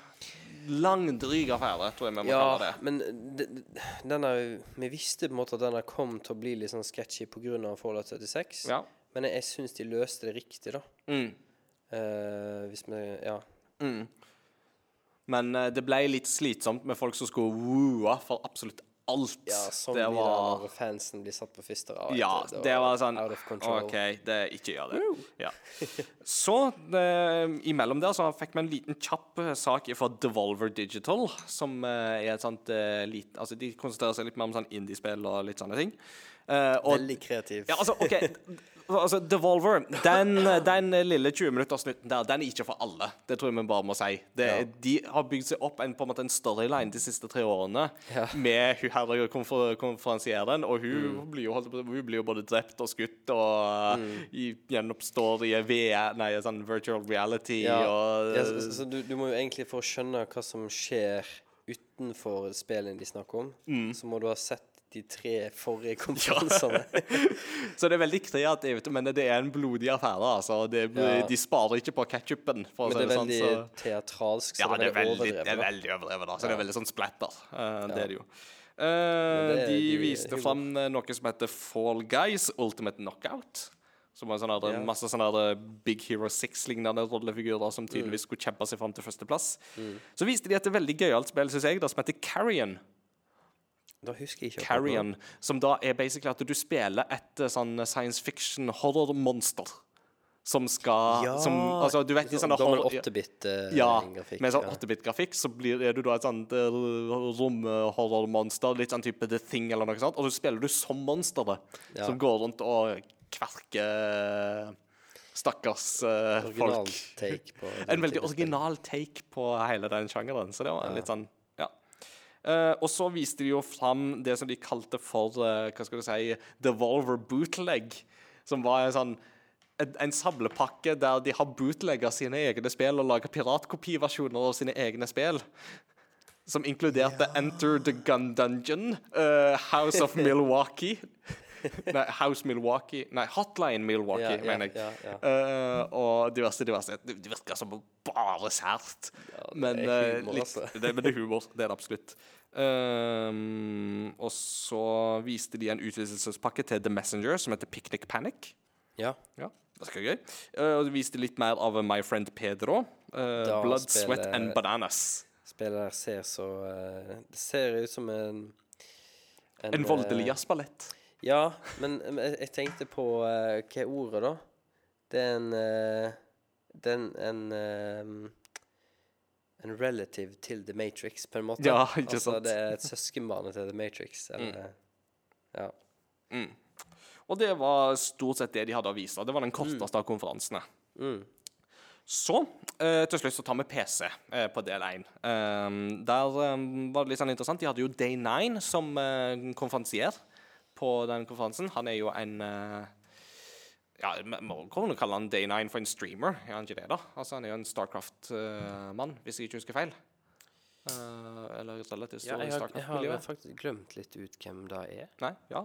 langdryg affære, tror jeg vi må Ja, kalle det. men d- d- denne Vi visste på en måte at denne kom til å bli litt sånn sketchy pga. Fallout 76. Ja. Men jeg, jeg syns de løste det riktig, da. Mm. Uh, hvis vi Ja. Mm. Men uh, det ble litt slitsomt med folk som skulle wooe for absolutt alt. Ja, sånn det var når fansen blir satt på fister. rad. Ja, det du. det var sånn. OK, det, ikke gjør det. Ja. Så det, imellom der så fikk vi en liten kjapp eh, sak fra Devolver Digital, som eh, er et sånt uh, lite Altså, de konsentrerer seg litt mer om sånn indiespill og litt sånne ting. Eh, og Veldig kreativ. ja, altså, OK. Altså, Devolver, den, den lille 20-minuttersnutten der, den er ikke for alle. Det tror jeg vi bare må si. Det, Ja. De har bygd seg opp en, på en måte en storyline de siste tre årene Ja. med hun herre konfer konferansieren, og hun, Mm. blir jo, hun blir jo både drept og skutt og Mm. i, gjenoppstår i VR, nei, sånn virtual reality Ja, og ja, så, så du, du må jo egentlig for å skjønne hva som skjer utenfor spillene de snakker om, Mm. så må du ha sett de tre forrige konferansene. Så det er veldig kreativt, men det er en blodig affære. altså. Det, Ja. De sparer ikke på ketsjupen, Men det er sånn. veldig Så. teatralsk, så Ja, det er veldig det er overdrevet. veldig overdrevet, da. Så det er veldig sånn splatter. Eh, Det er det jo. Uh, det er de de- viste humor. fram eh, noe som heter Fall Guys Ultimate Knockout. Som var sånne, der- yeah. masse sånne der Big Hero 6-lignende rollefigurer som Mm. tydeligvis skulle kjempe seg fram til førsteplass. Så viste de et veldig gøyalt spill, syns jeg, da, som heter Carrion. Da husker jeg ikke. Carrion, som da er basically at du spiller et eh, sånn science fiction horror-monster. Som skal Ja, som, altså, du vet, de sånn sånne gammel horror- 8-bit-grafikk. ja, med sånn ja. 8-bit-grafikk så blir, er du da et sånt romhorrormonster, litt sånn type The Thing eller noe sånt, og så spiller du som monsteret, Ja. som går rundt og kverker stakkars uh, folk. take på En veldig original take på hele den sjangeren, så det var litt sånn, ja. Eh, og så viste de jo fram det som de kalte for, uh, hva skal du si, Devolver Bootleg, som var en sånn en, en samlepakke der de har bootlegga sine egne spill og laga piratkopiversjoner av sine egne spill. Som inkluderte Enter the Gun Dungeon, uh, House of Milwaukee Nei, House Milwaukee Nei, Hotline Milwaukee, Ja, mener jeg. ja, ja. uh, og diverse, diverse. Det det virker som bare sært. men, er eh, humor, litt, altså. det, men det er humor. Det er det absolutt. Um, og så viste de en utvidelsespakke til The Messenger som heter Picnic Panic. Ja. Ja, det skal gøy. Uh, og de viste litt mer av My Friend Pedro. Uh, Da Blood, spiller- Sweat and Bananas. Spillet ser så uh, Det ser ut som en En en voldelig jazzballett. Ja, men jeg, jeg tenkte på uh, Hva er ordet, da? Det er en uh, Det er en en, eh, en relative til The Matrix, på en måte. Ja, ikke altså, sant? Det er et søskenbarn til The Matrix. Eller, Ja. Og det var stort sett det de hadde å vise. Det var den korteste av konferansene. Mm. Så eh, til slutt så tar vi PC eh, på del 1. der um, var det litt sånn interessant. De hadde jo Day 9 som eh, konferansier på den konferansen. Han er jo en eh, Ja, må kunne kalle han Day 9 for en streamer, er han ikke det, da? Altså, Han er jo en Starcraft-mann, hvis jeg ikke husker feil. Uh, eller relativt ja stor i jeg, har, jeg har Starcraft-miljøet. faktisk glemt litt ut hvem det er. Nei, ja.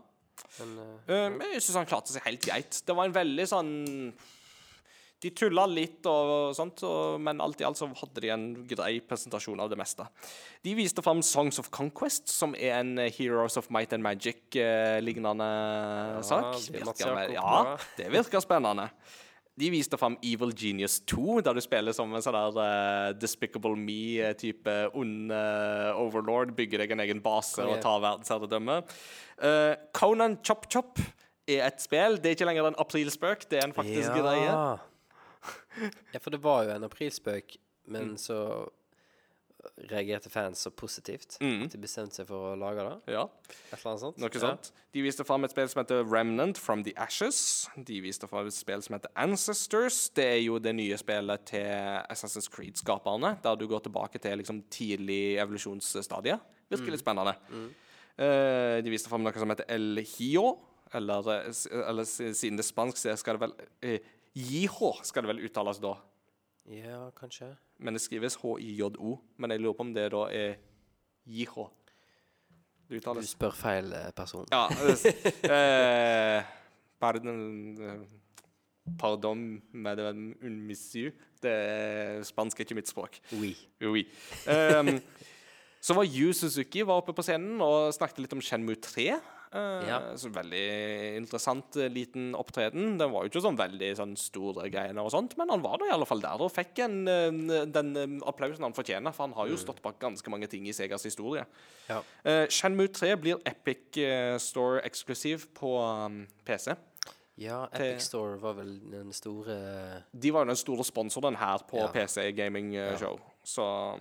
Men uh, uh, jeg syns han klarte seg helt greit. Det var en veldig sånn De tulla litt og sånt, men alt i alt så hadde de en grei presentasjon av det meste. De viste fram Songs of Conquest, som er en eh, Heroes of Might and Magic-lignende sak. det er Virker vel- ja, det virker spennende. De viste fram Evil Genius 2, der du spiller som en sånn der uh, Despicable Me-type ond uh, overlord. Bygger deg en egen base og tar verdensherredømme. Uh, Conan Chop Chop er et spill. Det er ikke lenger en aprilspøk, det er en faktisk greie. ja, for det var jo en aprilspøk, men Mm. så reagerte fans så positivt at de bestemte seg for å lage det. Ja, Et eller annet sånt. noe Ja. sånt. De viste fram et spill som heter Remnant from the Ashes. De viste fram et spill som heter Ancestors. Det er jo det nye spillet til Assassin's Creed-skaperne, der du går tilbake til liksom tidlig evolusjonsstadie. Virker litt spennende. Eh, de viste fram noe som heter El Hio, eller, eh, eller siden det er spansk, så skal det vel eh, Jiho skal det vel uttales da. Ja, kanskje. Men det skrives H-I-J-O. Men jeg lurer på om det da er Jiho. Det Du spør feil eh, person. Ja. eh, pardon eh, Pardon, madame un monsieur. Det er spansk er ikke mitt språk. Oui. Oui. Um, så var Yu Suzuki var oppe på scenen og snakket litt om Shenmue 3. Eh, Ja. Så veldig interessant eh, liten opptreden. Den var jo ikke sånn veldig sånn store greiene og sånt, men han var da i alle fall der og fikk en, eh, den applausen han fortjener, for han har jo stått bak ganske mange ting i Segas historie. Ja. Uh, Shenmue 3 blir Epic Store eksklusiv på um, PC. ja, Epic Store var vel den store De var jo den store sponsoren her på Ja. PC Gaming Show, så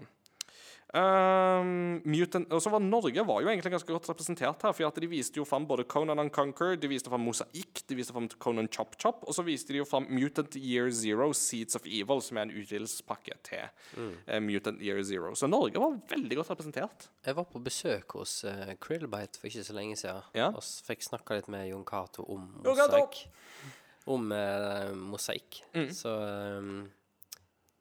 um, Mutant, Og så var Norge var jo egentlig ganske godt representert her, for at de viste jo fram både Conan Unconquer, de viste fram Mosaikk, de viste fram Conan Chop Chop, og så viste de jo fram Mutant Year Zero Seeds of Evil, som er en utvidelsespakke til eh, Mutant Year Zero. Så Norge var veldig godt representert. Jeg var på besøk hos uh, Krillbite for ikke så lenge siden. Ja. Og fikk snakka litt med Jon Cato om mosaikk. Om uh, mosaikk. Mm. Så um,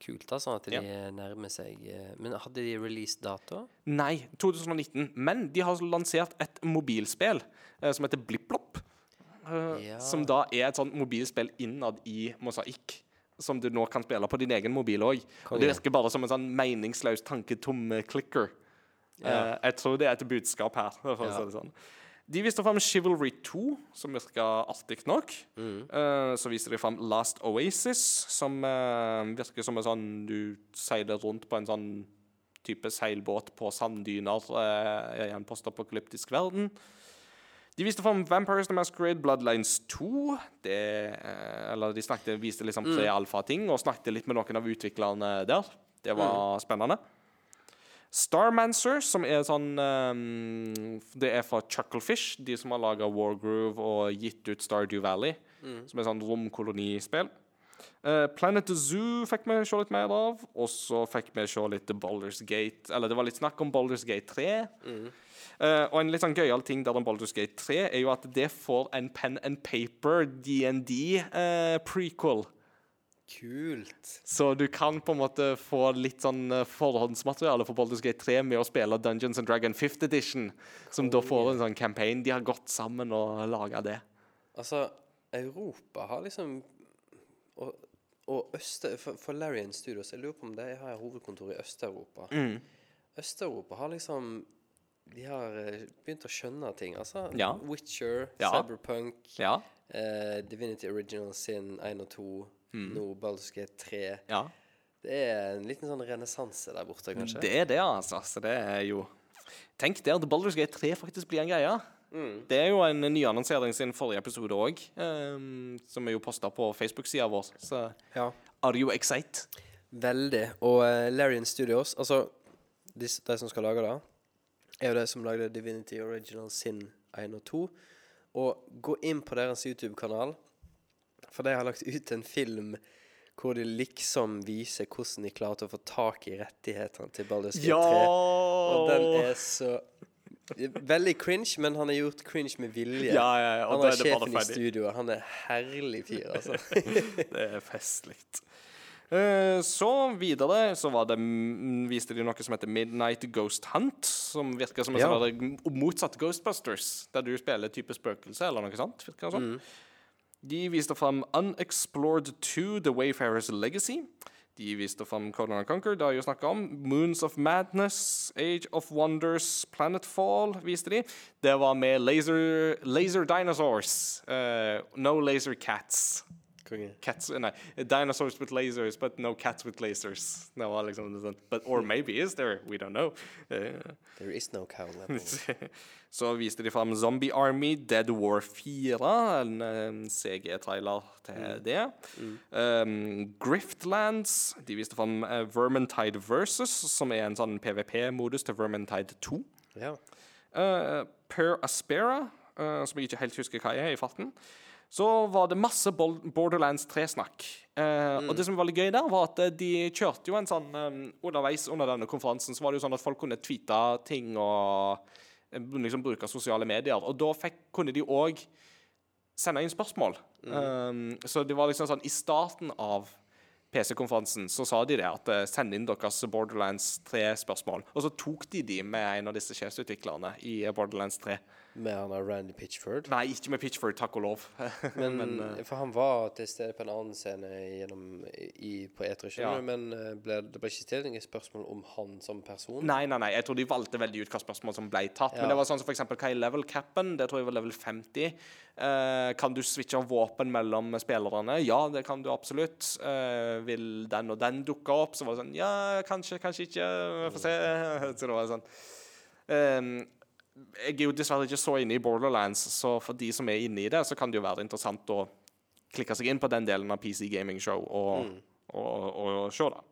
kult, da, sånn at de Ja. nærmer seg eh, Men hadde de release-dato? Nei, 2019. Men de har lansert et mobilspill eh, som heter BlippLopp. eh, Ja. Som da er et sånt mobilspill innad i Mosaikk. Som du nå kan spille på din egen mobil òg. Og det virker bare som en sånn meningsløs tanketom clicker. clicker. Eh, jeg tror det er et budskap her. For å Ja. si det sånn. De viste fram Chivalry 2, som virka artig nok. Mm. Uh, så viste de fram Last Oasis, som uh, virker som en sånn Du seiler rundt på en sånn type seilbåt på sanddyner uh, i en postapokalyptisk verden. De viste fram Vampires The Masquerade Bloodlines 2. Det, eller de snakket, viste liksom tre alfa-ting og snakket litt med noen av utviklerne der. Det var spennende. Starmancer, som er sånn um, Det er fra Chucklefish, de som har laga Wargroove og gitt ut Stardew Valley, som er sånn romkolonispill. Uh, Planet Zoo fikk vi se litt mer av, og så fikk vi se litt Boulders Gate Eller det var litt snakk om Boulders Gate 3. Eh, og en litt sånn gøyal ting der om Boulders Gate 3 er jo at det får en pen and paper DND-prequel. prequel. Kult. Så du kan på en måte få litt sånn eh, forhåndsmateriale for Baldur's Gate 3 med å spille Dungeons and Dragon 5th Edition, som da får en sånn campaign. De har gått sammen og laga det. Altså, Europa har liksom Og, og Øst... For, for Larian Studios Jeg lurer på om de har hovedkontor i Øst-Europa. Mm. Øst-Europa har liksom De har eh, begynt å skjønne ting. Altså Ja. Witcher, Ja. Cyberpunk, Ja. eh, Divinity Original Sin 1 og 2, Mm. Nordbalske Baldur's Gate 3. ja. Det er en liten sånn renessanse der borte, kanskje. Det er det, altså. Så det er jo Tenk det at Baldur's Gate 3 faktisk blir en greie. Det er jo en nyannonsering sin forrige episode òg, som er jo posta på Facebook-sida vår. Så Ja. are you excited? Veldig. Og uh, Larian Studios, altså de, de som skal lage det, er jo de som lagde Divinity Original Sin 1 og 2. Og gå inn på deres YouTube-kanal, for de har lagt ut en film hvor de liksom viser hvordan de klarte å få tak i rettighetene til Baldur's Gate 3. Og den er så Veldig cringe, men han har gjort cringe med vilje. Ja, ja, ja, han er er sjefen i studioet. Han er herlig fyr, altså. Det er festlig. Eh, så videre så var det, mm, viste de noe som heter Midnight Ghost Hunt. Som virker som en Ja. sånn motsatt Ghostbusters, der du spiller type spøkelse eller noe sånt. Virker det sånn. De viste fram Unexplored 2 The Wayfarer's Legacy. De viste fram Conan Conquer, det har jeg jo snakket om. Moons of Madness, Age of Wonders, Planetfall viste de. Det var med laser, laser dinosaurs. Uh, no laser cats. Konge. Cats, nei, dinosaurs with lasers, but no cats with lasers. Det var liksom sånt. But, or maybe is there, we don't know. Uh, There is no cow level. så viste de fram Zombie Army Dead War 4, en, eh, CG-trailer til det. Um, Griftlands, de viste fram uh, Vermintide Versus, som er en sånn PVP-modus til Vermintide 2. Ja. Uh, per Aspera, som jeg ikke helt husker hva er i farten. Så var det masse Borderlands 3-snakk. Eh, Og det som var veldig gøy der, var at eh, de kjørte jo en sånn eh, Underveis under denne konferansen så var det jo sånn at folk kunne tweete ting og liksom bruke sosiale medier. Og da fikk, kunne de òg sende inn spørsmål. Um, så det var liksom sånn I starten av PC-konferansen så sa de det at send inn deres Borderlands 3-spørsmål. Og så tok de de med en av disse sjefsutviklerne i Borderlands 3. Med han av Randy Pitchford. Nei, ikke med Pitchford, takk og lov. Men, Men, eh, For han var til stede på en annen scene gjennom, i, på E3, skjønner Ja. men eh, ble, det ble ikke stilt noen spørsmål om han som person? Nei, nei, nei. Jeg tror de valgte veldig ut hva spørsmål som ble tatt. Ja. Men det var sånn som for eksempel, hva er level capen? Det tror jeg var level 50. Uh, kan du switche våpen mellom spillerne? Ja, det kan du absolutt. Uh, vil den og den dukke opp? Så var det sånn Ja, kanskje, kanskje ikke. Vi får se. Så det var sånn Ehm, Jeg er jo dessverre ikke så inne i Borderlands, så for de som er inne i det, så kan det jo være interessant å klikke seg inn på den delen av PC Gaming Show og, og, og, og se det.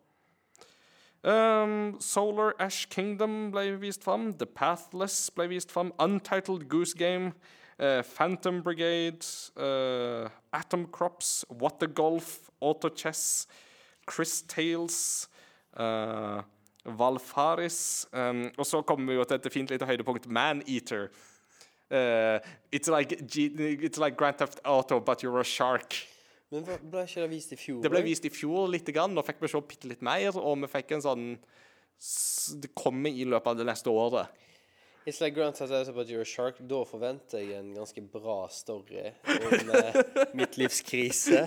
Um, Solar Ash Kingdom ble vist fram. The Pathless ble vist fram. Untitled Goose Game. Uh, Phantom Brigade. Uh, Atom Crops. What the Golf. Auto Chess. Chris Tales. eh, Valfaris. Um, og så kommer vi jo til et fint lite høydepunkt. Maneater. Uh, it's, like it's like Grand Theft Auto, but you're a shark. Men ble ikke det vist i fjor? Det ble vist i fjor litt, grann, og fikk vi se bitte litt mer. Og vi fikk en sånn Det kommer i løpet av det neste året. It's like Grant has Auto about you're a shark. Da forventer jeg en ganske bra story om uh, mitt livs krise.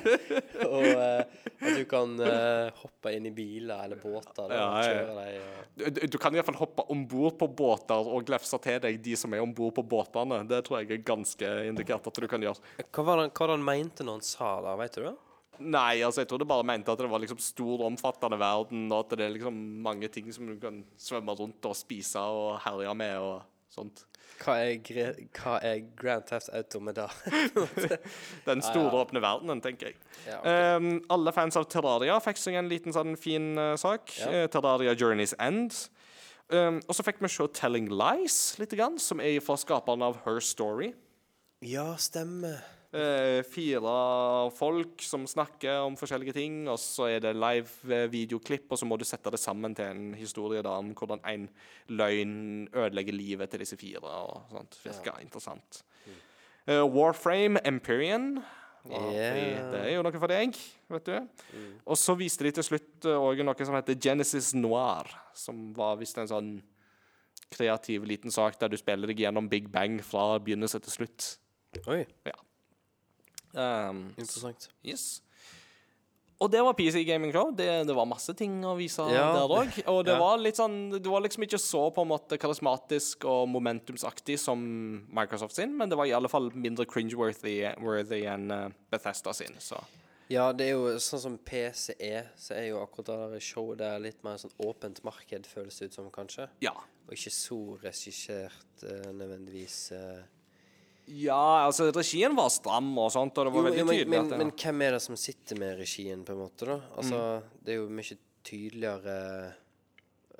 Og uh, at du kan uh, hoppe inn i biler eller båter eller Ja, ja. kjøre deg. Og... Du, du kan iallfall hoppe om bord på båter og glefse til deg de som er om bord på båtene. Det tror jeg er ganske indikert at du kan gjøre. Hva var det han mente når han sa det, vet du det? Nei, altså jeg tror det bare mente at det var liksom stor, omfattende verden, og at det er liksom mange ting som du kan svømme rundt og spise og herje med og sånt. Hva er, hva er Grand Theft Auto med det? Den store, åpne verdenen, tenker jeg. Ja, Um, alle fans av Terraria fikk seg en liten sånn fin uh, sak. Ja. Eh, Terraria Journey's End. Um, og så fikk vi se Telling Lies, litt grann, som er fra skaperen av Her Story. ja, stemmer. Eh, fire folk som snakker om forskjellige ting, og så er det live eh, videoklipp, og så må du sette det sammen til en historie da, om hvordan en løgn ødelegger livet til disse fire. og sånt. Virker interessant. Eh, Warframe Empyrean. Yeah. Det er jo noe for deg, vet du. Og så viste de til slutt òg noe som heter Genesis Noir, som var visst en sånn kreativ liten sak der du spiller deg gjennom Big Bang fra begynnelse til slutt. Oi, Um, interessant. Yes. Og det var PC Gaming Show. Det, det var masse ting å vise Ja, der òg. Og det ja. var litt sånn Det var liksom ikke så på en måte karismatisk og momentumsaktig som Microsoft sin, men det var i alle fall mindre cringeworthy worthy enn eh, Bethesda sin, så Ja, det er jo sånn som PC er, så er jo akkurat det showet der litt mer sånn åpent marked, føles det ut som, kanskje. ja. Og ikke så regissert uh, nødvendigvis. eh. Ja, altså, regien var stram og sånt, og det var Jo, veldig jo, men, tydelig men, det, men hvem er det som sitter med regien, på en måte, da? Altså, det er jo mye tydeligere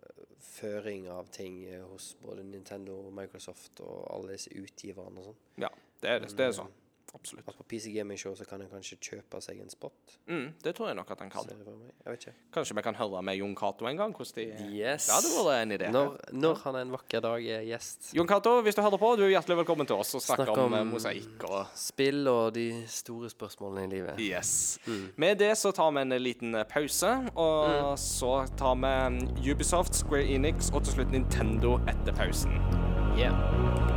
eh, føring av ting eh, hos både Nintendo, Microsoft og alle disse utgiverne og sånn. Ja, det er, det, det er sånn. Absolutt. At på PC Gaming Show så kan en kanskje kjøpe seg en spot. Mm, det tror jeg nok at han kan. Kanskje vi kan høre med Jon Cato en gang? De Yes. Det hadde vært en idé. Når, når han en vakker dag er gjest. Jon Cato, hvis du hører på, du er hjertelig velkommen til oss og snakke Snakk om, om- eh, mosaikk og Spill og de store spørsmålene i livet. Yes. Med det så tar vi en liten eh, pause, og så tar vi mm, Ubisoft, Square Enix og til slutt Nintendo etter pausen. Yeah.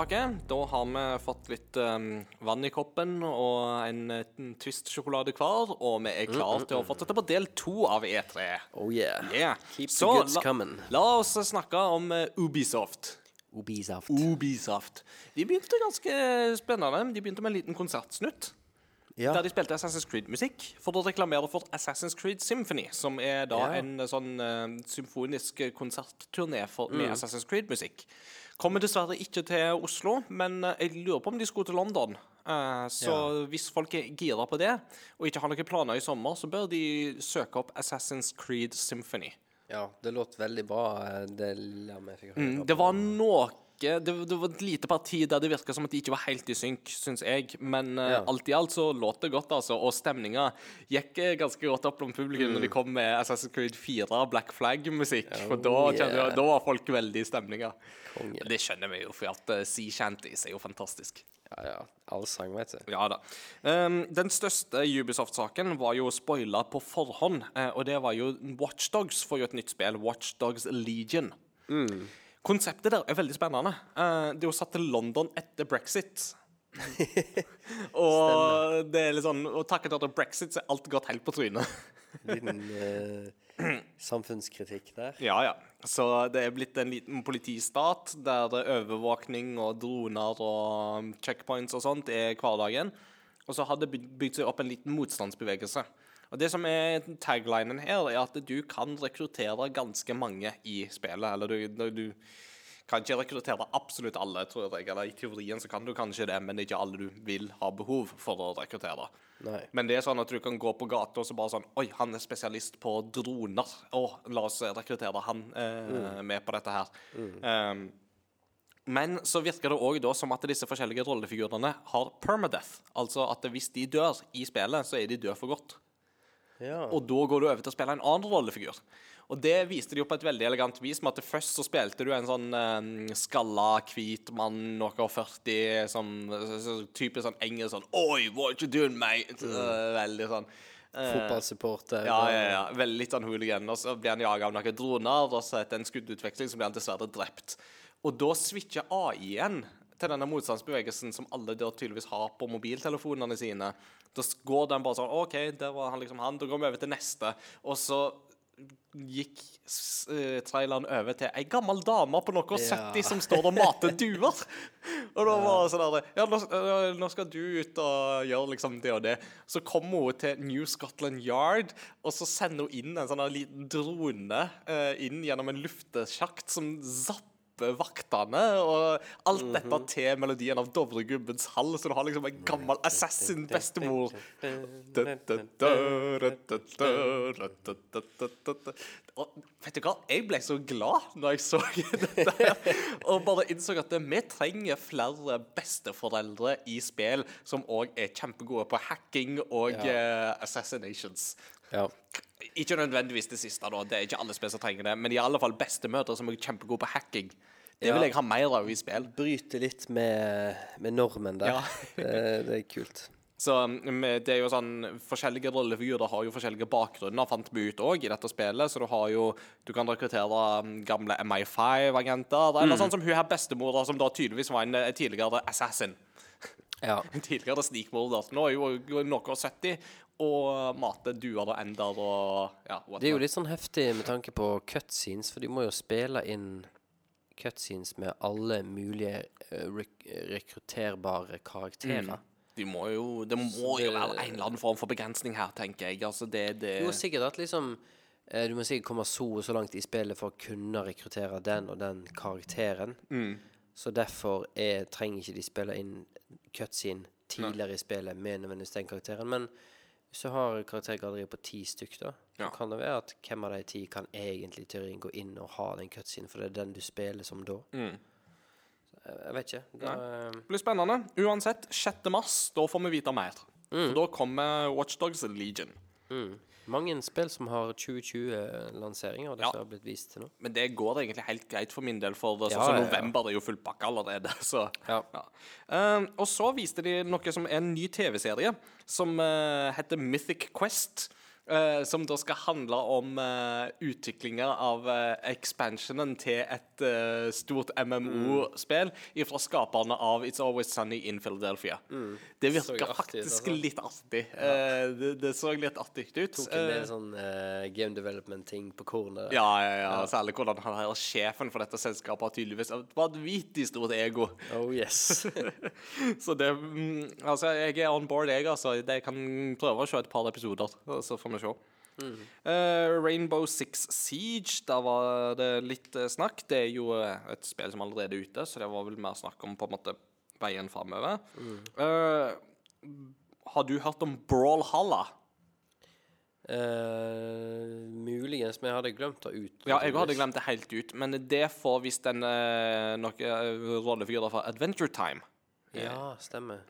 Tilbake. Da har vi fått litt um, vann i koppen og en, en Twist-sjokolade hver, og vi er klare til å fortsette på del to av E3. Oh yeah. Yeah. Keep the goods la, coming. la oss snakke om uh, Ubisoft. Ubisoft. Ubisoft. De begynte ganske spennende. De begynte med en liten konsertsnutt. Ja. Der de spilte Assassin's Creed-musikk for å reklamere for Assassin's Creed Symphony, som er da Ja. en eh, sånn uh, symfonisk konsertturné for, Mm. med Assassin's Creed-musikk. Kommer dessverre ikke til Oslo, men eh, jeg lurer på om de skulle til London. Så så hvis folk er gira på det, og ikke har noen planer i sommer, så bør de søke opp Assassin's Creed Symphony. Ja, det låt veldig bra, eh, det lille fikk høre. Mm, det var noe det, det var et lite parti der det virka som at de ikke var helt i synk, syns jeg. Men eh, Ja. alt i alt så låt det godt, altså. Og stemninga gikk eh, ganske godt opp blant publikum når de kom med Assassin's Creed 4 Black Flag-musikk. For da, Oh, yeah. jeg, da var folk veldig i stemninga. Det skjønner vi jo, for at uh, Sea Shanties er jo fantastisk. Ja, ja. Allsang, vet du. Ja da. Um, den største Ubisoft-saken var jo spoila på forhånd, og det var jo Watchdogs får jo et nytt spill, Watchdogs Legion. Konseptet der er veldig spennende. Eh, det er jo satt til London etter brexit. og det er litt sånn Og takket være brexit så er alt gått helt på trynet. Liten uh, samfunnskritikk der. ja, ja. Så det er blitt en liten politistat der det er overvåkning og droner og checkpoints og sånt er hverdagen. Og så har det bygd seg opp en liten motstandsbevegelse. Og det som er taglinen her, er at du kan rekruttere ganske mange i spillet. Eller du, du, kan ikke rekruttere absolutt alle, tror jeg. Eller i teorien så kan du kanskje det, men det er ikke alle du vil ha behov for å rekruttere. Nei. Men det er sånn at du kan gå på gata og så bare sånn Oi, han er spesialist på droner. Å, la oss rekruttere han eh, med på dette her. Um, men så virker det òg som at disse forskjellige rollefigurene har permadeath. Altså at hvis de dør i spillet, så er de døde for godt. Ja. Og da går du over til å spille en annen rollefigur. Og det viste de jo på et veldig elegant vis, med at først så spilte du en sånn eh, skalla, hvit mann, noe og 40, som så, så, typisk sånn engelsk sånn Oi, what you doing, mate? Mm. veldig sånn eh, Fotballsupporter. ja, ja, ja. Veldig litt sånn hooligan. Og så blir han jaga av noen droner, og så etter en skuddutveksling så blir han dessverre drept. Og da switcher AI-en til denne motstandsbevegelsen som alle der tydeligvis har på mobiltelefonene sine. Da går den bare sånn OK, der var han liksom han. Da går vi over til neste. Og så gikk eh, traileren over til ei gammel dame på noe Ja. 70 som står og mater duer. Og da var det sånn der Ja, nå, øh, nå skal du ut og gjøre liksom det og det. Så kommer hun til New Scotland Yard, og så sender hun inn en sånn liten drone uh, inn gjennom en luftesjakt som zapper vaktene, og alt dette til melodien av Dovregubbens hall, så du har liksom en gammel assassin-bestemor. Og vet du hva, jeg ble så glad når jeg så dette og bare innså at vi trenger flere besteforeldre i spill som òg er kjempegode på hacking og eh, assassinations. Ja. Ikke nødvendigvis det siste, da. Det er ikke alle spill som trenger det. Men i alle fall bestemøter som er kjempegode på hacking. Det vil jeg ha mer av i spill. Bryte litt med, med normen der. Det, det er kult. Så mm, det er jo sånn Forskjellige rollefigurer har jo forskjellige bakgrunner, fant vi ut òg i dette spillet. Så du har jo Du kan rekruttere mm, gamle MI5-agenter. Eller sånn som hun her bestemora, som da tydeligvis var en eh, tidligere assassin. Ja. En tidligere snikmorder. Nå er jo noe og 70 og mate duer og ender og ja, Det er jo litt sånn heftig med tanke på cutscenes, for de må jo spille inn cutscenes med alle mulige eh, rek rekrutterbare karakterer. De må jo, det må jo være en eller annen form for begrensning her, tenker jeg. Altså, det, det må sikkert at liksom eh, Du må sikkert komme så og så langt i spillet for å kunne rekruttere den og den karakteren. Så derfor er, trenger ikke de spille inn cutscene tidligere i spillet med nødvendigvis den karakteren. Men hvis du har karaktergalleri på ti stykk, da, så Ja. kan det være at hvem av de ti kan egentlig teorien gå inn og ha den cutscene, for det er den du spiller som da. Mm. Så jeg, vet ikke. Da, eh, Det blir spennende. Uansett, 6. mars, da får vi vite mer. For da kommer Watchdogs Legion. Mm. Mange spill som har 2020-lanseringer, og dette Ja. har blitt vist til nå. Men det går egentlig helt greit for min del, for det, Ja, så, så november ja. er jo fullpakka allerede. Så, Ja. Um, og så viste de noe som er en ny TV-serie, som uh, heter Mythic Quest. Eh, som da skal handle om uh, utviklinga av uh, expansionen til et uh, stort MMO-spill fra skaperne av It's Always Sunny in Philadelphia. Det virker virka artig faktisk altså. litt artig. Eh, det, det så litt artig ut. Tok en Eh, del sånn eh, game development-ting på kornet. ja, ja, ja. Særlig hvordan han her sjefen for dette selskapet har tydeligvis vanvittig stort ego. Oh yes. Så det mm, Altså, jeg er on board, jeg, altså. Jeg kan prøve å se et par episoder, så får vi se. Eh, Rainbow Six Siege, der var det litt uh, snakk. Det er jo uh, et spill som allerede er ute, så det var vel mer snakk om på en måte veien framover. har du hørt om Brawlhalla? Uh, muligens, men jeg hadde glemt det ut. Ja, jeg hadde glemt det helt ut, men det får visst en uh, noen rollefigurer fra Adventure Time. Ja, stemmer.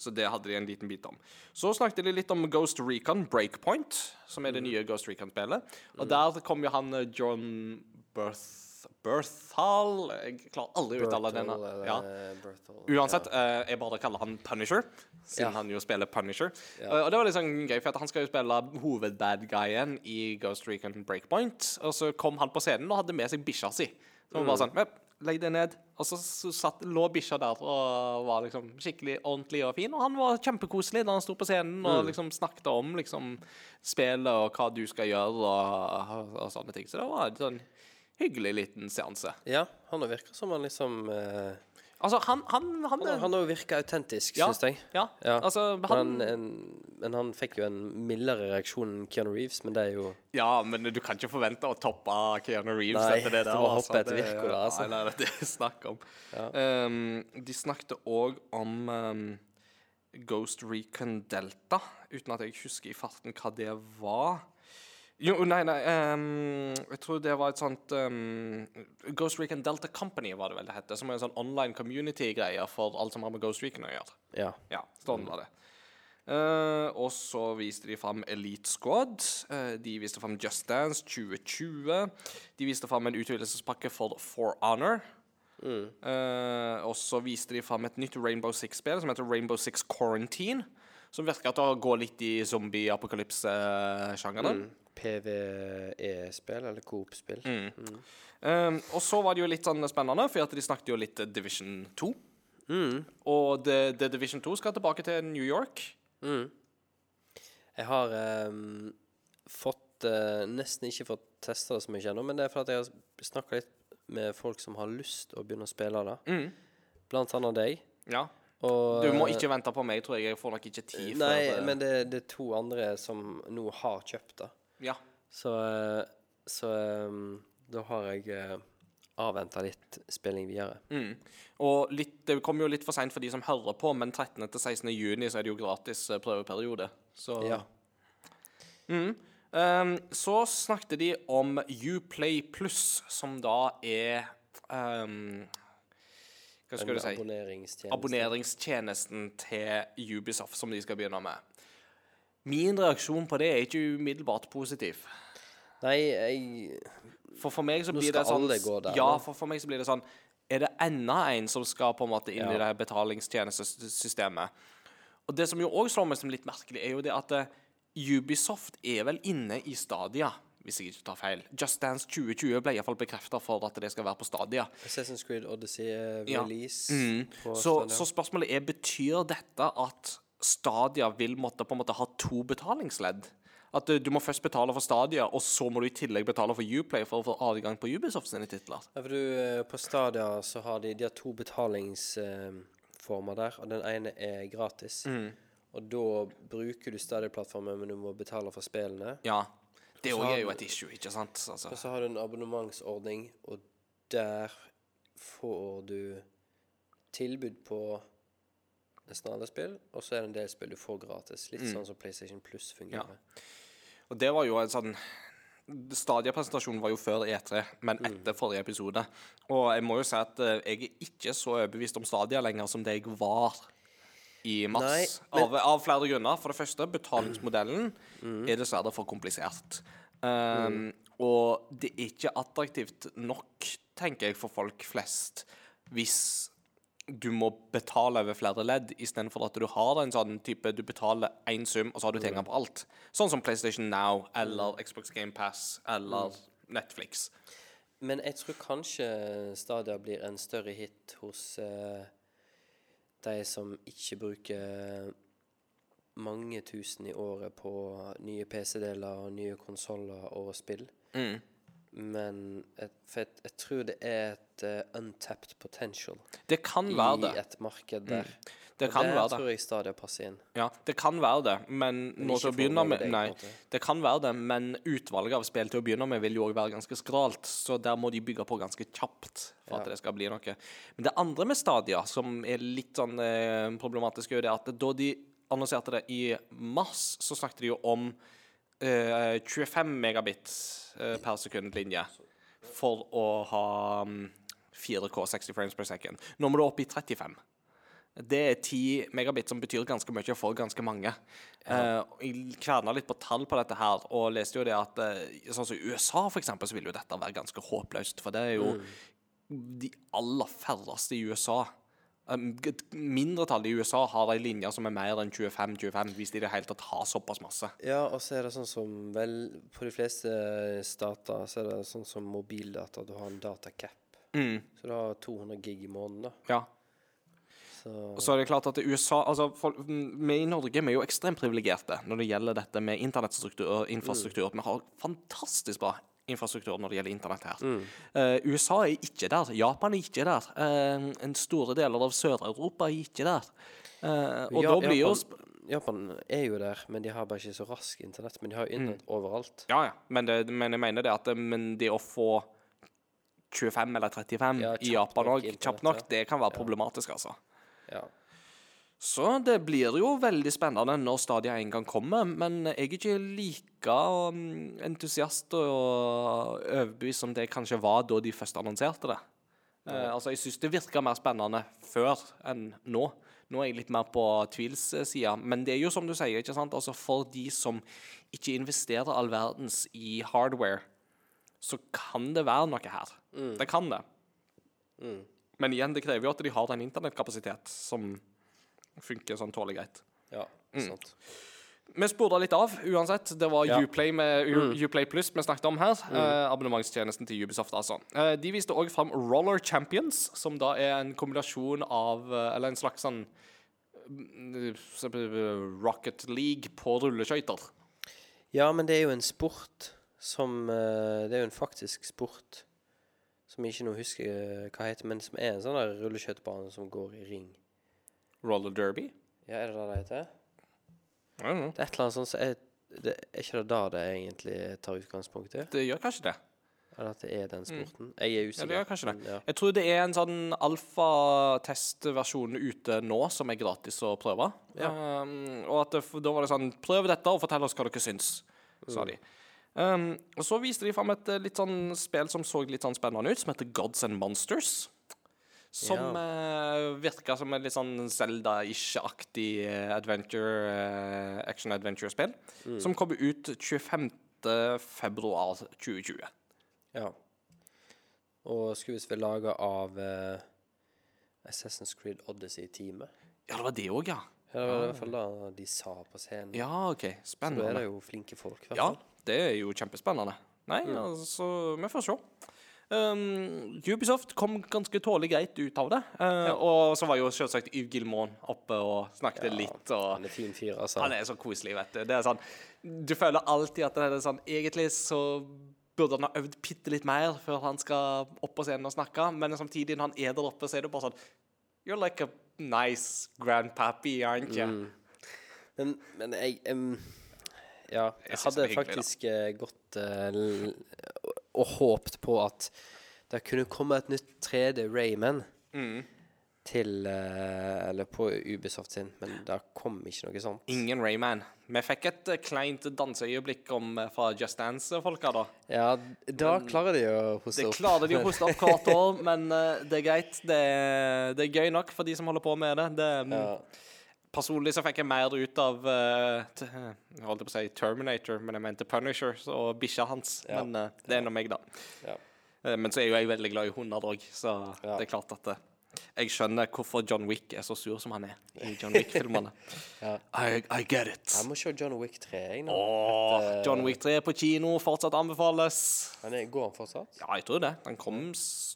Så det hadde de en liten bit om. Så snakket de litt om Ghost Recon Breakpoint, som er det nye Ghost Recon-spillet. Og der kom jo han eh, John Berth... Berthal Jeg klarer aldri å uttale denne. Berthel, Ja. Uansett, eh, jeg bare kaller han Punisher, siden Ja. han jo spiller Punisher. Ja. Eh, og det var litt sånn gøy, for han skal jo spille hovedbad-guyen i Ghost Recon Breakpoint. Og så kom han på scenen og hadde med seg bikkja si. Så han bare sånn «Jep, Legg deg ned. Og så så satt, lå bikkja der og var liksom skikkelig ordentlig og fin. Og han var kjempekoselig da han sto på scenen og liksom snakket om liksom spillet og hva du skal gjøre og, og sånne ting. Så det var en sånn hyggelig liten seanse. Ja, han virker som han liksom eh, Altså, han Han, han, Han, han òg virka autentisk, Ja. syns jeg. Ja. Ja. Altså, Men han men, en, men han fikk jo en mildere reaksjon enn Keanu Reeves, men det er jo Ja, men du kan ikke forvente å toppe Keanu Reeves Nei, etter det der. det var altså. hoppe etter Det- altså. Nei, nei, det er snakk om. Ja. Um, de snakket òg om um, Ghost Recon Delta, uten at jeg husker i farten hva det var. Jo, nei, nei um, Jeg tror det var et sånt um, Ghost Recon Delta Company var det vel det hette. Som er en sånn online community-greie for alt som har med Ghost Recon å gjøre. Ja. Ja, sånn var det. Uh, og så viste de fram Elite Squad. Uh, de viste fram Just Dance 2020. De viste fram en utvidelsespakke for For Honor. Eh, og så viste de fram et nytt Rainbow Six-spill som heter Rainbow Six Quarantine. Som virker til å gå litt i zombie-apokalypse-sjangeren. PVE-spill, eller Coop-spill. Um, og så var det jo litt sånn spennende, for de snakket jo litt Division 2. Og The, The Division 2 skal tilbake til New York. Jeg har um, fått uh, nesten ikke fått testa det så mye ennå, men det er fordi jeg har snakka litt med folk som har lyst å begynne å spille det. Blant annet deg. Ja. Og, Du må ikke vente på meg, tror jeg. Jeg får nok ikke tid Nei, før eh, men det, det er to andre som nå har kjøpt det. Ja. Så, eh, så ehm, da har jeg uh, avventa litt spilling videre. Mm. Og litt, det kommer jo litt for seint for de som hører på, men 13. til 16. juni så er det jo gratis eh, prøveperiode. Så Ja. Um, så snakket de om Uplay Plus, som da er um, Hva skal du si? Abonneringstjenesten. Abonneringstjenesten til Ubisoft som de skal begynne med. Min reaksjon på det er ikke umiddelbart positiv. Nei, jeg For for meg så blir det sånn der, Ja, for for meg så blir det sånn Er det enda en som skal på en måte inn i det her betalingstjenestesystemet? Og det som jo òg slår meg som litt merkelig, er jo det at eh, Ubisoft er vel inne i Stadia, hvis jeg ikke tar feil. Just Dance 2020 ble iallfall bekrefta for at det skal være på Stadia. Assassin's Creed Odyssey release Ja. release på Så, så spørsmålet er betyr dette at Stadia vil måtte på en måte ha to betalingsledd? At eh, du må først betale for Stadia, og så må du i tillegg betale for Uplay for å få adgang på Ubisoft sine titler. Ja, for du, eh, på Stadia så har de, de har to betalingsformer der, og den ene er gratis. Mm. Og da bruker du Stadia-plattformen, men du må betale for spillene. Ja. Det òg er jo et issue, ikke sant? Altså. Og så har du en abonnementsordning, og der får du tilbud på nesten alle spill, og så er det en del spill du får gratis. Mm. Litt sånn som PlayStation Plus fungerer. Og det var jo en sånn Stadia-presentasjonen var jo før E3, men etter forrige episode. Og jeg må jo si at eh, jeg er ikke så overbevist om Stadia lenger som det jeg var i mars. Nei, men- av, av flere grunner. For det første, betalingsmodellen er dessverre for komplisert. Um, Og det er ikke attraktivt nok, tenker jeg, for folk flest hvis du må betale over flere ledd, istedenfor at du har en sånn type Du betaler én sum, og så har du tilgang på alt. Sånn som PlayStation Now eller Xbox Game Pass eller Netflix. Men jeg tror kanskje Stadia blir en større hit hos uh, de som ikke bruker mange tusen i året på nye PC-deler og nye konsoller og spill. Mm. Men jeg, jeg, jeg tror det er et uh, untapped potential Det kan i det. et marked der. Det Og kan være det. tror jeg stadig passer inn. Ja, det kan være det, men, å begynne med Nei, det kan være det, men utvalget av spill til å begynne med vil jo òg være ganske skralt, så der må de bygge på ganske kjapt for at det skal bli noe. Men det andre med Stadia, som er litt sånn eh, problematisk, er det at da de annonserte det i mars, så snakket de jo om eh, 25 megabit eh, per sekund-linje for å ha mm, 4K 60 frames per second. Nå må du opp i 35. Det er 10 megabit, som betyr ganske mye for ganske mange. Ja. Uh, jeg kverna litt på tall på dette her, og leste jo det at uh, sånn som i USA, for eksempel, så vil jo dette være ganske håpløst. For det er jo de aller færreste i USA. Um, et mindretall i USA har ei linje som er mer enn 25-25, hvis de i det hele tatt har såpass masse. Ja, og så er det sånn som vel På de fleste stater så er det sånn som mobildata. Du har en datacap. Mm, Så du har 200 gig i måneden, da. ja. Så så er det klart at USA altså folk, Vi i Norge vi er jo ekstremt privilegerte når det gjelder dette med internettstruktur og infrastruktur. Vi har fantastisk bra infrastruktur når det gjelder internett her. Mm. Uh, USA er ikke der. Japan er ikke der. Uh, en store deler av Sør-Europa er ikke der. Uh, og Ja, da blir jo Japan- er jo der, men de har bare ikke så rask internett. Men de har jo internett Mm. overalt. Ja, ja. Men, det, men jeg mener det at men det å få 25 eller 35 Ja, i Japan òg, kjapt nok, det kan være problematisk, altså. Ja. Så det blir jo veldig spennende når Stadia en gang kommer, men jeg er ikke like um, entusiast og overbevist som det kanskje var da de først annonserte det. Eh, altså, Jeg syns det virka mer spennende før enn nå. Nå er jeg litt mer på tvilssida, men det er jo som du sier, ikke sant? Altså, for de som ikke investerer all verdens i hardware, så kan det være noe her. Det kan det. Men igjen, det krever jo at de har en internettkapasitet som funker sånn tålelig greit. ja Mm. Vi spurte litt av, uansett. Det var Ja. Uplay med U Uplay Plus vi snakket om her. Eh, abonnementstjenesten til Ubisoft, altså. Eh, de viste òg fram Roller Champions, som da er en kombinasjon av eh, Eller en slags sånn mm, Rocket League på rulleskøyter. Ja, men det er jo en sport som eh, Det er jo en faktisk sport som jeg ikke nå husker eh, hva heter, men som er en sånn der rulleskøytebane som går i ring. Roller Derby. Ja, er det det det heter? Det er et eller annet sånt som er det, Er ikke det da det egentlig tar utgangspunkt i? Det gjør kanskje det. Eller at det er den sporten? Jeg er usikker. Ja, det gjør kanskje det. men Ja. Jeg tror det er en sånn alfatestversjon ute nå som er gratis å prøve. Um, og at det, da var det sånn Prøv dette og fortell oss hva dere syns, sa de. Um, og så viste de fram et eh, litt sånn spill som så litt sånn spennende ut, som heter Gods and Monsters. Som uh, virka som et litt sånn Zelda-ish-aktig eh, adventure, eh, action-adventure-spill. Som kommer ut 25. februar 2020. ja. Og skulle visst være laga av uh, Assassin's Creed Odyssey-teamet. Ja, det var det òg, ja. Ja, det var i hvert fall da de sa på scenen. Ja, OK. Så da er det jo flinke folk, i hvert Ja, det er jo kjempespennende. Nei, altså, vi får se. Um, Ubisoft kom ganske tålelig greit ut av det. Uh, Og så var jo selvsagt Yves Gilmon oppe og snakket litt. Og Han er fin fyr, altså. han er så koselig, vet du. Det er sånn, du føler alltid at det er sånn Egentlig så burde han ha øvd bitte litt mer før han skal opp på scenen og snakke, men samtidig, når han er der oppe, så er det bare sånn You're like a nice grandpappy, aren't you? Men, men jeg um, Ja, jeg, Jeg hadde hyggelig, faktisk eh, gått l- og, håpet håpt på at det kunne komme et nytt 3D Rayman Mm. til uh, Eller på Ubisoft sin, men det kom ikke noe sånt. Ingen Rayman. Vi fikk et eh, kleint danseøyeblikk om, eh, fra Just Dance-folka, da. Ja, da klarer de å hoste Det opp. klarer de å hoste opp hvert år, men uh, det er greit. Det det er gøy nok for de som holder på med det. det mm, Ja. Personlig så fikk jeg mer ut av uh, Jeg holdt på å si Terminator, men jeg mente Punisher og bikkja hans. Ja. Men uh, det er nå meg, da. Ja. Uh, men så er jo jeg veldig glad i hunder òg, så Ja. det er klart at jeg skjønner hvorfor John Wick er så sur som han er i John Wick-filmene. Ja. I, I get it. Jeg må se John Wick 3, jeg. Åh, John Wick 3 på kino, fortsatt anbefales. Er, går han fortsatt? Ja, jeg tror det. Den kom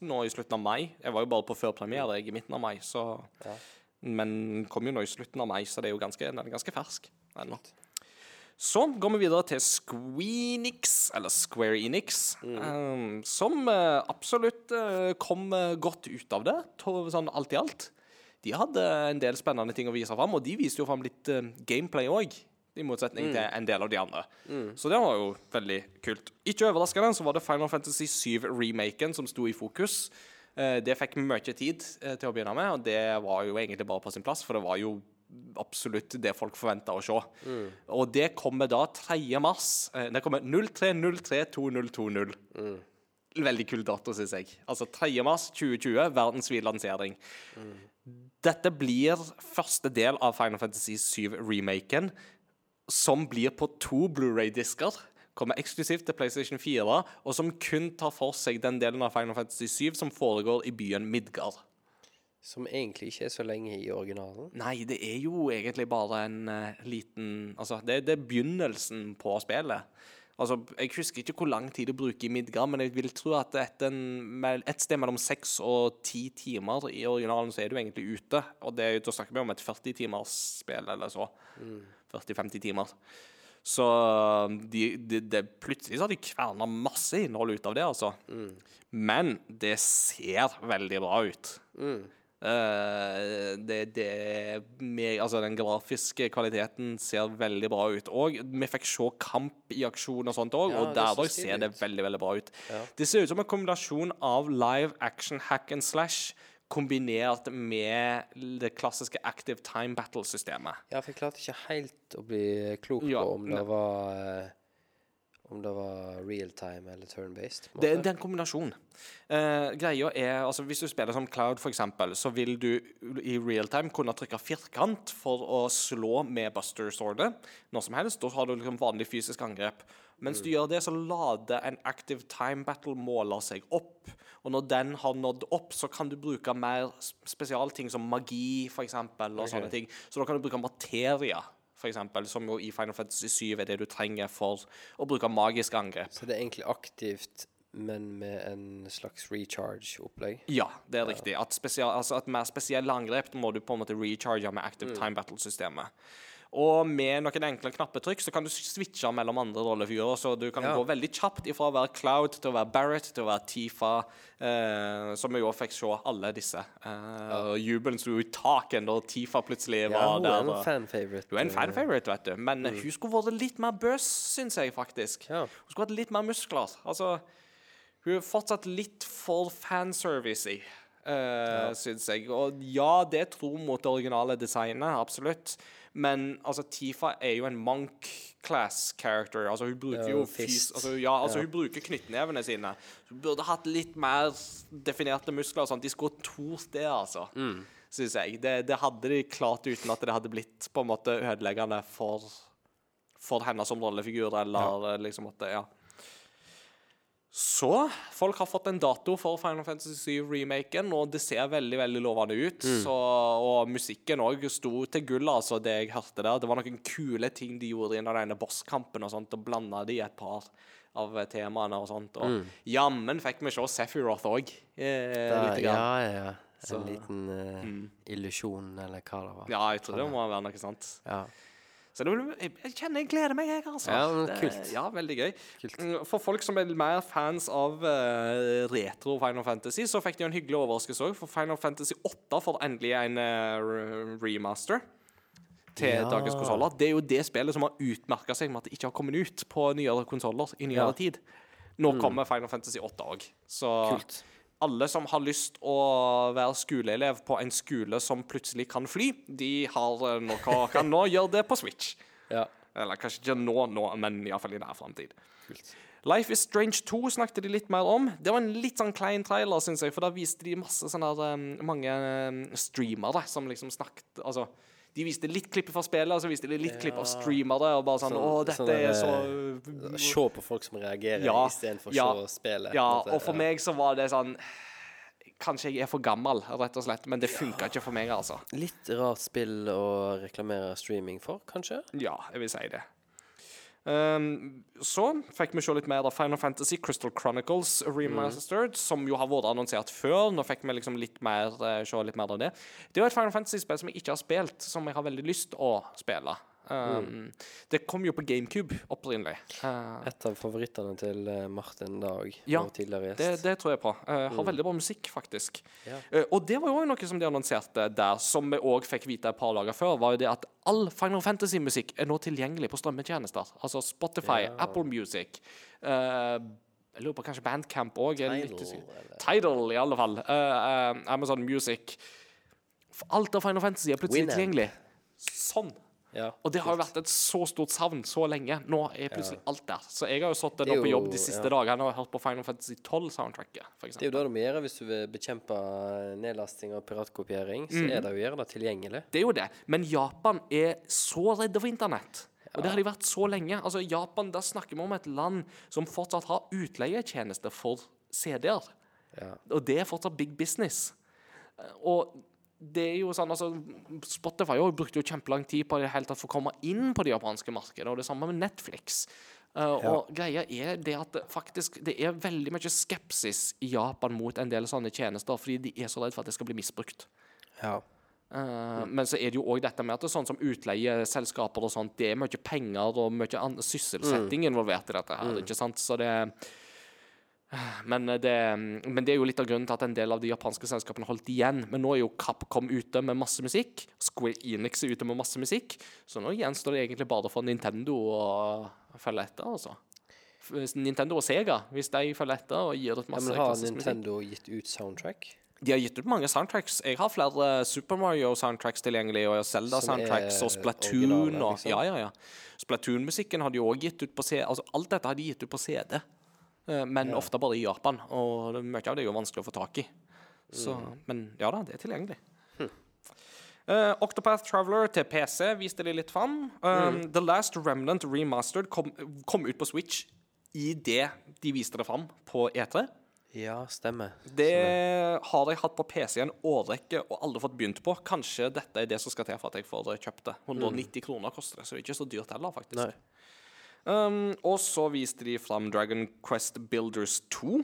nå i slutten av mai. Jeg var jo bare på førpremiere i midten av mai, så Ja. Men kom jo nå i slutten av mai, så det er jo ganske, den er ganske fersk ennå. Så går vi videre til Squeenix, eller Square Enix, um, som uh, absolutt uh, kom uh, godt ut av det, to- sånn alt i alt. De hadde en del spennende ting å vise fram, og de viste jo fram litt gameplay òg. I motsetning til en del av de andre. Så det var jo veldig kult. Ikke overraskende så var det Final Fantasy 7-remaken som sto i fokus. Eh, Det fikk mye tid eh, til å begynne med, og det var jo egentlig bare på sin plass, for det var jo absolutt det folk forventa å se. Og det kommer da 3. mars. Eh, Det kommer 03032020. Veldig kul dato, syns jeg. Altså 3. mars 2020, verdensvid lansering. Dette blir første del av Final Fantasy 7-remaken, som blir på to Blu-ray-disker. Kommer eksklusivt til PlayStation 4, og som kun tar for seg den delen av Final Fantasy 7 som foregår i byen Midgard. Som egentlig ikke er så lenge i originalen. Nei, det er jo egentlig bare en uh, liten Altså, det, det er begynnelsen på spillet. Altså, Jeg husker ikke hvor lang tid det bruker i Midgard, men jeg vil tro at etter en, et sted mellom seks og ti timer i originalen, så er du egentlig ute. Og det, er jo- da snakker vi om et 40-timers spill eller så. 40-50 timer. Så de, de, de, plutselig så har de kverna masse innhold ut av det, altså. Men det ser veldig bra ut. Eh, det, det med, Altså, den grafiske kvaliteten ser veldig bra ut. Og vi fikk se kamp i aksjon og sånt òg, Ja, og der òg ser det veldig, veldig bra ut. Det ser ut som en kombinasjon av live action hack and slash kombinert med det klassiske active time battle-systemet. Ja, for jeg klarte ikke helt å bli klok Ja, på om det var eh, Om det var real time eller turn-based. Det, det er en kombinasjon. Eh, greia er, altså Hvis du spiller som Cloud, eksempel, så vil du i real time kunne trykke firkant for å slå med Buster Sordet når som helst. Da har du liksom vanlig fysisk angrep. Mens du gjør det, så lader en active time battle-måler seg opp. Og når den har nådd opp, så kan du bruke mer spesialting som magi, for eksempel, okay. sånne ting. Så da kan du bruke materia, eksempel, som jo i Final Fantasy 7 er det du trenger for å bruke magiske angrep. Så det er egentlig aktivt, men med en slags recharge-opplegg. Ja, det er riktig. At, spesial, altså at mer spesielle angrep må du på en måte recharge med Active Time Battle-systemet. Og med noen enkle knappetrykk så kan du switche mellom andre rollefigurer. Så du kan Ja. gå veldig kjapt ifra å være Cloud til å være Barrett til å være Tifa. Eh, som vi jo fikk se alle disse. Eh, og Jubelen sto i taket da Tifa plutselig Ja, var hun der. er en Hun er en fan-favorite, vet du. Men hun skulle vært litt mer bøs, syns jeg faktisk. Ja. Hun skulle hatt litt mer muskler. Altså, hun er fortsatt litt for fanservice-y, uh, syns jeg. Og ja, det er tro mot det originale designet, absolutt. Men altså, Tifa er jo en monk-class character. Altså, hun bruker jo fys... Altså, ja, altså, hun bruker knyttnevene sine. Hun burde hatt litt mer definerte muskler. og. De skulle tort det, altså. Syns jeg. Det, det hadde de klart uten at det hadde blitt på en måte ødeleggende for, for henne som rollefigur, eller ja. liksom at det, Ja. Så folk har fått en dato for Final Fantasy 7-remaken, og det ser veldig veldig lovende ut. Så, og musikken òg sto til gull, altså, det jeg hørte der. Det var noen kule ting de gjorde i den ene bosskampen, og sånt, og blanda de et par av temaene og sånt. Og jammen fikk vi se Sephiroth òg. Eh, lite ja, grann. ja, ja. En Så- liten eh, illusjon, eller hva det var. Ja, jeg tror det må være noe sånt. Ja. Så det, jeg, kjenner jeg gleder meg, jeg, altså. Ja, men Det- Ja, veldig gøy. Kult. Mm, For folk som er mer fans av uh, retro Final Fantasy, så fikk de en hyggelig overraskelse òg. For Final Fantasy 8 får endelig en uh, remaster til Ja. dagens konsoller. Det er jo det spillet som har utmerka seg med at det ikke har kommet ut på nyere konsoller i nyere Ja. tid. Nå kommer Final Fantasy 8 òg. Så Kult. Alle som har lyst å være skoleelev på en skole som plutselig kan fly, de har noe, nå, kan nå gjøre det på Switch. Ja. Eller kanskje ikke nå, nå men iallfall i nær framtid. Life is Strange 2 snakket de litt mer om. Det var en litt sånn klein trailer, syns jeg, for da viste de masse sånne her, um, mange um, streamere som liksom snakket Altså, de viste litt klipp fra spillet, og så viste de litt klipp av streamere, og bare sånn Sånn- Å, dette sånn er så Se på folk som reagerer, Ja, istedenfor å ja, se spillet. Ja, og for meg så var det sånn Kanskje jeg er for gammel, rett og slett, men det funka ikke for meg, altså. Litt rart spill å reklamere streaming for, kanskje? Ja, jeg vil si det. Ehm, så fikk vi se litt mer av Final Fantasy Crystal Chronicles Remastered, som jo har vært annonsert før. Nå fikk vi liksom litt mer, uh, se litt mer av det. Det er jo et Final Fantasy-spill som jeg ikke har spilt, som jeg har veldig lyst å spille. Ehm, Det kom jo på GameCube opprinnelig. Uh, Et av favorittene til eh, Martin Dag, Ja, vår tidligere gjest. det, det tror jeg på. Uh, har veldig bra musikk, faktisk. Yeah. Uh, og det var jo òg noe som de annonserte der, som vi òg fikk vite et par dager før, var jo det at all Final Fantasy-musikk er nå tilgjengelig på strømmetjenester. Altså Spotify, yeah. Apple Music eh, Jeg lurer på kanskje Bandcamp òg. Tidal, Tidal, i alle fall. Eh, eh, Amazon Music. Alt av Final Fantasy er plutselig Winamp. tilgjengelig. Sånn. Ja, Og det har jo vært et så stort savn så lenge. Nå er plutselig alt der. Så jeg har jo sittet nå på jobb de siste ja. dagene og hørt på Final Fantasy 12-soundtracket, Det er jo det du må gjøre hvis du vil bekjempe nedlasting og piratkopiering. Så mm. er det å gjøre det tilgjengelig. Det er jo det. Men Japan er så redde for internett. Og det har de vært så lenge. Altså, Japan, da snakker vi om et land som fortsatt har utleietjenester for CD-er. Ja. Og det er fortsatt big business. Eh, Og det er jo sånn, altså Spotify også brukte jo kjempelang tid på det hele tatt for å komme inn på det japanske markedet, og det samme med Netflix. Eh, Og greia er det at det faktisk det er veldig mye skepsis i Japan mot en del sånne tjenester, fordi de er så redd for at det skal bli misbrukt. ja. Eh, Men så er det jo òg dette med at det er sånn som utleieselskaper og sånt, det er mye penger og mye sysselsetting sysselsetting involvert i dette her, ikke sant? Så det men det, men det er jo litt av grunnen til at en del av de japanske selskapene holdt igjen. Men nå er jo Capcom ute med masse musikk. Square Enix er ute med masse musikk. Så nå gjenstår det egentlig bare for Nintendo å følge etter, altså. Nintendo og Sega, hvis de følger etter og gir ut Ja, masse men har Nintendo musikk. Gitt ut soundtrack? De har gitt ut mange soundtracks. Jeg har flere Super Mario-soundtracks tilgjengelig, og Zelda-soundtracks og Splatoon og liksom? Ja, ja, ja. Splatoon-musikken har de òg gitt ut på CD. Altså, alt dette har de gitt ut på CD, eh, men ofte bare i Japan. Og det- mye av det er jo vanskelig å få tak i. Så, Mm. Men ja da, det er tilgjengelig. Hm. Eh, Octopath Traveler til PC viste de litt fram. Um, Mm. The Last Remnant Remastered kom, kom ut på Switch i det de viste det fram på E E3. Ja, stemmer. Det har jeg hatt på PC i en årrekke og aldri fått begynt på. Kanskje dette er det som skal til for at jeg får kjøpt det. 190 kroner koster det, så det er ikke så dyrt heller, faktisk. Nei. Um, og så viste de fram Dragon Quest Builders 2.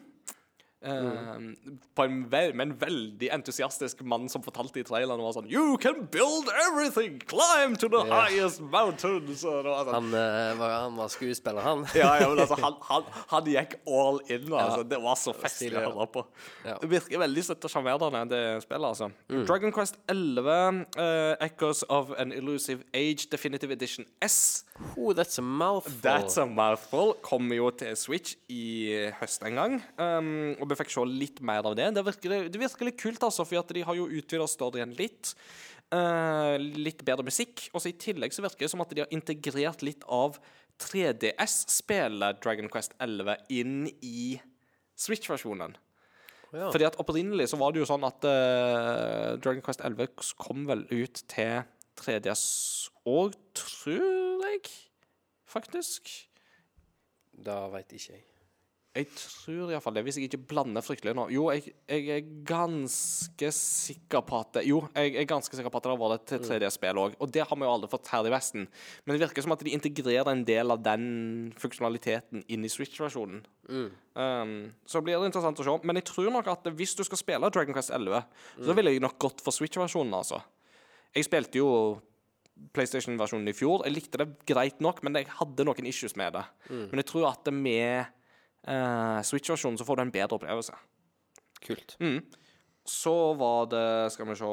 Um, på en ve med en veldig entusiastisk mann som fortalte i traileren var sånn You can build everything! Climb to the yeah. highest mountains! Var sånn, Han, eh, var, han var skuespiller, han. ja, ja, men altså, han, han, han gikk all in. Altså. Det var så festlig å høre på. Ja. Det virker veldig søtt og sjarmerende, det spillet. altså. Mm. Dragon Quest 11, uh, Echoes of an Illusive Age Definitive Edition S. Oh, that's a mouthful. That's a mouthful. Kommer jo til Switch i høst en gang. Um, og vi fikk se litt mer av det. Det virker, det virker litt kult, altså, for de har jo utvida storyen litt. Uh, litt bedre musikk. Og så i tillegg så virker det som at de har integrert litt av 3DS-spillet Dragon Quest 11 inn i Switch-versjonen. Ja. Fordi at opprinnelig så var det jo sånn at uh, Dragon Quest 11 kom vel ut til 3DS òg, tror jeg. Faktisk. Da veit ikke jeg. Jeg tror iallfall det, hvis jeg ikke blander fryktelig nå. Jo, jeg, jeg er ganske sikker på at det, Jo, jeg er ganske sikker på at det har vært et 3D-spill òg. Og det har vi jo aldri fått her i Vesten. Men det virker som at de integrerer en del av den funksjonaliteten inn i Switch-versjonen. Um, så blir det interessant å se. Men jeg tror nok at hvis du skal spille Dragon Quest 11, så ville jeg nok gått for Switch-versjonen, altså. Jeg spilte jo PlayStation-versjonen i fjor. Jeg likte det greit nok, men jeg hadde noen issues med det. Men jeg tror at det med eh, Switch-versjonen så får du en bedre opplevelse. Kult. Så var det, skal vi se,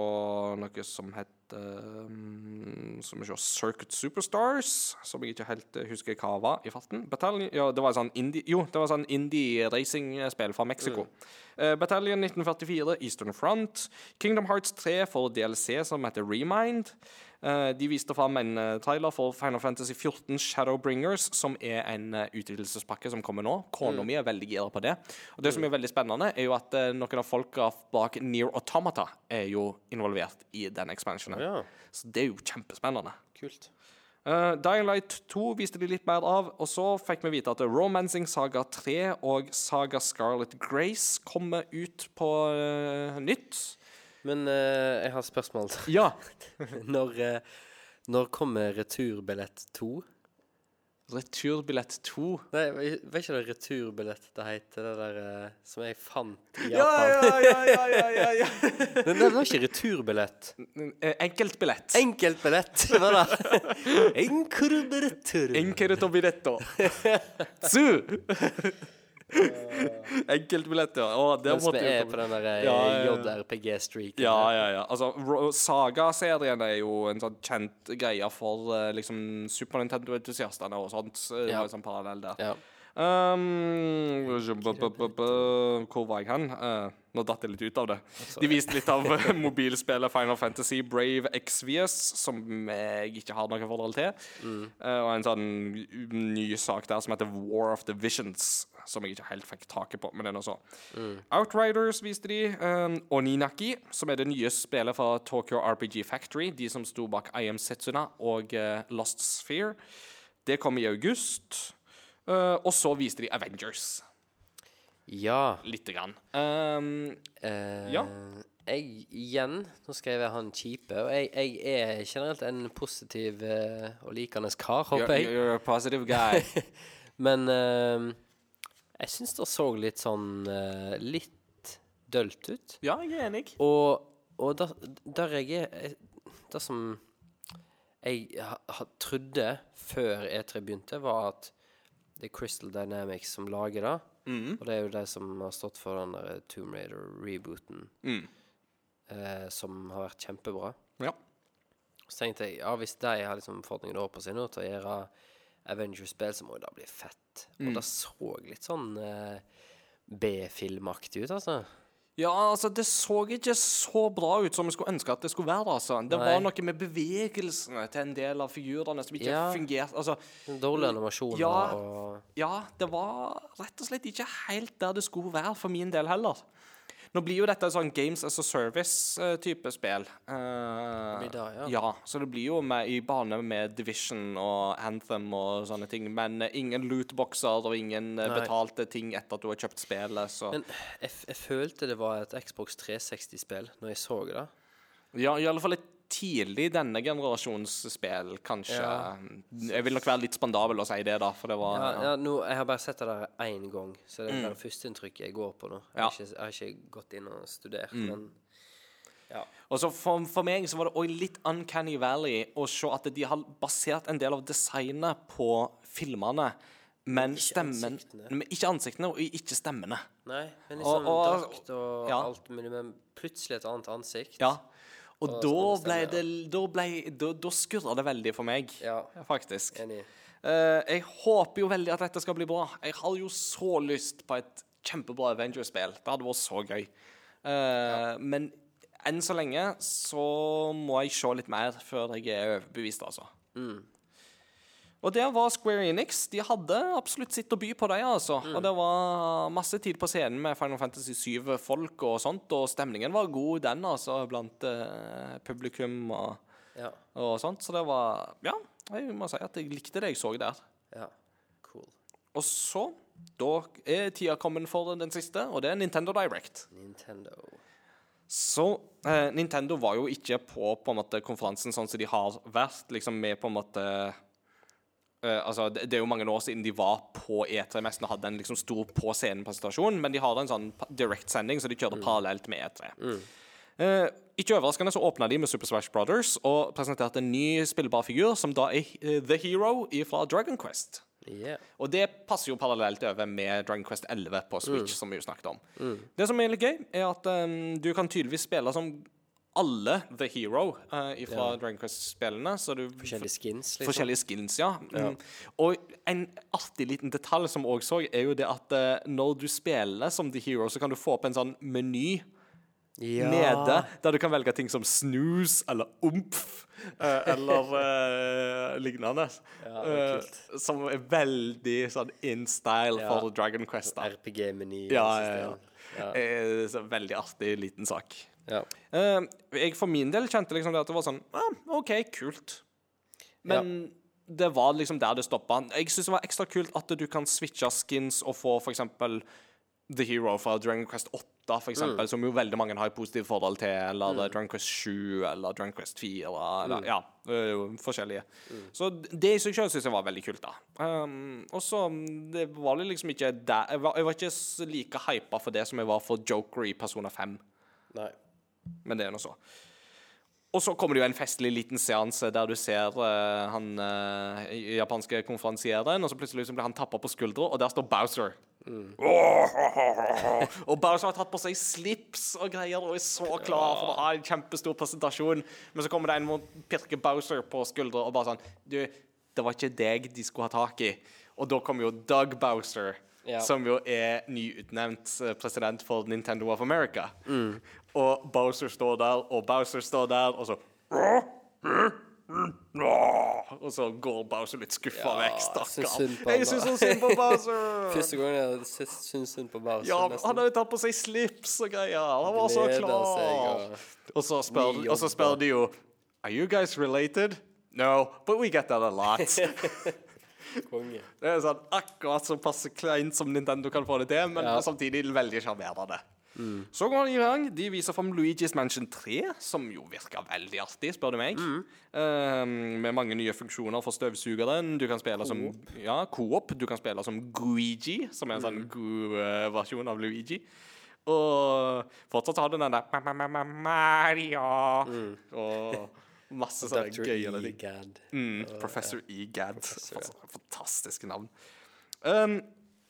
noe som het um, Skal vi se Circuit Superstars, som jeg ikke helt husker hva var i farten. Ja, det var sånn indie, jo, det var sånn indie-racingspill fra Mexico. Eh, Battalion 1944, Eastern Front. Kingdom Hearts 3 for DLC, som heter Remind. Eh, de viste fram en eh, trailer for Final Fantasy 14 Shadowbringers, som er en uh, utvidelsespakke som kommer nå. Kona mi er veldig gira på det. Og det som er veldig spennende, er jo at eh, noen av folka bak Near Automata er jo involvert i den ekspansjonen. Ja, Så det er jo kjempespennende. kult. Uh, Dying Light 2 viste de litt mer av, og så fikk vi vite at Romancing Saga 3 og Saga Scarlet Grace kommer ut på uh, nytt. Men eh, jeg har spørsmål. Ja. når, eh, når kommer returbillett 2? Returbillett 2. Nei, vet ikke det returbillett det heter? Det der eh, som jeg fant i Ja, Japan? ja, ja, ja, ja, ja, ja. Men det var ikke returbillett. Eh, Enkeltbillett. Enkeltbillett var det. Enkeltbillett. Enkeltobiletto. Su! Enkeltbillett, ja. Å, der Mens vi måtte jo er på den der eh, Ja, ja, ja. JRPG-streaken. Ja, ja, ja. Altså, Saga-serien er jo en sånn kjent greie for eh, liksom Super Nintendo-entusiastene og sånt. Det Ja. sånn parallell der. Ja. Um, hvor var jeg hen? Eh, nå datt jeg litt ut av det. De viste litt av eh, mobilspillet Final Fantasy Brave Exvius, som jeg ikke har noe forhold til. Mm. og en sånn ny sak der som heter War of the Visions, som jeg ikke helt fikk taket på, men den også. Mm. Outriders viste de. Um, Oninaki, som er det nye spillet fra Tokyo RPG Factory, de som sto bak I Am Setsuna og uh, Lost Sphere. Det kom i august. Uh, og så viste de Avengers. Ja. Lite grann. Um, uh, Ja. Jeg igjen, nå skal jeg være han kjipe, og jeg, jeg er generelt en positiv uh, og likende kar, håper jeg. you're a positive guy. Men uh, jeg syns det så litt sånn eh, litt dølt ut. ja, jeg er enig. Og og der, der jeg er Det som jeg ha, ha, trodde før E3 begynte, var at det er Crystal Dynamics som lager det. Mm. Og det er jo de som har stått for den der Tomb Raider-rebooten, Mm. eh, som har vært kjempebra. Ja. Så tenkte jeg ja, hvis de har liksom fått noen år på seg nå til å gjøre Avengers-spill, så må jo det bli fett. Mm. Og det så litt sånn eh, B-filmaktig ut, altså. Ja, altså, det så ikke så bra ut som jeg skulle ønske at det skulle være. altså. Det Nei. var noe med bevegelsene til en del av figurene som ikke Ja. fungerte. Altså, Dårlige animasjoner Ja. og ja, det var rett og slett ikke helt der det skulle være for min del heller. Nå blir jo dette sånn Games as a Service-type spill. Uh, det, ja. ja, så det blir jo med, i bane med Division og Anthem og sånne ting. Men ingen lootboxer og ingen eh, Nei. betalte ting etter at du har kjøpt spillet. Så Men jeg, jeg følte det var et Xbox 360-spill når jeg så det. ja, i alle fall et tidlig denne generasjons spill, kanskje. Ja. Jeg vil nok være litt spandabel å si det, da, for det var Ja, ja, nå, jeg har bare sett det der én gang, så det er bare førsteinntrykket jeg går på nå. Jeg, har Mm. Mm. ikke, jeg har ikke gått inn og studert, men ja. Og så for, for meg så var det òg litt uncanny valley å se at de har basert en del av designet på filmene, men Ikke stemmen ansiktene. Men ikke ansiktene, og ikke stemmene. Nei, men Og- liksom og- drakt og ja. alt mulig, men plutselig et annet ansikt. Ja. Og Og da ble det Da, ble, da, da skurra det veldig for meg, Ja. faktisk. Enig. Uh, jeg håper jo veldig at dette skal bli bra. Jeg har jo så lyst på et kjempebra Avengers-spill. Det hadde vært så gøy. Eh, Men enn så lenge så må jeg se litt mer før jeg er overbevist, altså. Og der var Square Enix. De hadde absolutt sitt å by på, de, altså. Og det var masse tid på scenen med Final Fantasy 7-folk og sånt, og stemningen var god, den, altså, blant uh, publikum og, Ja. og sånt. Så det var Ja, jeg må si at jeg likte det jeg så der. ja. Cool. Og så Da er tida kommet for den siste, og det er Nintendo Direct. Nintendo. Så eh, Nintendo var jo ikke på på en måte konferansen sånn som de har vært, liksom med på en måte eh, altså, det, det er jo mange år siden de var på E3-messen og hadde en liksom stor på scenen-presentasjon, men de har en sånn pa- direct-sending, så de kjører parallelt med E3. Eh, ikke overraskende så åpna de med Super Smash Brothers og presenterte en ny spillbar figur, som da er eh, The Hero fra Dragon Quest. Yeah. Og det passer jo parallelt over med Dragon Quest 11 på Switch, som vi jo snakket om. Det som er litt gøy, er at um, du kan tydeligvis spille som alle The Hero uh, fra Dragon Quest-spillene. Forskjellige skins, liksom. Forskjellige skins, ja. Mm. Og en artig liten detalj som òg så, er jo det at uh, når du spiller som The Hero, så kan du få opp en sånn meny Ja. nede, der du kan velge ting som snooze eller omf uh, eller eh, lignende. Ja. Eh, som er veldig sånn in style Ja. for Dragon Quest. RPG-meny. Ja, ja, ja. Ja. Eh, så veldig artig liten sak. Ja. Eh, jeg for min del kjente liksom det at det var sånn ah, OK, kult. Men det var liksom der det stoppa. Jeg syns det var ekstra kult at du kan switche skins og få for eksempel The Hero fra Dragon Quest 8, for eksempel, som jo veldig mange har et positivt forhold til, eller Dragon Quest 7, eller Dragon Quest 4, eller ja, ø, forskjellige. Så det i seg sjøl syns jeg var veldig kult, da. Um, og så det var det liksom ikke der Jeg var, jeg var ikke like hypa for det som jeg var for Joker i Persona 5. Nei. Men det er nå så. Og så kommer det jo en festlig liten seanse der du ser uh, han uh, japanske konferansieren, og så plutselig blir han tappa på skuldra, og der står Bowser. og Bowser har tatt på seg slips og greier og er så klar for å ha en kjempestor presentasjon. Men så kommer det en og pirker Bowser på skuldra og bare sånn Du, det var ikke deg de skulle ha tak i. Og da kommer jo Doug Bowser. Ja. Som jo er nyutnevnt eh, president for Nintendo of America. Og Bowser står der, og Bowser står der, og så Og så går Bowser litt skuffa Ja, vekk, stakkar. Jeg syns så synd på Bowser. Første gangen jeg syns synd på Bowser. Ja, nesten. han hadde tatt på seg slips og greier. Han var så klar. Og så spør, og så spør de jo Are you guys related? No, but we get that a lot. Konge. Det er sånn akkurat så passe kleint som Nintendo kan få det til, men Ja. samtidig veldig sjarmerende. Så går de i gang. De viser fram Luigi's Mansion 3, som jo virker veldig artig, spør du meg. Eh, med mange nye funksjoner for støvsugeren. Du kan spille som Ja, Coop. Du kan spille som Guigi, som er en sånn god eh, versjon av Luigi. Og fortsatt har du den der "Ma- ma- ma- ma- Mario og masse sånne Dr. gøyale ting. Egad. Mm, Professor Egad. Professor, ja. Fant- Fantastiske navn. Um,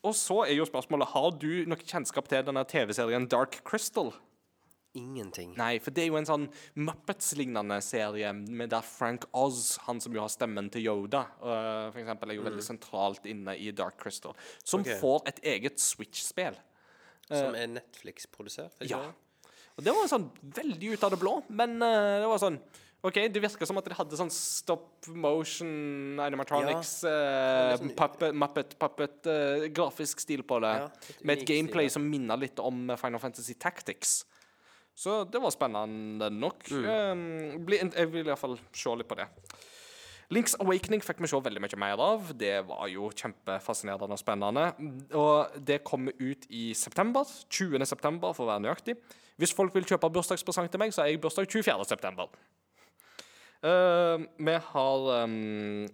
og så er jo spørsmålet Har du noe kjennskap til denne TV-serien Dark Crystal. Ingenting. Nei, for det er jo en sånn Muppets-lignende serie med der Frank Oz, han som jo har stemmen til Yoda, uh, for eksempel, er jo veldig sentralt inne i Dark Crystal, som okay. får et eget Switch-spill. Som er Netflix-produsert? Ja. det? Og det var sånn veldig ut av det blå, men uh, det var sånn OK, det virka som at de hadde sånn stop motion animatronics, Ja, eh, sånn- puppet, Muppet, puppet uh, grafisk stil på det, Ja, med et gameplay stil, som minner litt om Final Fantasy Tactics. Så det var spennende nok. Mm. Um, bli, jeg vil iallfall se litt på det. Links Awakening fikk vi se veldig mye mer av. Det var jo kjempefascinerende og spennende. Og det kommer ut i september. 20. september, for å være nøyaktig. Hvis folk vil kjøpe bursdagspresang til meg, så er jeg bursdag 24. september. Eh, vi har um,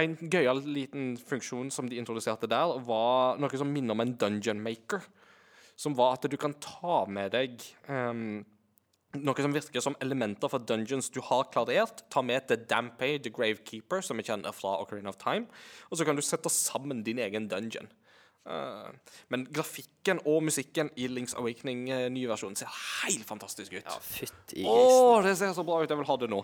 En gøyal liten funksjon som de introduserte der, var noe som minner om en dungeon maker. Som var at du kan ta med deg um, noe som virker som elementer fra dungeons du har klarert. Ta med til Dampay, The Gravekeeper, som vi kjenner fra Ocarina of Time. Og så kan du sette sammen din egen dungeon. Uh, men grafikken og musikken i Links Awakening, uh, nye versjon, ser helt fantastisk ut. Ja, fytti grisen. det ser så bra ut! Jeg vil ha det nå.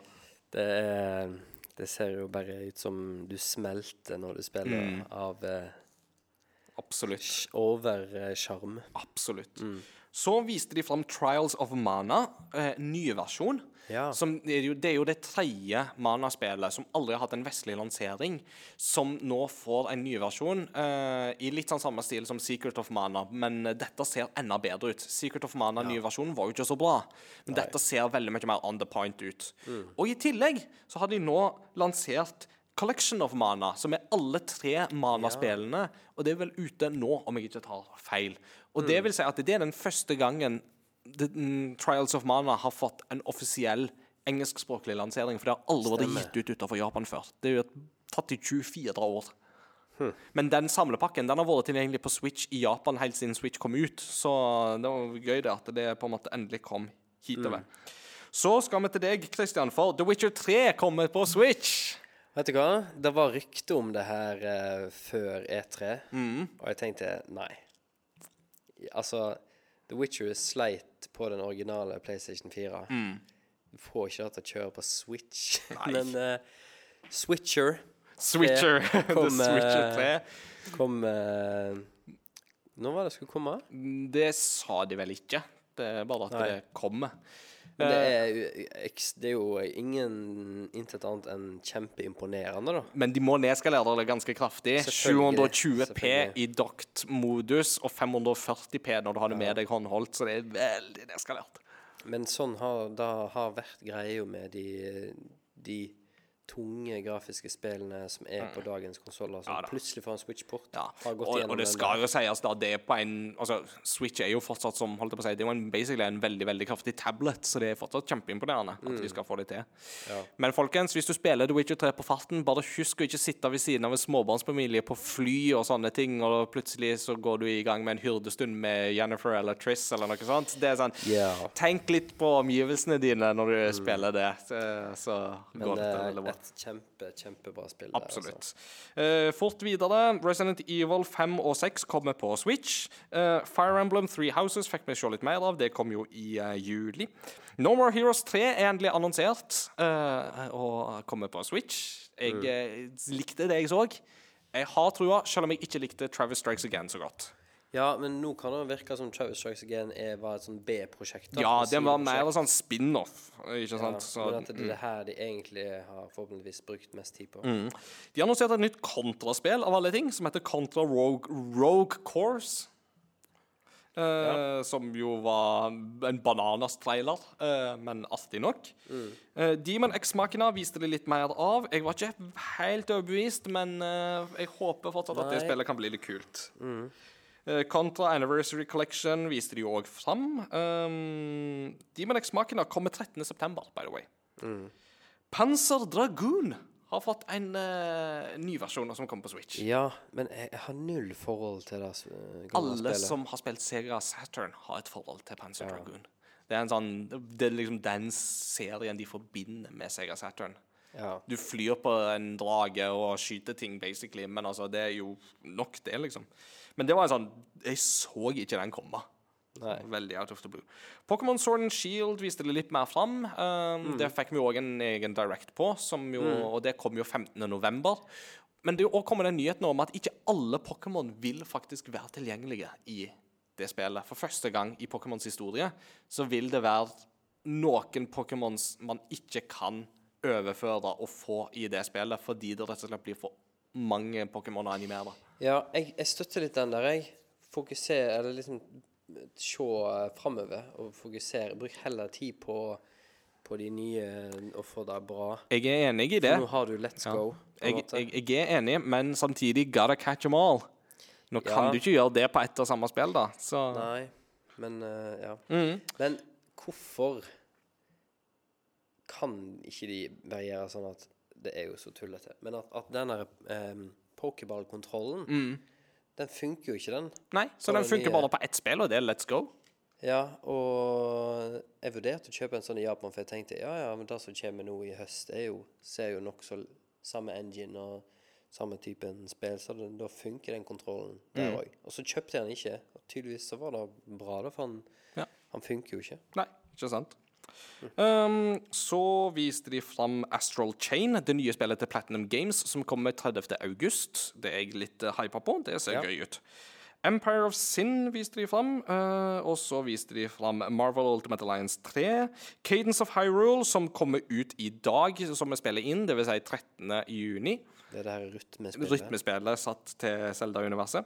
Det, er- det ser jo bare ut som du smelter når du spiller Mm. av eh, Absolutt. over eh, sjarm. Absolutt. Så viste de fram Trials of Mana, eh, nye versjon. Ja. Som er jo, det er jo det tredje Mana-spillet som aldri har hatt en vestlig lansering, som nå får en ny versjon uh, i litt sånn samme stil som Secret of Mana, men dette ser enda bedre ut. Secret of Mana, nye versjonen, var jo ikke så bra, men dette ser veldig mye mer on the point ut. Og i tillegg så har de nå lansert Collection of Mana, som er alle tre Mana-spillene, og det er vel ute nå, om jeg ikke tar feil. Og det vil si at det er den første gangen The, mm, Trials of Mana har fått en offisiell engelskspråklig lansering, for det har aldri vært gitt ut utenfor Japan før. Det er jo tatt i 24 år. Men den samlepakken den har vært tilgjengelig på Switch i Japan helt siden Switch kom ut, så det var gøy det at det på en måte endelig kom hitover. Så skal vi til deg, Christian, for The Witcher 3 kommer på Switch. Vet du hva? Det var rykte om det her uh, før E3, Mm. og jeg tenkte nei. Altså, The Witcher sleit på den originale PlayStation 4. Mm. Du får ikke det til å kjøre på Switch. Men uh, Switcher Switcher. The kom, Switcher eh, 3. kom uh, Når var det skulle komme? Det sa de vel ikke. Det er bare at Nei. det kommer. Det Eh, er, det er jo ingen intet annet enn kjempeimponerende, da. Men de må nedskalere det ganske kraftig. 720P i dokt-modus og 540P når du har det med deg håndholdt, så det er veldig nedskalert. Men sånn har det har vært greia med de, de tunge grafiske spillene som er på dagens konsoller, som Mm. Ja da. plutselig får en Switch-port. Ja. Og, og det skal jo sies, da, det er på en Altså, Switch er jo fortsatt som holdt jeg på å si, Det er jo en, basically en veldig veldig kraftig tablet, så det er fortsatt kjempeimponerende at de skal få det til. Mm. Ja. Men folkens, hvis du spiller The Witcher 3 på farten, bare husk å ikke sitte ved siden av en småbarnsfamilie på fly og sånne ting, og plutselig så går du i gang med en hyrdestund med Jennifer eller Triss eller noe sånt. Det er sånn yeah. Tenk litt på omgivelsene dine når du spiller det, så, så Men går det det er veldig bra. Et kjempe, kjempebra spill. altså. Absolutt. Eh, fort videre. Resident Evil 5 og 6 kommer på Switch. Uh, Fire Emblem Three Houses fikk vi se litt mer av. Det kom jo i uh, juli. No More Heroes 3 er endelig annonsert eh, og kommer på Switch. Jeg eh, likte det jeg så. Jeg har trua, selv om jeg ikke likte Travis Strikes Again så godt. Ja, men nå kan det virke som Travis Strikes Again er, var et sånn B-prosjekt. Ja, det var mer sånn spin-off, ikke Ja, sant? Så, men at det er det her de egentlig har forhåpentligvis brukt mest tid på. Mm. De annonserte et nytt kontraspill av alle ting, som heter Contra Rogue, Rogue Course. Eh, Som jo var en bananas-trailer, eh, men artig nok. Eh, Demon X-makene viste det litt mer av. Jeg var ikke helt overbevist, men eh, jeg håper fortsatt at det spillet kan bli litt kult. Eh, Contra Anniversary Collection viste de jo òg fram. Um, Demon X Machina kommer 13.9., by the way. Panzer Dragoon har fått en uh, ny versjon som kommer på Switch. Ja, men jeg, har null forhold til det gamle Alle som har spilt Sega Saturn, har et forhold til Panzer Dragoon. Det er en sånn Det er liksom den serien de forbinder med Sega Saturn. Ja. Du flyr på en drage og skyter ting, basically, men altså, det er jo nok, det, liksom. Men det var en sånn Jeg så ikke den komme. Nei. Veldig out of the blue. Pokémon Sword and Shield viste det litt mer fram. Um, Det fikk vi òg en egen direct på, som jo, og det kom jo 15. november. Men det kommer den nyheten om at ikke alle Pokémon vil faktisk være tilgjengelige i det spillet. For første gang i Pokémons historie så vil det være noen Pokémons man ikke kan overføre og få i det spillet, fordi det rett og slett blir for mange Pokémon å animere. Ja, jeg, jeg støtter litt den der, jeg. Fokuser, eller liksom se uh, framover og fokusere. Bruk heller tid på, på de nye og få det bra. Jeg er enig i det. For nå har du Let's Go. Jeg, jeg, jeg er enig, men samtidig gotta catch them all. Nå kan du ikke gjøre det på ett og samme spill, da. Så Nei, men uh, ja. Mm. Men hvorfor kan ikke de variere sånn at Det er jo så tullete. Men at, at den der um, pokéballkontrollen, den funker jo ikke, den. Nei, så den funker nye- bare på ett spill, og det er Let's Go. Ja, og jeg vurderte å kjøpe en sånn i Japan, for jeg tenkte ja, ja, men det som kommer nå i høst, er jo, ser jo nokså samme engine og samme typen spill, så det, da funker den kontrollen der Mm. Og så kjøpte jeg den ikke, og tydeligvis så var det bra, da, for han, Ja. han funker jo ikke. Nei, ikke sant. Um, så viste de fram Astral Chain, det nye spillet til Platinum Games, som kommer 30. august. Det er jeg litt uh, hypa på. Det ser Ja. gøy ut. Empire of Sin viste de fram, uh, og så viste de fram Marvel Ultimate Alliance 3. Cadence of Hyrule, som kommer ut i dag, som vi spiller inn, dvs. Si 13. Det er det her rytmespillet. Rytmespillet satt til Zelda-universet.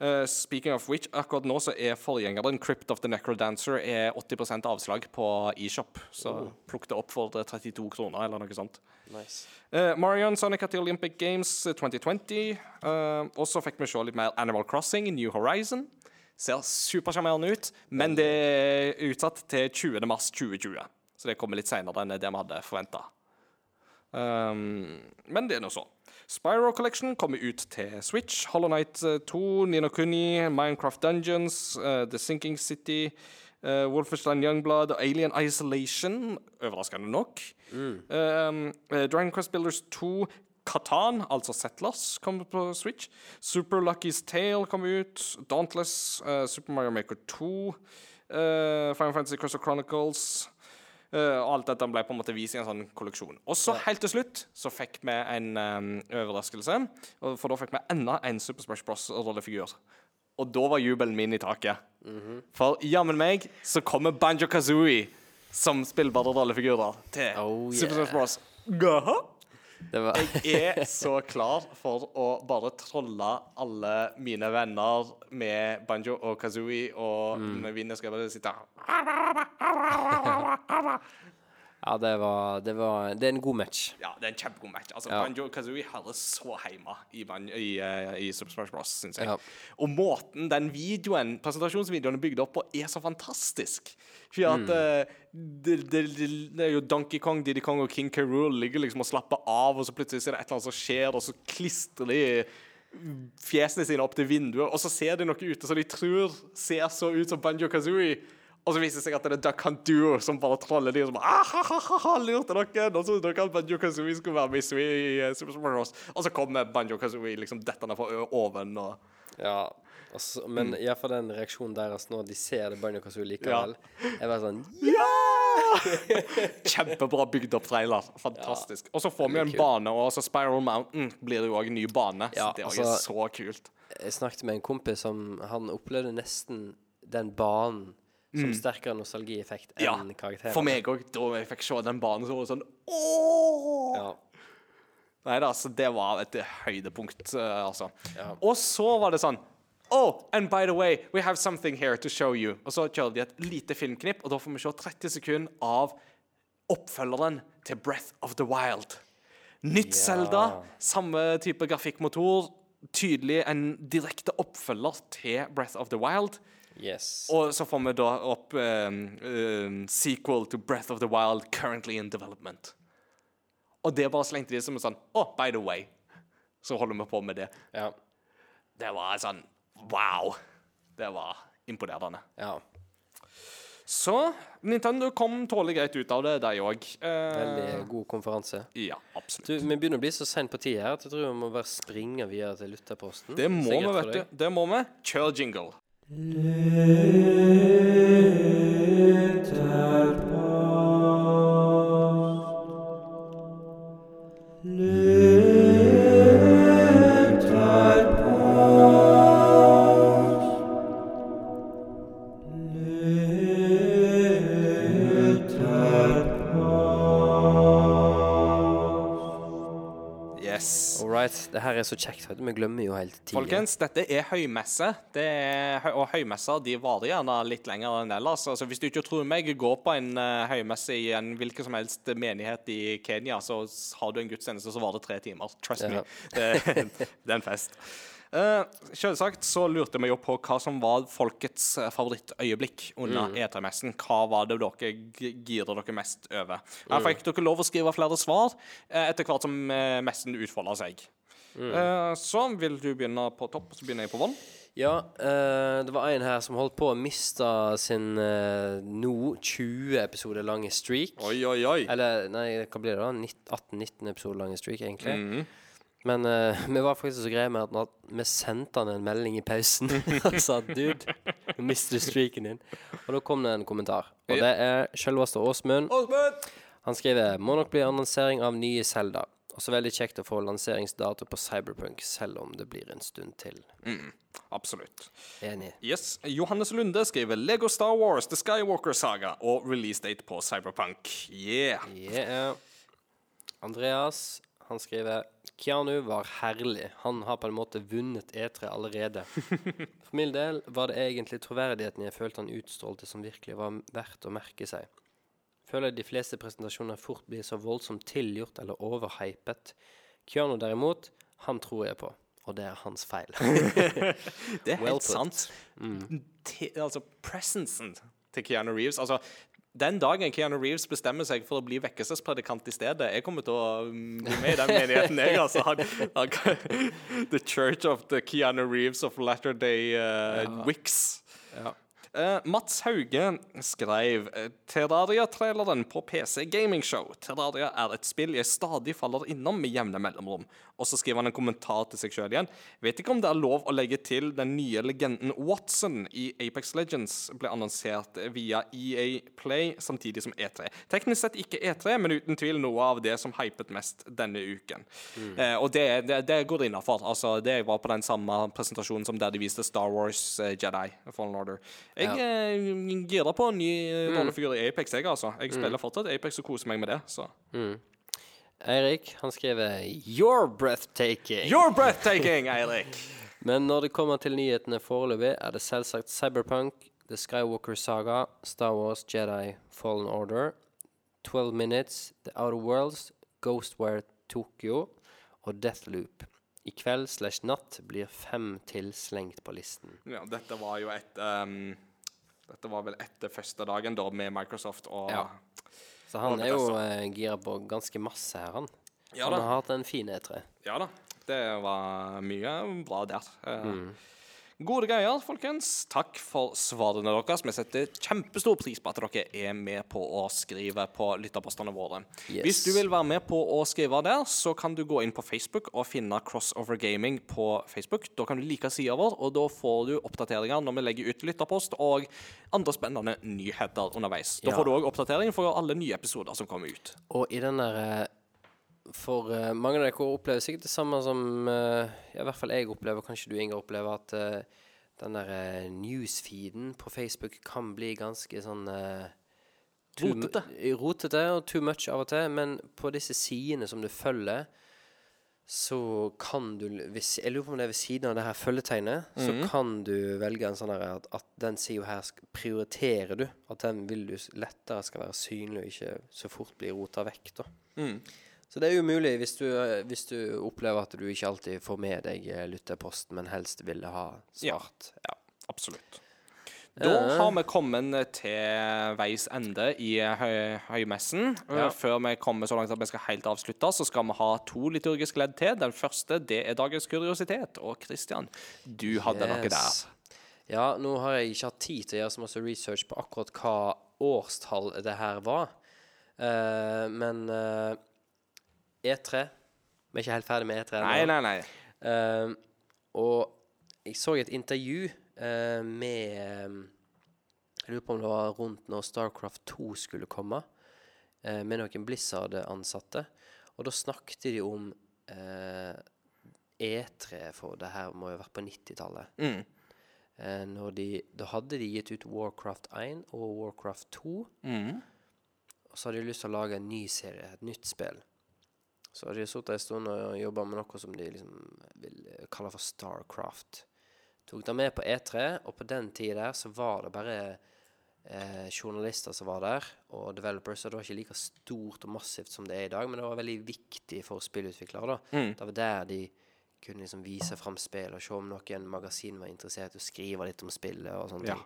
Uh, speaking of which, akkurat nå så er forgjengeren Crypt of the Necrodancer er 80% avslag på eShop. Så plukk det opp for 32 kroner, eller noe sånt. Nice. Uh, Marion Sonic at the Olympic Games eh, 2020. Uh, og så fikk vi se litt mer Animal Crossing, New Horizon. Ser supersjarmerende ut, men det er utsatt til 20. mars 2020. Så det kommer litt seinere enn det vi hadde forventa. Um, men det er nå så. Spyro Collection kommer ut til Switch. Hollow Knight eh, 2, Nino Kuni, Minecraft Dungeons, uh, The Sinking City, uh, Wolfenstein Youngblood og Alien Isolation. Overraskende nok. Um, Uh, Dragon Quest Builders 2, Katan, altså Settlers, kommer på Switch. Super Lucky's Tale kommer ut. Dauntless, eh, Super Mario Maker 2, Uh, Final Fantasy Crystal Chronicles. Eh, og alt dette ble på en måte vist i en sånn kolleksjon. Og så helt til slutt så fikk vi en um, overraskelse. For da fikk vi enda en Super Smash Bros.-rollefigur. Og da var jubelen min i taket. For jammen meg så kommer Banjo Kazooie som spillbare rollefigurer til Oh, Super. Smash Bros. Gaha. Jeg er så klar for å bare trolle alle mine venner med Banjo og Kazooie, og når vi skal bare sitte Ja, det var, det var Det er en god match. Ja, det er en kjempegod match. Altså, Ja. Banjo Kazooie hører så hjemme i, i, eh, i Super Smash Bros, syns jeg. Ja. Og måten den videoen, presentasjonsvideoen er bygd opp på, er så fantastisk. For at mm. det, det, det, det er jo Donkey Kong, Diddy Kong og King K. Rool ligger liksom og slapper av, og så plutselig er det et eller annet som skjer, og så klistrer de fjesene sine opp til vinduet, og så ser de noe ute som de tror ser så ut som Banjo Kazooie. Og så viser det seg at det er Duck Hunt Duo som bare troller de og så bare ah, ha, ha, ha, lurte dere. Og så dere Banjo Kazooie skulle være med i eh, Super Smash Bros. Og så kommer Banjo Kazooie liksom dettende fra oven og Ja. Altså, men iallfall den reaksjonen deres når de ser det Banjo Kazooie likevel, er bare sånn Ja! Kjempebra bygd opp trailer. Fantastisk. Og så får vi en kult. bane, og så Spiral Mountain blir det jo òg ny bane. Ja, så det er altså- også så kult. Jeg snakket med en kompis som Han opplevde nesten den banen som sterkere nostalgieffekt enn Mm. Ja, karakteren. for meg òg. Da jeg fikk se den banen, så var det sånn Ååå! Ja. Nei da, så det var et høydepunkt, uh, altså. Ja. Og så var det sånn Oh, and by the way, we have something here to show you. Og så kjører de et lite filmknipp, og da får vi se 30 sekunder av oppfølgeren til Breath of the Wild. Nytt Zelda, samme type grafikkmotor. Tydelig en direkte oppfølger til Breath of the Wild. Yes. Og så får vi da opp um, um, sequel to Breath of the Wild currently in development. Og det bare slengte de som en sånn Oh, by the way, så holder vi på med det. Ja. Det var sånn Wow. Det var imponerende. ja. Så Nintendo kom tålelig greit ut av det, de òg. Eh, Veldig god konferanse. ja, absolutt. Du, Vi begynner å bli så seint på tid her at jeg tror vi må bare springe videre til lytterposten. det må vi, vet du. Det må vi. Kjør jingle. Let All. Det her er så kjekt. Vi glemmer jo helt tida. Folkens, dette er høymesse. Det er, og høymesser de varer gjerne litt lenger enn ellers. Altså, hvis du ikke tror meg, gå på en eh, høymesse i en hvilken som helst menighet i Kenya, så har du en gudstjeneste som varer tre timer. Trust me. Det, det er en fest. Uh, selvsagt så lurte vi jo på hva som var folkets eh, favorittøyeblikk under Mm. E3-messen. Hva var det dere girer dere mest over? Her fikk dere lov å skrive flere svar uh, etter hvert som uh, messen utfolda seg. Mm. Eh, så vil du begynne på topp, så begynner jeg på vann. Ja, uh, det var en her som holdt på å miste sin uh, nå 20 episoder lange streak. Oi, oi, oi. Eller nei, hva blir det da? 18-19 episoder lange streak, egentlig. Mhm. Men uh, vi var faktisk så greie med at vi sendte han en melding i pausen og sa dude, nå mister du streaken din. Og da kom det en kommentar. Og det er selveste Åsmund. Han skriver må nok bli annonsering av nye Zelda. Også veldig kjekt å få lanseringsdato på Cyberpunk, selv om det blir en stund til. Absolutt. Enig. Yes. Johannes Lunde skriver Lego Star Wars The Skywalker Saga og release date på Cyberpunk. Yeah. Yeah. Andreas, han skriver Keanu var herlig. Han har på en måte vunnet E3 allerede. For min del var det egentlig troverdigheten jeg følte han utstrålte som virkelig var verdt å merke seg. Føler de fleste presentasjoner fort blir så voldsomt tilgjort eller overhypet. Keanu derimot, han tror jeg på. Og det er hans feil. Det er Well helt put. sant. Te, altså, presensen til Keanu Reeves Altså, den dagen Keanu Reeves bestemmer seg for å bli vekkelsespredikant i stedet Jeg kommer til å mm, bli med i den menigheten, jeg, altså. Han, han, the Church of the Keanu Reeves of Latter-day uh, Wicks. ja. Eh, Mats Hauge skrev eh, Terraria-traileren på PC Gaming Show. Terraria er et spill jeg stadig faller innom med jevne mellomrom. Og så skriver han en kommentar til seg sjøl igjen. Vet ikke om det er lov å legge til den nye legenden Watson i Apex Legends ble annonsert via EA Play samtidig som E3. Teknisk sett ikke E3, men uten tvil noe av det som hypet mest denne uken. Eh, og det, det, det går innafor. Altså, det var på den samme presentasjonen som der de viste Star Wars uh, Jedi Fallen Order. Jeg Ja. eh, girer på en ny mm. rollefigur i Apex, jeg, altså. Jeg spiller fortsatt Apex og koser meg med det, så Eirik, han skriver You're breathtaking. You're breathtaking, Eirik! Men når det kommer til nyhetene foreløpig, er det selvsagt Cyberpunk, The Skywalker Saga, Star Wars Jedi Fallen Order, 12 Minutes, The Outer Worlds, Ghostware Tokyo og Deathloop. I kveld slash natt blir fem til slengt på listen. Ja, dette var jo et ehm, Dette var vel etter første dagen da med Microsoft og Ja. Så han er jo eh, gira på ganske masse her, han. Ja han har hatt en fin E3. Ja da. Det var mye bra der. Eh, Mm. Gode greier, folkens. Takk for svarene deres. Vi setter kjempestor pris på at dere er med på å skrive på lytterpostene våre. Yes. Hvis du vil være med på å skrive der, så kan du gå inn på Facebook og finne Crossover Gaming på Facebook. Da kan du like sida vår, og da får du oppdateringer når vi legger ut lytterpost og andre spennende nyheter underveis. Da Ja. får du òg oppdatering for alle nye episoder som kommer ut. Og i den der eh, For uh, mange av dere opplever sikkert det samme som uh, ja, i hvert fall jeg opplever, kanskje du Inger opplever, at uh, den der newsfeeden på Facebook kan bli ganske sånn Rotete. Rotete og too much av og til. Men på disse sidene som du følger, så kan du hvis, Jeg lurer på om det er ved siden av det her følgetegnet, så kan du velge en sånn at, at den sida her prioriterer du. At den vil du lettere skal være synlig og ikke så fort bli rota vekk. da. Så det er jo mulig hvis du, eh, hvis du opplever at du ikke alltid får med deg eh, lytterposten, men helst ville ha svart. Ja, absolutt. Da har vi kommet til veis ende i høy, høymessen. Ja. Uh, Før vi kommer så langt at vi skal helt avslutte, så skal vi ha to liturgiske ledd til. Den første det er dagens kuriositet. Og Kristian, du hadde noe der. Ja, nå har jeg ikke hatt tid til å gjøre så masse research på akkurat hva årstall det her var. Uh, men eh, E3 Vi er ikke helt ferdig med E3 ennå. Nei, nei, nei. Eh, og jeg så et intervju uh, med eh, Jeg lurer på om det var rundt når Starcraft 2 skulle komme, uh, med noen Blizzard-ansatte. Og da snakket de om uh, E3, for det her må jo ha vært på 90-tallet. Mm. Når de, da hadde de gitt ut Warcraft 1 og Warcraft 2. Mm. Og så hadde de lyst til å lage en ny serie, et nytt spill. Så hadde de sittet en stund og jobba med noe som de liksom vil kalle for Starcraft. Tok det med på E3, og på den tida der så var det bare eh, journalister som var der, og developers. Og det var ikke like stort og massivt som det er i dag, men det var veldig viktig for spillutviklere. da. Mm. Det var der de kunne liksom vise fram spill og se om noen magasin var interessert i å skrive litt om spillet. og sånne Ja. ting.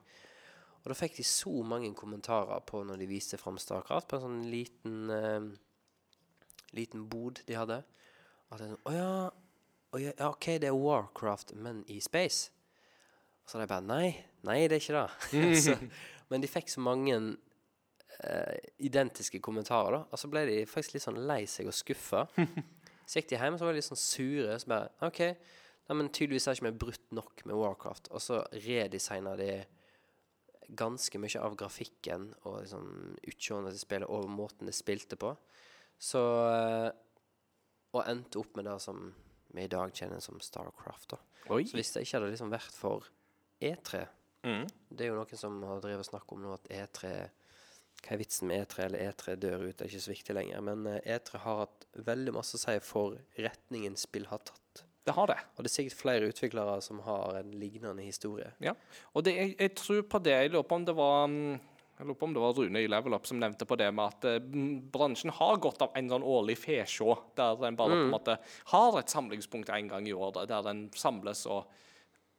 Og da fikk de så mange kommentarer på når de viste fram Starcraft, på en sånn liten eh, liten bod de hadde. At er sånn Å ja, å ja, ja, OK, det er Warcraft, men i space. Og så hadde jeg bare Nei, nei, det er ikke det. så, men de fikk så mange eh, identiske kommentarer, da. Og så ble de faktisk litt sånn lei seg og skuffa. Så gikk de hjem og så var de litt sånn sure. Så bare OK, nei, men tydeligvis har ikke vi brutt nok med Warcraft. Og så redesigna de ganske mye av grafikken og liksom utseendet til spillet og måten det spilte på. Så eh, Og endte opp med det som vi i dag kjenner som Starcraft. da. Oi. Så hvis det ikke hadde liksom vært for E3 Mm. Det er jo noen som har drevet snakk om nå at E3 Hva er vitsen med E3, eller E3 dør ut, det er ikke så viktig lenger. Men eh, E3 har hatt veldig masse å si for retningen spill har tatt. Det har det. Og det er sikkert flere utviklere som har en lignende historie. Ja. Og det, jeg, jeg tror på det. Jeg lurer på om det var mm, jeg lurer på om det var Rune i Level Up som nevnte på det med at eh, mm, bransjen har gått av en sånn årlig fesjå, der den bare på en måte har et samlingspunkt en gang i året, der den samles og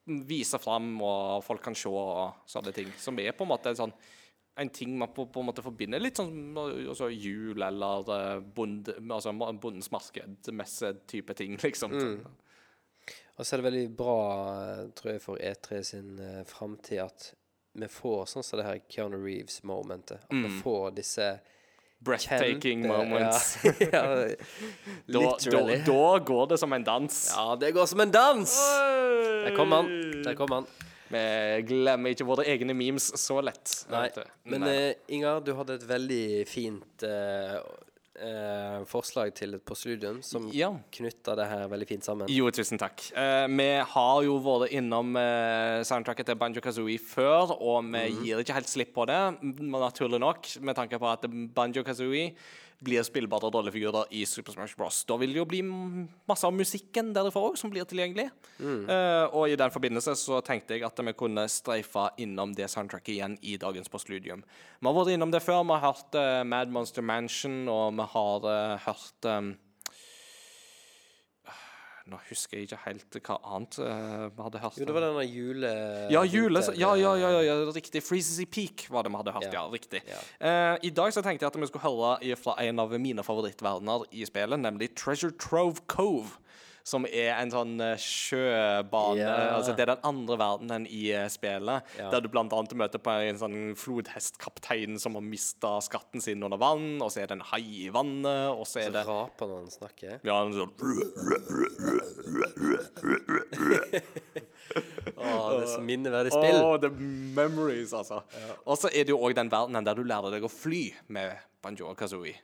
mm, viser fram, og folk kan se og sånne ting. Som er på en måte en sånn en ting man på, på en måte forbinder litt sånn altså jul eller eh, bonde, altså Bondens marked-messe-type ting, liksom. Og så er det veldig bra, eh, tror jeg, for E3 sin uh, framtid at vi får sånn som det her Keanu Reeves-momentet. At vi får disse Breathtaking kjente- moments. Ja, ja, Da, da, da går det som en dans. Ja, det går som en dans! Der kom han. Der kom han. Vi glemmer ikke våre egne memes så lett. Nei. Men Nei. Uh, Ingar, du hadde et veldig fint eh, eh, forslag til et postludium som Ja. knytter det her veldig fint sammen. Jo, tusen takk. Eh, vi har jo vært innom eh, soundtracket til Banjo Kazooie før, og vi mm. gir ikke helt slipp på det, naturlig nok, med tanke på at Banjo Kazooie blir spillbare rollefigurer i Super Smash Bros. Da vil det jo bli masse av musikken derifra òg som blir tilgjengelig. Mm. Uh, og i den forbindelse så tenkte jeg at vi kunne streife innom det soundtracket igjen i dagens postludium. Vi har vært innom det før. Vi har hørt uh, Mad Monster Mansion, og vi har uh, hørt um, Nå husker jeg ikke helt hva annet eh, vi hadde hørt. Jo, det var denne jule... Ja, jule, ja, ja, ja, ja, riktig. Freezes Peak var det vi hadde hørt, ja. Riktig. Eh, I dag så tenkte jeg at vi skulle høre fra en av mine favorittverdener i spillet, nemlig Treasure Trove Cove. Som er en sånn eh, sjøbane Yeah. Altså det er den andre verdenen i eh, spillet. yeah. Der du annet møter på en sånn flodhestkaptein som har mista skatten sin under vann, og så er det en hai i vannet, og så er Så det raper når han snakker. ja, han sånn oh, det er så minneverdig spill. Åh, the memories, altså. Og så er det jo òg den verdenen der du lærer deg å fly med Banjo og Kazooie.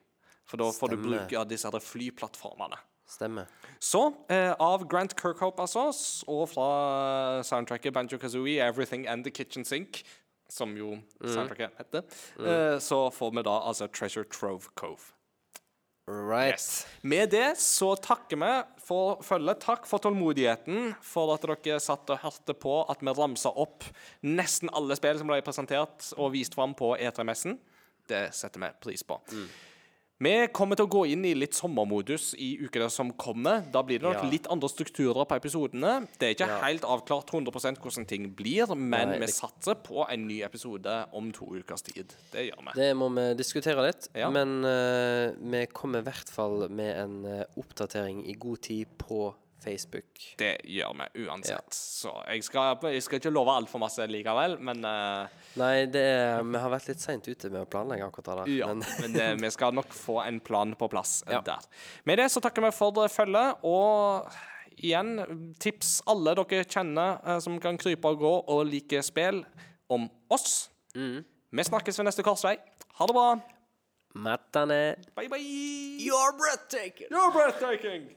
For da får du bruke disse flyplattformene. Stemmer. Så, eh, av Grant Kirkhope, altså, og fra soundtracket Banjo Kazooie, 'Everything and the Kitchen Sink', som jo soundtracket heter, eh, så får vi da altså 'Treasure Trove Cove'. Right. Yes. Med det så takker vi for følget. Takk for tålmodigheten, for at dere satt og hørte på at vi ramsa opp nesten alle spill som ble presentert og vist fram på E3-messen. Det setter vi pris på. Vi kommer til å gå inn i litt sommermodus i ukene som kommer. Da blir det nok Ja. litt andre strukturer på episodene. Det er ikke Ja. helt avklart 100% hvordan ting blir, men Nei, vi satser på en ny episode om to ukers tid. Det gjør vi. Det må vi diskutere litt. Ja. Men uh, vi kommer i hvert fall med en eh, oppdatering i god tid på Facebook. Det gjør vi uansett. Ja. Så jeg skal, jeg skal ikke love altfor masse likevel, men uh, Nei, det er, vi har vært litt seint ute med å planlegge akkurat det der. Ja, Men men det, vi skal nok få en plan på plass Ja. der. Med det så takker vi for følget, og igjen, tips alle dere kjenner uh, som kan krype og gå og like spill, om oss. Mm. Vi snakkes ved neste korsvei. Ha det bra. Mattane Bye, bye. You're breathtaking! You're breathtaking.